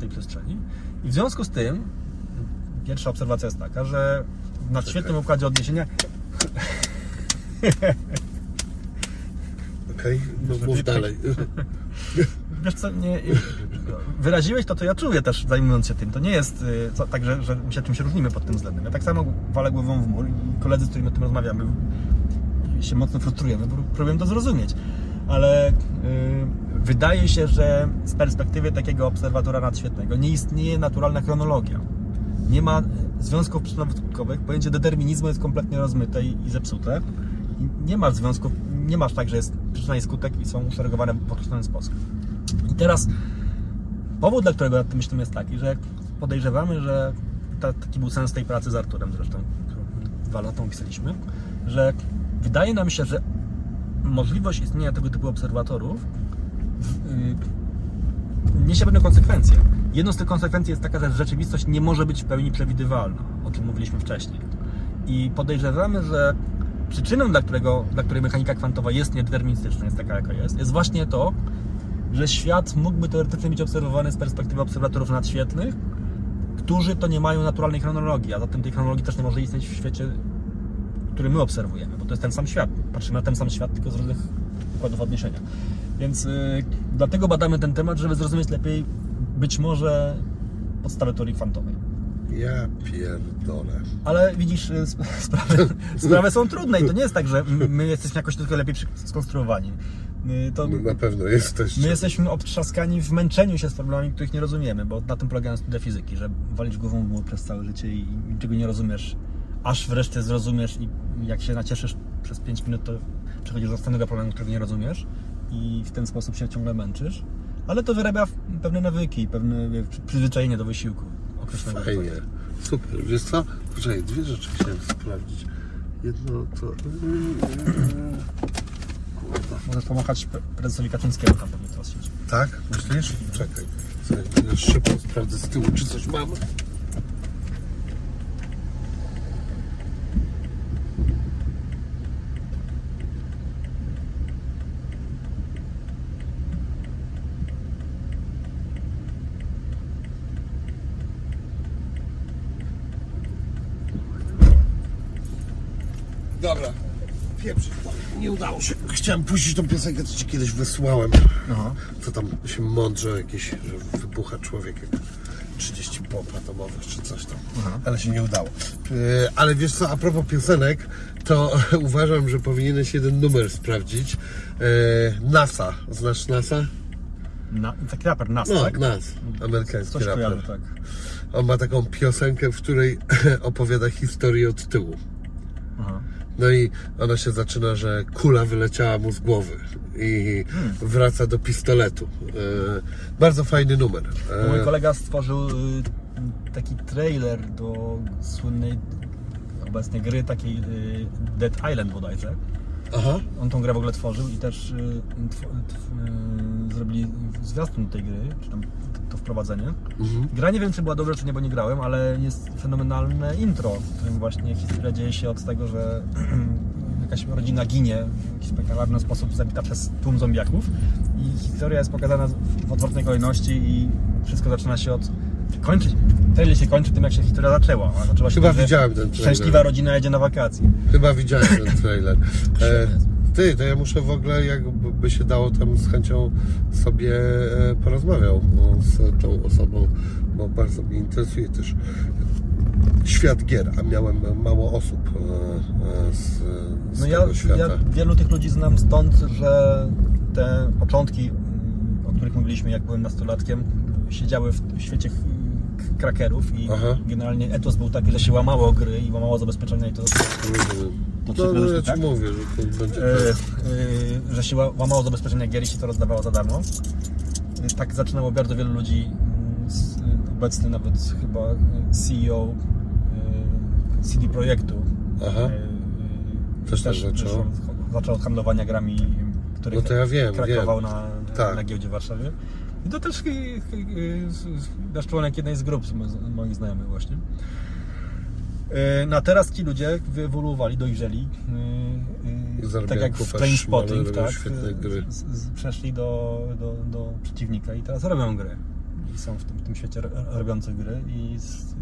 tej przestrzeni. I w związku z tym pierwsza obserwacja jest taka, że w nadświetnym układzie odniesienia Okej, no Znaczy, mów dalej. Wiesz co, nie, wyraziłeś to, co ja czuję też zajmując się tym. To nie jest y, co, tak, że, że my się czymś różnimy pod tym względem. Ja tak samo walę głową w mur i koledzy, z którymi o tym rozmawiamy, się mocno frustrujemy, bo próbują to zrozumieć. Ale y, wydaje się, że z perspektywy takiego obserwatora nadświetnego nie istnieje naturalna chronologia. Nie ma związków przyczynowo-skutkowych. Pojęcie determinizmu jest kompletnie rozmyte i, i zepsute. I nie masz związków, nie masz tak, że jest przyczyna i skutek i są uszeregowane w określony sposób. I teraz powód, dla którego nad tym myślimy jest taki, że podejrzewamy, że ta, taki był sens tej pracy z Arturem zresztą, dwa lata pisaliśmy, że wydaje nam się, że możliwość istnienia tego typu obserwatorów yy, niesie pewne konsekwencje. Jedną z tych konsekwencji jest taka, że rzeczywistość nie może być w pełni przewidywalna, o czym mówiliśmy wcześniej. I podejrzewamy, że przyczyną, dla, którego, dla której mechanika kwantowa jest niedeterministyczna, jest taka jaka jest, jest właśnie to, że świat mógłby teoretycznie być obserwowany z perspektywy obserwatorów nadświetlnych, którzy to nie mają naturalnej chronologii, a zatem tej chronologii też nie może istnieć w świecie, który my obserwujemy, bo to jest ten sam świat. Patrzymy na ten sam świat, tylko z różnych układów odniesienia. Więc yy, dlatego badamy ten temat, żeby zrozumieć lepiej być może podstawę teorii kwantowej. Ja pierdolę. Ale widzisz, y, sp- sprawy, sprawy są trudne i to nie jest tak, że my jesteśmy jakoś tylko lepiej skonstruowani. My, to, No na pewno jesteście. my jesteśmy obtrzaskani w męczeniu się z problemami, których nie rozumiemy, bo na tym polegają studia fizyki, że walisz głową w mur przez całe życie i niczego nie rozumiesz, aż wreszcie zrozumiesz i jak się nacieszysz przez 5 minut, to przechodzisz do następnego problemu, którego nie rozumiesz i w ten sposób się ciągle męczysz. Ale to wyrabia pewne nawyki, pewne przyzwyczajenie do wysiłku określonego. Fajnie. Super. Wiesz co? Poczekaj, dwie rzeczy chciałem sprawdzić. Jedno to... Możesz pomachać pre- prezesowi Kaczyńskiemu tam pewnie teraz siedzi. Tak? Myślisz? Czekaj. Szybko sprawdzę z tyłu, czy coś mam. Dobra. Nie udało się. Chciałem puścić tą piosenkę, co ci kiedyś wysłałem. Aha. Co tam się mądrze jakieś, że wybucha człowiek jak 30 bomb atomowych czy coś tam. Ale się nie udało. Yy, Ale wiesz co, a propos piosenek, to uważam, że powinieneś jeden numer sprawdzić. Yy, NASA. Znasz NASA? Na, taki raper Nas, No, tak? Nas. Amerykański Coś kojarzę, raper. tak. On ma taką piosenkę, w której opowiada historię od tyłu. Aha. No i ona się zaczyna, że kula wyleciała mu z głowy i wraca do pistoletu. E, bardzo fajny numer. E, Mój kolega stworzył y, taki trailer do słynnej obecnie gry takiej y, Dead Island bodajże. Aha, On tą grę w ogóle tworzył i też y, zrobili zwiastun tej gry, czy tam wprowadzenie. Mhm. Gra nie wiem, czy była dobra, czy nie, bo nie grałem, ale jest fenomenalne intro, w którym właśnie historia dzieje się od tego, że jakaś rodzina ginie w jakiś spektakularny sposób, zabita przez tłum zombiaków i historia jest pokazana w odwrotnej kolejności i wszystko zaczyna się od... Kończy, trailer się kończy tym, jak się historia zaczęła. Zaczęła się Chyba tym, widziałem ten trailer. Szczęśliwa rodzina jedzie na wakacje. chyba widziałem ten trailer. E. ty, to ja muszę w ogóle, jakby się dało tam z chęcią sobie e, porozmawiał no, z tą osobą, bo bardzo mnie interesuje też świat gier, a miałem mało osób e, e, z, z No tego ja, świata. ja wielu tych ludzi znam stąd, że te początki, mm, o których mówiliśmy, jak byłem nastolatkiem, siedziały w świecie krakerów i Aha. generalnie etos był taki, że się łamało gry i łamało zabezpieczenia i to, Rozumiem. To No, przepraszam, ja ci tak? mówię, że to będzie... e, e, że się ła- łamało zabezpieczenia gier i się to rozdawało za darmo. E, Tak zaczynało bardzo wielu ludzi, mm, z, obecny nawet chyba e, CEO e, CD Projektu. Aha. e, Też tak zaczął. zaczął od handlowania grami, które No to ja wiem, krakował wiem. Na, Tak. na giełdzie w Warszawie. I to też y, y, y, nasz członek jednej z grup moich znajomych właśnie. E, No teraz ci ludzie wyewoluowali, dojrzeli. Zarabiają Tak jak w Trainspotting, tak? gry. Przeszli do, do, do przeciwnika i teraz robią gry. I są w tym, w tym świecie ro- robiących gry i z,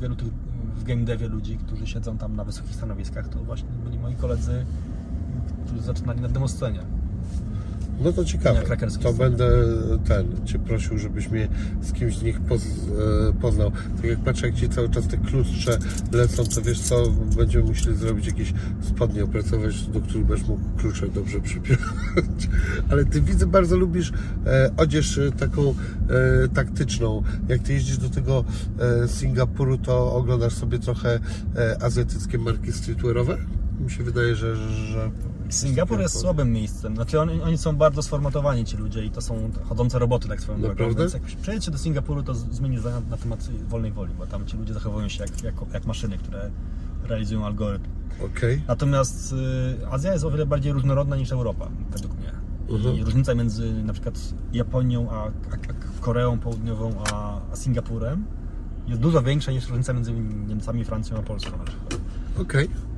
wielu tych w game devie ludzi, którzy siedzą tam na wysokich stanowiskach, to właśnie byli moi koledzy, którzy zaczynali na demoscenie. No to ciekawe. To sceny. będę ten Cię prosił, żebyś mnie z kimś z nich poz, e, poznał. Tak jak patrzę, jak Ci cały czas te klucze lecą, to wiesz co, będziemy musieli zrobić jakieś spodnie, opracować, do których będziesz mógł klucze dobrze przypiąć. Ale Ty widzę, bardzo lubisz e, odzież e, taką taktyczną. Jak Ty jeździsz do tego Singapuru, to oglądasz sobie trochę azjatyckie marki streetwearowe? Mi się wydaje, że... że Singapur jest słabym miejscem. Znaczy oni, oni są bardzo sformatowani ci ludzie i to są chodzące roboty tak swoją drogą. Naprawdę? Więc jak przejedziecie do Singapuru, to zmienisz zdanie na, temat wolnej woli, bo tam ci ludzie zachowują się jak, jak, jak maszyny, które realizują algorytm. Okej. Natomiast y, Azja jest o wiele bardziej różnorodna niż Europa, według mnie. I Mhm. różnica między na przykład Japonią, a, a, a Koreą Południową, a, a Singapurem jest dużo większa niż różnica między Niemcami, Francją a Polską na przykład. Okej. E,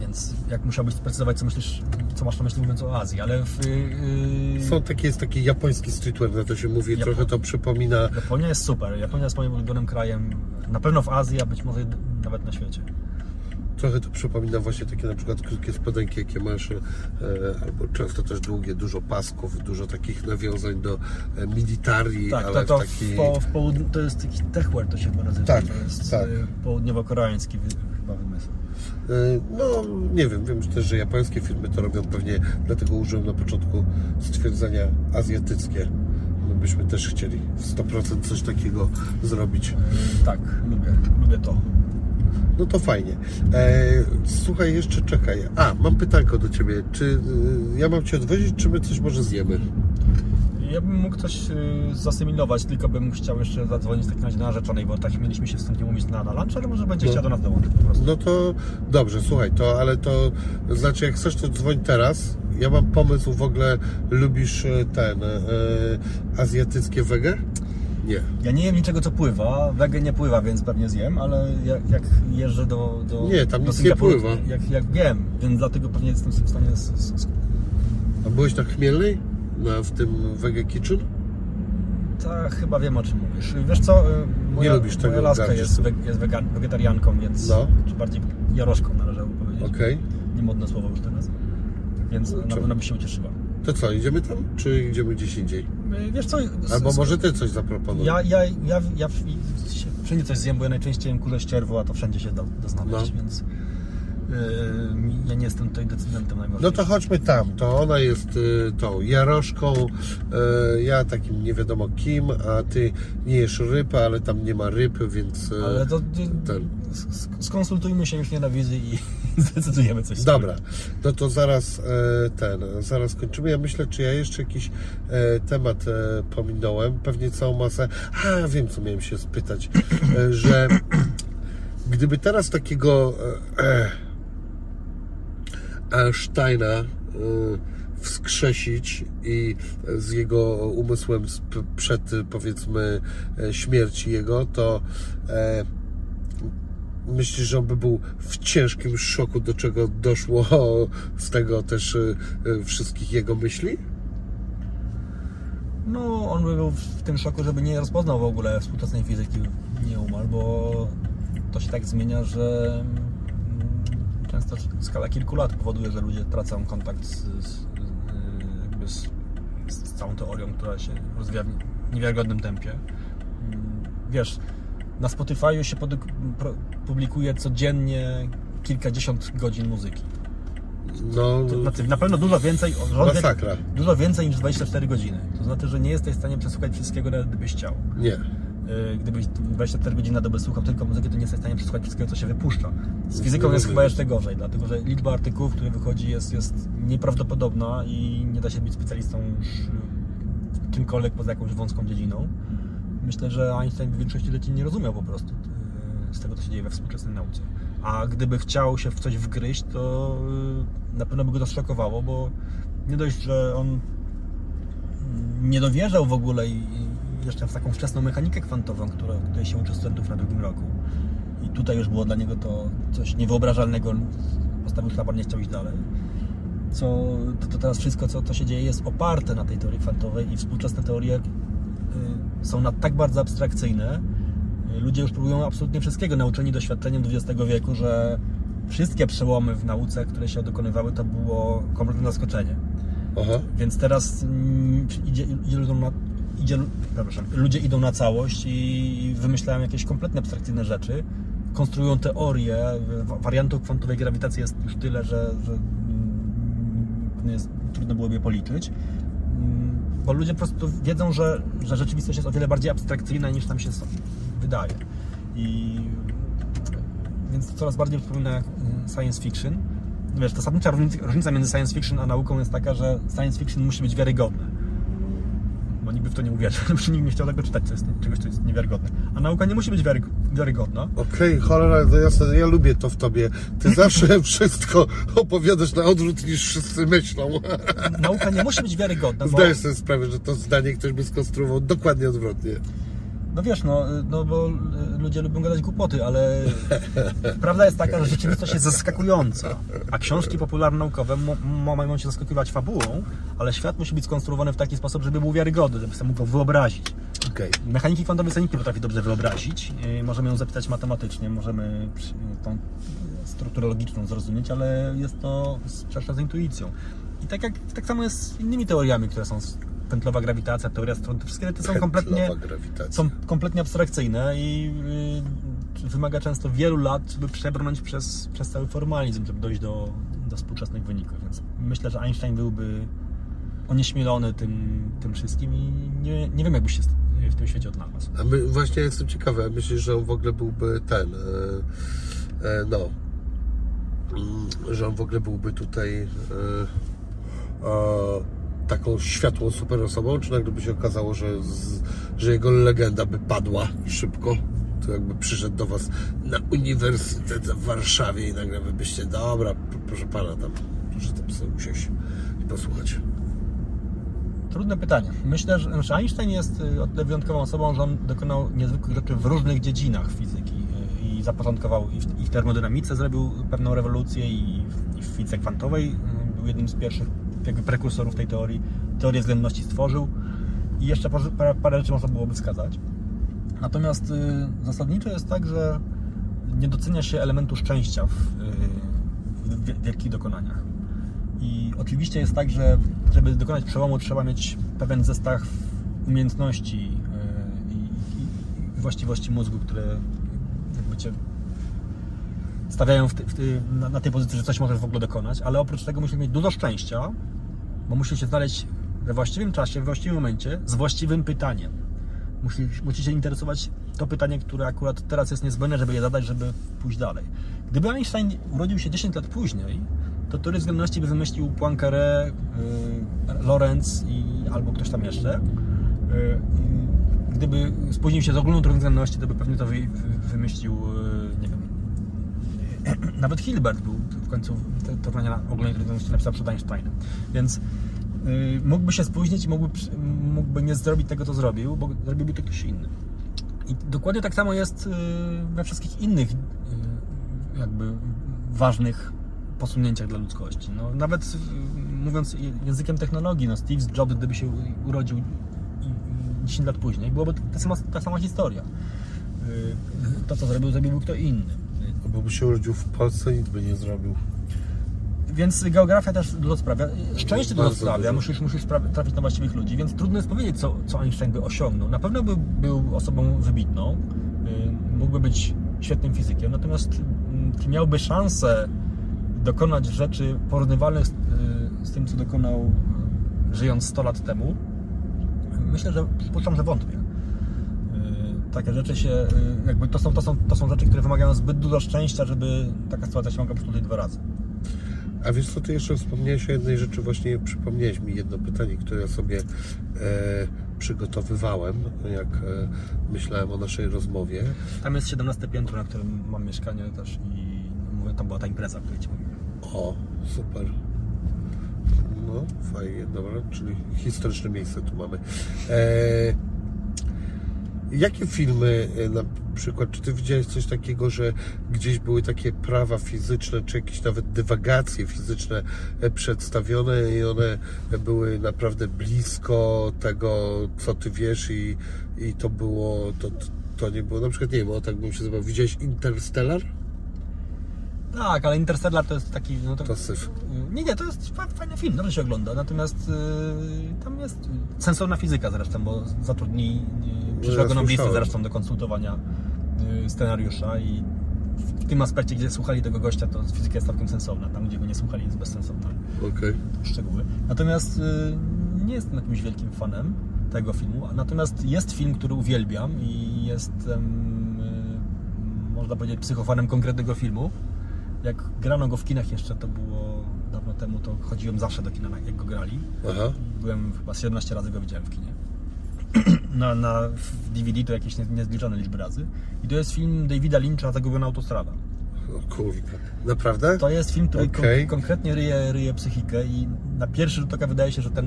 Więc jak musiałbyś sprecyzować, co myślisz, co masz na myśli mówiąc o Azji, ale w, yy, Są takie, jest taki japoński streetwear, na to się mówi, Japo- trochę to przypomina. Japonia jest super. Japonia jest moim ulubionym krajem, na pewno w Azji, a być może nawet na świecie. Trochę to przypomina właśnie takie na przykład krótkie spodenki, jakie masz, e, albo często też długie, dużo pasków, dużo takich nawiązań do e, militarii, Tak, ale to, to, w taki... po, w południu, to jest taki techwear, to się chyba nazywa. Tak, to jest tak. y, południowo-koreański chyba wymysł. E, No, nie wiem, wiem też, że japońskie firmy to robią pewnie, dlatego użyłem na początku stwierdzenia azjatyckie. My byśmy też chcieli w 100% coś takiego zrobić. Y, Tak, lubię, lubię to. No to fajnie. E, słuchaj, jeszcze czekaj. A, mam pytanko do Ciebie. Czy y, ja mam Cię odwozić, czy my coś może zjemy? Ja bym mógł coś y, zasymilować, tylko bym chciał jeszcze zadzwonić w takim razie do narzeczonej, bo tak mieliśmy się wstępnie umówić na, na lunch, ale może będzie No. chciał do nas dołączyć po prostu. No to dobrze, słuchaj, to ale to znaczy, jak chcesz, to dzwoń teraz. Ja mam pomysł w ogóle, lubisz e, ten e, azjatyckie wege? Nie. Ja nie jem niczego, co pływa. Wege nie pływa, więc pewnie zjem, ale jak, jak jeżdżę do, do Nie, tam do nic nie pływa. Jak, jak wiem, więc dlatego pewnie jestem w stanie... Z, z, A byłeś na Chmielnej? Na, w tym Wege Kitchen? tak, chyba wiem, o czym mówisz. Wiesz co, y, moja, lubisz tego, moja laska jest, jest wegan, wegetarianką, więc... No. Czy bardziej jaroszką należałoby powiedzieć. Okej. Niemodne słowo już teraz. Więc na Czemu? pewno by się ucieszyła. To co, idziemy tam, czy idziemy gdzieś indziej? Y, Wiesz co... Albo może Ty coś zaproponujesz? Ja, ja, ja, ja wszędzie coś zjem, bo ja najczęściej jem kurze ścierwo, a to wszędzie się da, da znaleźć, No. więc ja nie jestem tutaj decydentem No najważniejszym. to chodźmy tam. To ona jest y, tą jaroszką, y, ja takim nie wiadomo kim, a ty nie jesz ryb, ale tam nie ma ryb, więc. y, Ale to ten. skonsultujmy się już nie na wizy i zdecydujemy coś. Dobra, no to zaraz ten, zaraz kończymy. Ja myślę, czy ja jeszcze jakiś temat pominąłem, pewnie całą masę. A, wiem, co miałem się spytać, że gdyby teraz takiego Einsteina e, wskrzesić i z jego umysłem przed, e, powiedzmy, e, śmierci jego, to e, Myślisz, że on by był w ciężkim szoku, do czego doszło z tego też y, y, wszystkich jego myśli? No, on by był w tym szoku, żeby nie rozpoznał w ogóle współczesnej fizyki nieomal, bo to się tak zmienia, że często skala kilku lat powoduje, że ludzie tracą kontakt z, z, jakby z, z całą teorią, która się rozwija w niewiarygodnym tempie. Mm, Wiesz, na Spotify'u się publikuje codziennie kilkadziesiąt godzin muzyki. No, znaczy, na pewno dużo więcej, Masakra. dużo więcej niż 24 godziny. To znaczy, że nie jesteś w stanie przesłuchać wszystkiego, nawet gdybyś chciał. nie. Yy, Gdybyś 24 godziny na dobę słuchał tylko muzyki, to nie jesteś w stanie przesłuchać wszystkiego, co się wypuszcza. Z fizyką jest chyba jeszcze gorzej, dlatego że liczba artykułów, które wychodzi jest, jest nieprawdopodobna i nie da się być specjalistą już czymkolwiek poza jakąś wąską dziedziną. Myślę, że Einstein w większości rzeczy nie rozumiał po prostu yy, z tego, co się dzieje we współczesnej nauce. A gdyby chciał się w coś wgryźć, to yy, na pewno by go to zszokowało, bo nie dość, że on nie dowierzał w ogóle i jeszcze w taką wczesną mechanikę kwantową, która, której się uczy studentów na drugim roku. I tutaj już było dla niego to coś niewyobrażalnego. Postawił szlaban, nie chciał iść dalej. Co, to, to teraz wszystko, co to się dzieje, jest oparte na tej teorii kwantowej i współczesne teorie y, są na tak bardzo abstrakcyjne. Y, ludzie już próbują absolutnie wszystkiego, nauczeni doświadczeniem XX wieku, że wszystkie przełomy w nauce, które się dokonywały, to było kompletne zaskoczenie. Aha. Więc teraz mm, idzie, idzie ludziom na, idzie, przepraszam, ludzie idą na całość i wymyślają jakieś kompletnie abstrakcyjne rzeczy. Konstruują teorie. wa- Wariantów kwantowej grawitacji jest już tyle, że, że mm, jest, trudno byłoby je policzyć. Mm, Bo ludzie po prostu wiedzą, że, że rzeczywistość jest o wiele bardziej abstrakcyjna niż nam się wydaje. I więc to coraz bardziej przypomina mm, science fiction. Wiesz, zasadnicza różnica, różnica między science fiction a nauką jest taka, że science fiction musi być wiarygodne. Bo nikt by w to nie uwierzył, bo nikt nie chciał tego czytać, co jest, czegoś, co jest niewiarygodne. A nauka nie musi być wiary, wiarygodna. Okej, cholera, to jasne, ja lubię to w tobie. Ty zawsze wszystko opowiadasz na odwrót niż wszyscy myślą. Nauka nie musi być wiarygodna, bo Zdajesz sobie sprawę, że to zdanie ktoś by skonstruował dokładnie odwrotnie. No wiesz, no, no bo y, ludzie lubią gadać głupoty, ale prawda jest taka, że rzeczywistość jest zaskakująca. A książki popularno-naukowe mają się zaskakiwać fabułą, ale świat musi być skonstruowany w taki sposób, żeby był wiarygodny, żeby sobie mógł go wyobrazić. Okej. Mechaniki kwantowej sobie nikt nie potrafi dobrze wyobrazić. Yy, Możemy ją zapisać matematycznie, możemy przy- tą strukturę logiczną zrozumieć, ale jest to sprzeczne z intuicją. I tak, jak, tak samo jest z innymi teoriami, które są pętlowa grawitacja, teoria strun, te wszystkie te są kompletnie, są kompletnie abstrakcyjne i yy, wymaga często wielu lat, by przebrnąć przez, przez cały formalizm, żeby dojść do, do współczesnych wyników. Więc myślę, że Einstein byłby onieśmielony tym, tym wszystkim i nie, nie wiem, jakbyś się w tym świecie odnalazł. A my, właśnie jestem ciekawy, myślisz, że on w ogóle byłby ten, e, e, no, mm, że on w ogóle byłby tutaj e, e, taką światłą super osobą, czy nagle by się okazało, że, że jego legenda by padła szybko? To jakby przyszedł do Was na Uniwersytet w Warszawie i nagle wy byście, dobra, proszę Pana, tam, proszę tam sobie usiąść i posłuchać. Trudne pytanie. Myślę, że że Einstein jest y, o tyle wyjątkową osobą, że on dokonał niezwykłych rzeczy w różnych dziedzinach fizyki y, i zapoczątkował i w, termodynamice zrobił pewną rewolucję i w, i w fizyce kwantowej y, był jednym z pierwszych jakby prekursorów tej teorii. Teorię względności stworzył i jeszcze parę, parę, rzeczy można byłoby wskazać. Natomiast y, zasadniczo jest tak, że nie docenia się elementu szczęścia w, y, w wie- wielkich dokonaniach. I oczywiście jest tak, że żeby dokonać przełomu trzeba mieć pewien zestaw umiejętności yy, i, i, i właściwości mózgu, które jakby cię stawiają w ty, w ty, na, na tej pozycji, że coś możesz w ogóle dokonać, ale oprócz tego musisz mieć dużo szczęścia, bo musisz się znaleźć we właściwym czasie, w właściwym momencie, z właściwym pytaniem. Musisz, musi się interesować to pytanie, które akurat teraz jest niezbędne, żeby je zadać, żeby pójść dalej. Gdyby Einstein urodził się 10 lat później, to teorię względności by wymyślił Poincaré, yy, Lorenz i albo ktoś tam jeszcze. I gdyby spóźnił się z ogólną teorią względności, to by pewnie to wy, wy, wymyślił, wiem, nawet Hilbert był w końcu teorię ogólnej względności napisał przed Einsteinem. Więc yy, mógłby się spóźnić mógłby, mógłby nie zrobić tego, co zrobił, bo zrobiłby to ktoś inny. I dokładnie tak samo jest yy, we wszystkich innych yy, jakby ważnych posunięciach dla ludzkości. No, nawet yy, mówiąc językiem technologii, no Steve Jobs, gdyby się urodził i- i 10 lat później, byłoby ta sama, ta sama historia. Yy, To, co zrobił, zrobiłby kto inny. Bo by się urodził w Polsce, nic by nie zrobił. Więc geografia też dużo sprawia. Szczęście dużo sprawia, musisz, musisz trafić na właściwych ludzi, więc trudno jest powiedzieć, co, co Einstein by osiągnął. Na pewno by był osobą wybitną, yy, mógłby być świetnym fizykiem, natomiast czy miałby szansę dokonać rzeczy porównywalnych z, yy, z tym, co dokonał yy, żyjąc 100 lat temu? Myślę, że przypuszczam, że wątpię. Takie rzeczy się, yy, jakby to są, to, są, to są rzeczy, które wymagają zbyt dużo szczęścia, żeby taka sytuacja się mogła powtórzyć dwa razy. A wiesz co, ty jeszcze wspomniałeś o jednej rzeczy, właśnie przypomniałeś mi jedno pytanie, które ja sobie e, przygotowywałem, jak e, myślałem o naszej rozmowie. Tam jest 17 piętro, na którym mam mieszkanie też i mówię, tam była ta impreza, o której Ci mówiłem. O, super. No, fajnie, dobra, czyli historyczne miejsce tu mamy. E, jakie filmy e, na przykład, czy ty widziałeś coś takiego, że gdzieś były takie prawa fizyczne, czy jakieś nawet dywagacje fizyczne e, przedstawione i one były naprawdę blisko tego, co ty wiesz i, i to było, to, to nie było, na przykład, nie wiem, o tak bym się zobaczył, widziałeś Interstellar? Tak, ale Interstellar to jest taki... No to, To syf. Nie, nie, to jest fa- fajny film, dobrze się ogląda, natomiast yy, tam jest sensowna fizyka zresztą, bo zatrudnili yy, przyszłego słyszałem. zresztą do konsultowania yy, scenariusza i w tym aspekcie, gdzie słuchali tego gościa, to fizyka jest całkiem sensowna, tam gdzie go nie słuchali jest bezsensowna. Okej. szczegóły. Natomiast y, nie jestem jakimś wielkim fanem tego filmu. Natomiast jest film, który uwielbiam i jestem, y, można powiedzieć, psychofanem konkretnego filmu. Jak grano go w kinach jeszcze, to było dawno temu, to chodziłem zawsze do kina, jak go grali. Aha. Byłem chyba 17 razy go widziałem w kinie. Na, na DVD to jakieś nie- niezliczone liczby razy. I to jest film Davida Lyncha, Zagubiona autostrada. O kurde. Naprawdę? To jest film, który kon- konkretnie ryje, ryje psychikę i na pierwszy rzut oka wydaje się, że ten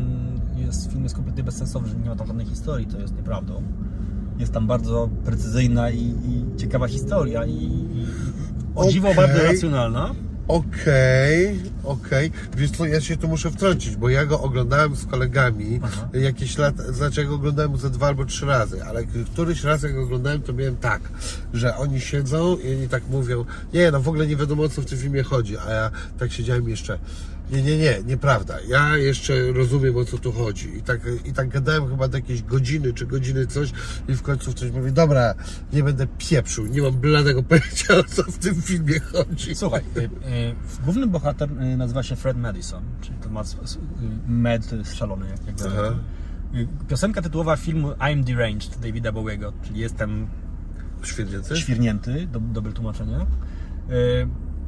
jest, film jest kompletnie bezsensowny, że nie ma tam żadnej historii, to jest nieprawdą. jest tam bardzo precyzyjna i, i ciekawa historia i, i o dziwo Okej. bardzo racjonalna. Okej, okej. Wiesz co, ja się tu muszę wtrącić, bo ja go oglądałem z kolegami Aha. jakieś lat, znaczy ja go oglądałem ze dwa albo trzy razy, ale któryś raz jak go oglądałem, to miałem tak, że oni siedzą i oni tak mówią, nie, no w ogóle nie wiadomo o co w tym filmie chodzi, a ja tak siedziałem jeszcze, nie, nie, nie, nieprawda, ja jeszcze rozumiem o co tu chodzi i tak, i tak gadałem chyba do jakiejś godziny czy godziny coś i w końcu ktoś mówi, dobra, nie będę pieprzył, nie mam bladego pojęcia o co w tym filmie chodzi. Słuchaj, y, y, główny bohater y, nazywa się Fred Madison, czyli to ma y, jest szalony, jak, jak Aha. Y, Piosenka tytułowa filmu I'm Deranged Davida Bowiego, czyli jestem Świetnicy? świrnięty, do, dobre tłumaczenie.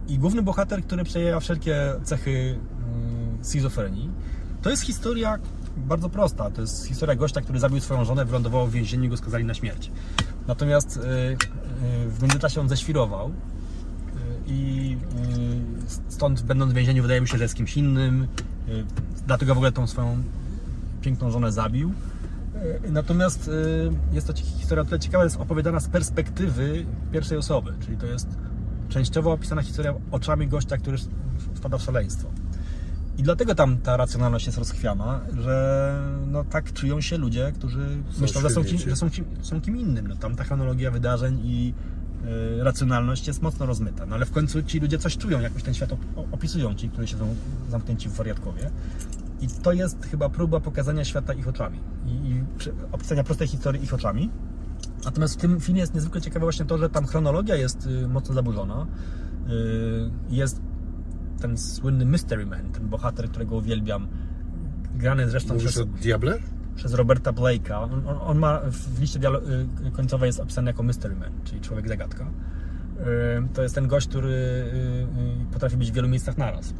I główny bohater, który przejęła wszelkie cechy y, schizofrenii. To jest historia bardzo prosta. To jest historia gościa, który zabił swoją żonę, wylądował w więzieniu i go skazali na śmierć. Natomiast y, y, w międzyczasie on ześwirował y, i stąd będąc w więzieniu wydaje mi się, że jest kimś innym. Dlatego w ogóle tą swoją piękną żonę zabił. Natomiast jest to historia o tyle ciekawa, jest opowiadana z perspektywy pierwszej osoby, czyli to jest częściowo opisana historia oczami gościa, który wpada w szaleństwo. I dlatego tam ta racjonalność jest rozchwiana, że no tak czują się ludzie, którzy Są myślą, że są, kim, że są, kim, są kim innym. No, tam ta chronologia wydarzeń i y, racjonalność jest mocno rozmyta. No ale w końcu ci ludzie coś czują, jakoś ten świat op- opisują, ci, którzy siedzą zamknięci w wariatkowie. I to jest chyba próba pokazania świata ich oczami i, i opisania prostej historii ich oczami. Natomiast w tym filmie jest niezwykle ciekawe właśnie to, że tam chronologia jest y, mocno zaburzona. Y, Jest ten słynny Mystery Man, ten bohater, którego uwielbiam, grany zresztą Mówisz przez, Diable? przez Roberta Blake'a. On, on, on ma w liście y, końcowej jest opisany jako Mystery Man, czyli człowiek zagadka. To jest ten gość, który potrafi być w wielu miejscach naraz.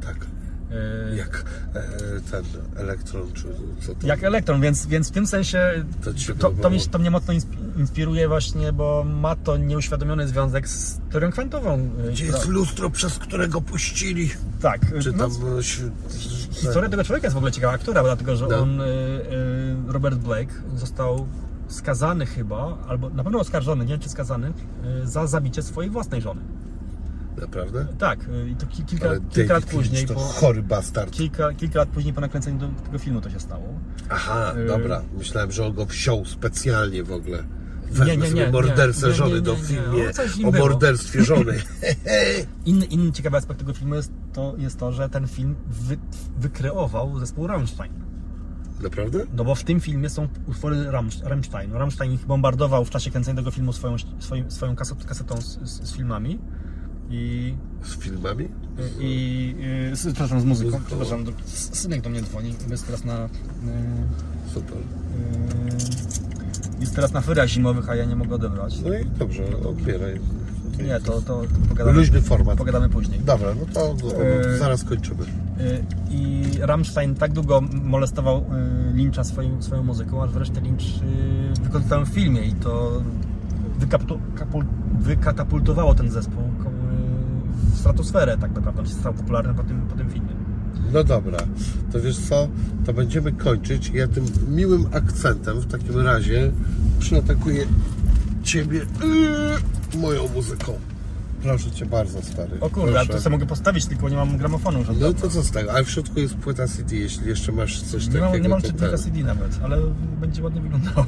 Tak. Y, Jak e, ten elektron, czy co to? Jak elektron, więc, więc w tym sensie To to, to, mnie, to mnie mocno insp- inspiruje właśnie, bo ma to nieuświadomiony związek z teorią kwantową. y, Gdzie jest lustro, przez którego puścili? Tak. Czy no, tam... e, ś- Historia tego człowieka jest w ogóle ciekawa, która, dlatego że No. on, Robert Blake, został skazany chyba, albo na pewno oskarżony, nie wiem czy skazany, za zabicie swojej własnej żony. Naprawdę? Tak, y, i to ki- kilka, kilka lat później, to po, chory bastard. kilka, kilka lat później po nakręceniu do, tego filmu to się stało. Aha, Y- dobra. Myślałem, że on go wziął specjalnie w ogóle. Nie, Wezmę nie, sobie nie, mordercę nie, nie, żony nie, do nie, nie. filmie O, o morderstwie żony. Inny, inny ciekawy aspekt tego filmu jest to, jest to że ten film wy, wykreował zespół Rammstein. Naprawdę? No bo w tym filmie są utwory Rammst- Rammstein. Rammstein ich bombardował w czasie kręcenia tego filmu swoją, swoim, swoją kaset, kasetą z, z, z filmami. I, Z filmami? i, i z, przepraszam, z muzyką. Przepraszam, do, synek do mnie dzwoni. Jest teraz na... y, Super. y, jest teraz na feriach zimowych, a ja nie mogę odebrać. No i dobrze, odbieraj. Nie, to, to, to pogadamy, Luźny format. pogadamy później. Dobra, no to zaraz kończymy. Y, I Rammstein tak długo molestował y, Lyncha swoim, swoją muzyką, aż wreszcie Lynch y, wykorzystał w filmie i to wykaptu, kapul, wykatapultowało ten zespół y, w stratosferę tak naprawdę. On się stał popularny po tym, po tym filmie. No dobra, to wiesz co, to będziemy kończyć. Ja tym miłym akcentem w takim razie przyatakuję Ciebie yy, moją muzyką. Proszę Cię bardzo, stary. O kurde, ale to sobie mogę postawić, tylko nie mam gramofonu żadnego. No to co z tego? Ale w środku jest płyta CD, jeśli jeszcze masz coś nie takiego. mam, nie mam to czytnika ten- CD nawet, ale będzie ładnie wyglądało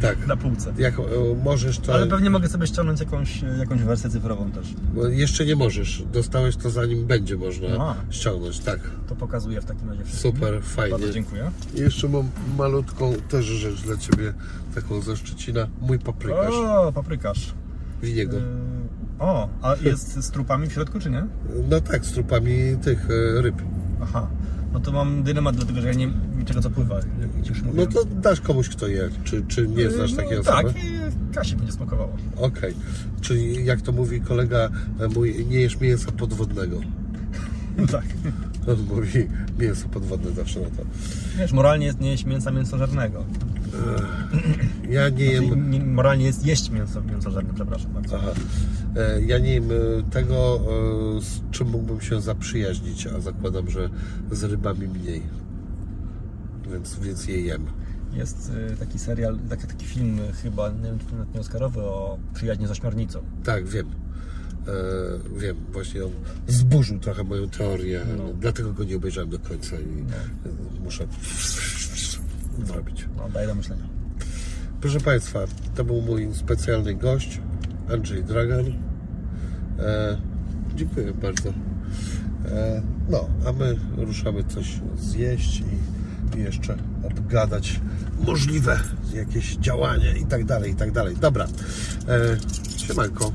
Tak, na półce. jak e, możesz to... Ale pewnie mogę sobie ściągnąć jakąś, jakąś wersję cyfrową też. Bo jeszcze nie możesz. Dostałeś to zanim będzie można Aha. ściągnąć, tak. To pokazuję w takim razie wszystkim. Super, fajnie. Bardzo dziękuję. I jeszcze mam malutką też rzecz dla Ciebie, taką ze Szczecina. Mój paprykarz. O, paprykarz. Winiego. Yy, o, a jest z trupami w środku, czy nie? No tak, z trupami tych e, ryb. Aha. No to mam dylemat, dlatego że ja nie niczego co pływa. jak No to dasz komuś, kto je. Czy, czy nie znasz Yy, takiej no, osoby? Tak, i Kasi będzie smakowało. Okej. Czyli jak to mówi kolega e, mój, nie jesz mięsa podwodnego. tak. On mówi mięso podwodne zawsze na to. Wiesz, moralnie jest nie jeść mięsa mięsożernego. Ja nie jem... Znaczy, nie, moralnie jest jeść mięso mięsożerne, przepraszam bardzo. Aha. E, Ja nie jem e, tego, e, z czym mógłbym się zaprzyjaźnić, a zakładam, że z rybami mniej. więc, więc je jem. Jest taki serial, taki, taki film chyba, nie wiem nie Oscarowy, o przyjaźnie z ośmiornicą. Tak, wiem. E, wiem, właśnie on zburzył trochę moją teorię, No. dlatego go nie obejrzałem do końca i e, muszę zrobić. No, daje do myślenia. Proszę Państwa, to był mój specjalny gość, Andrzej Dragan. E, dziękuję bardzo. E, no, a my ruszamy coś zjeść i, i jeszcze obgadać możliwe jakieś działanie i tak dalej, i tak dalej. Dobra, e, siemanko.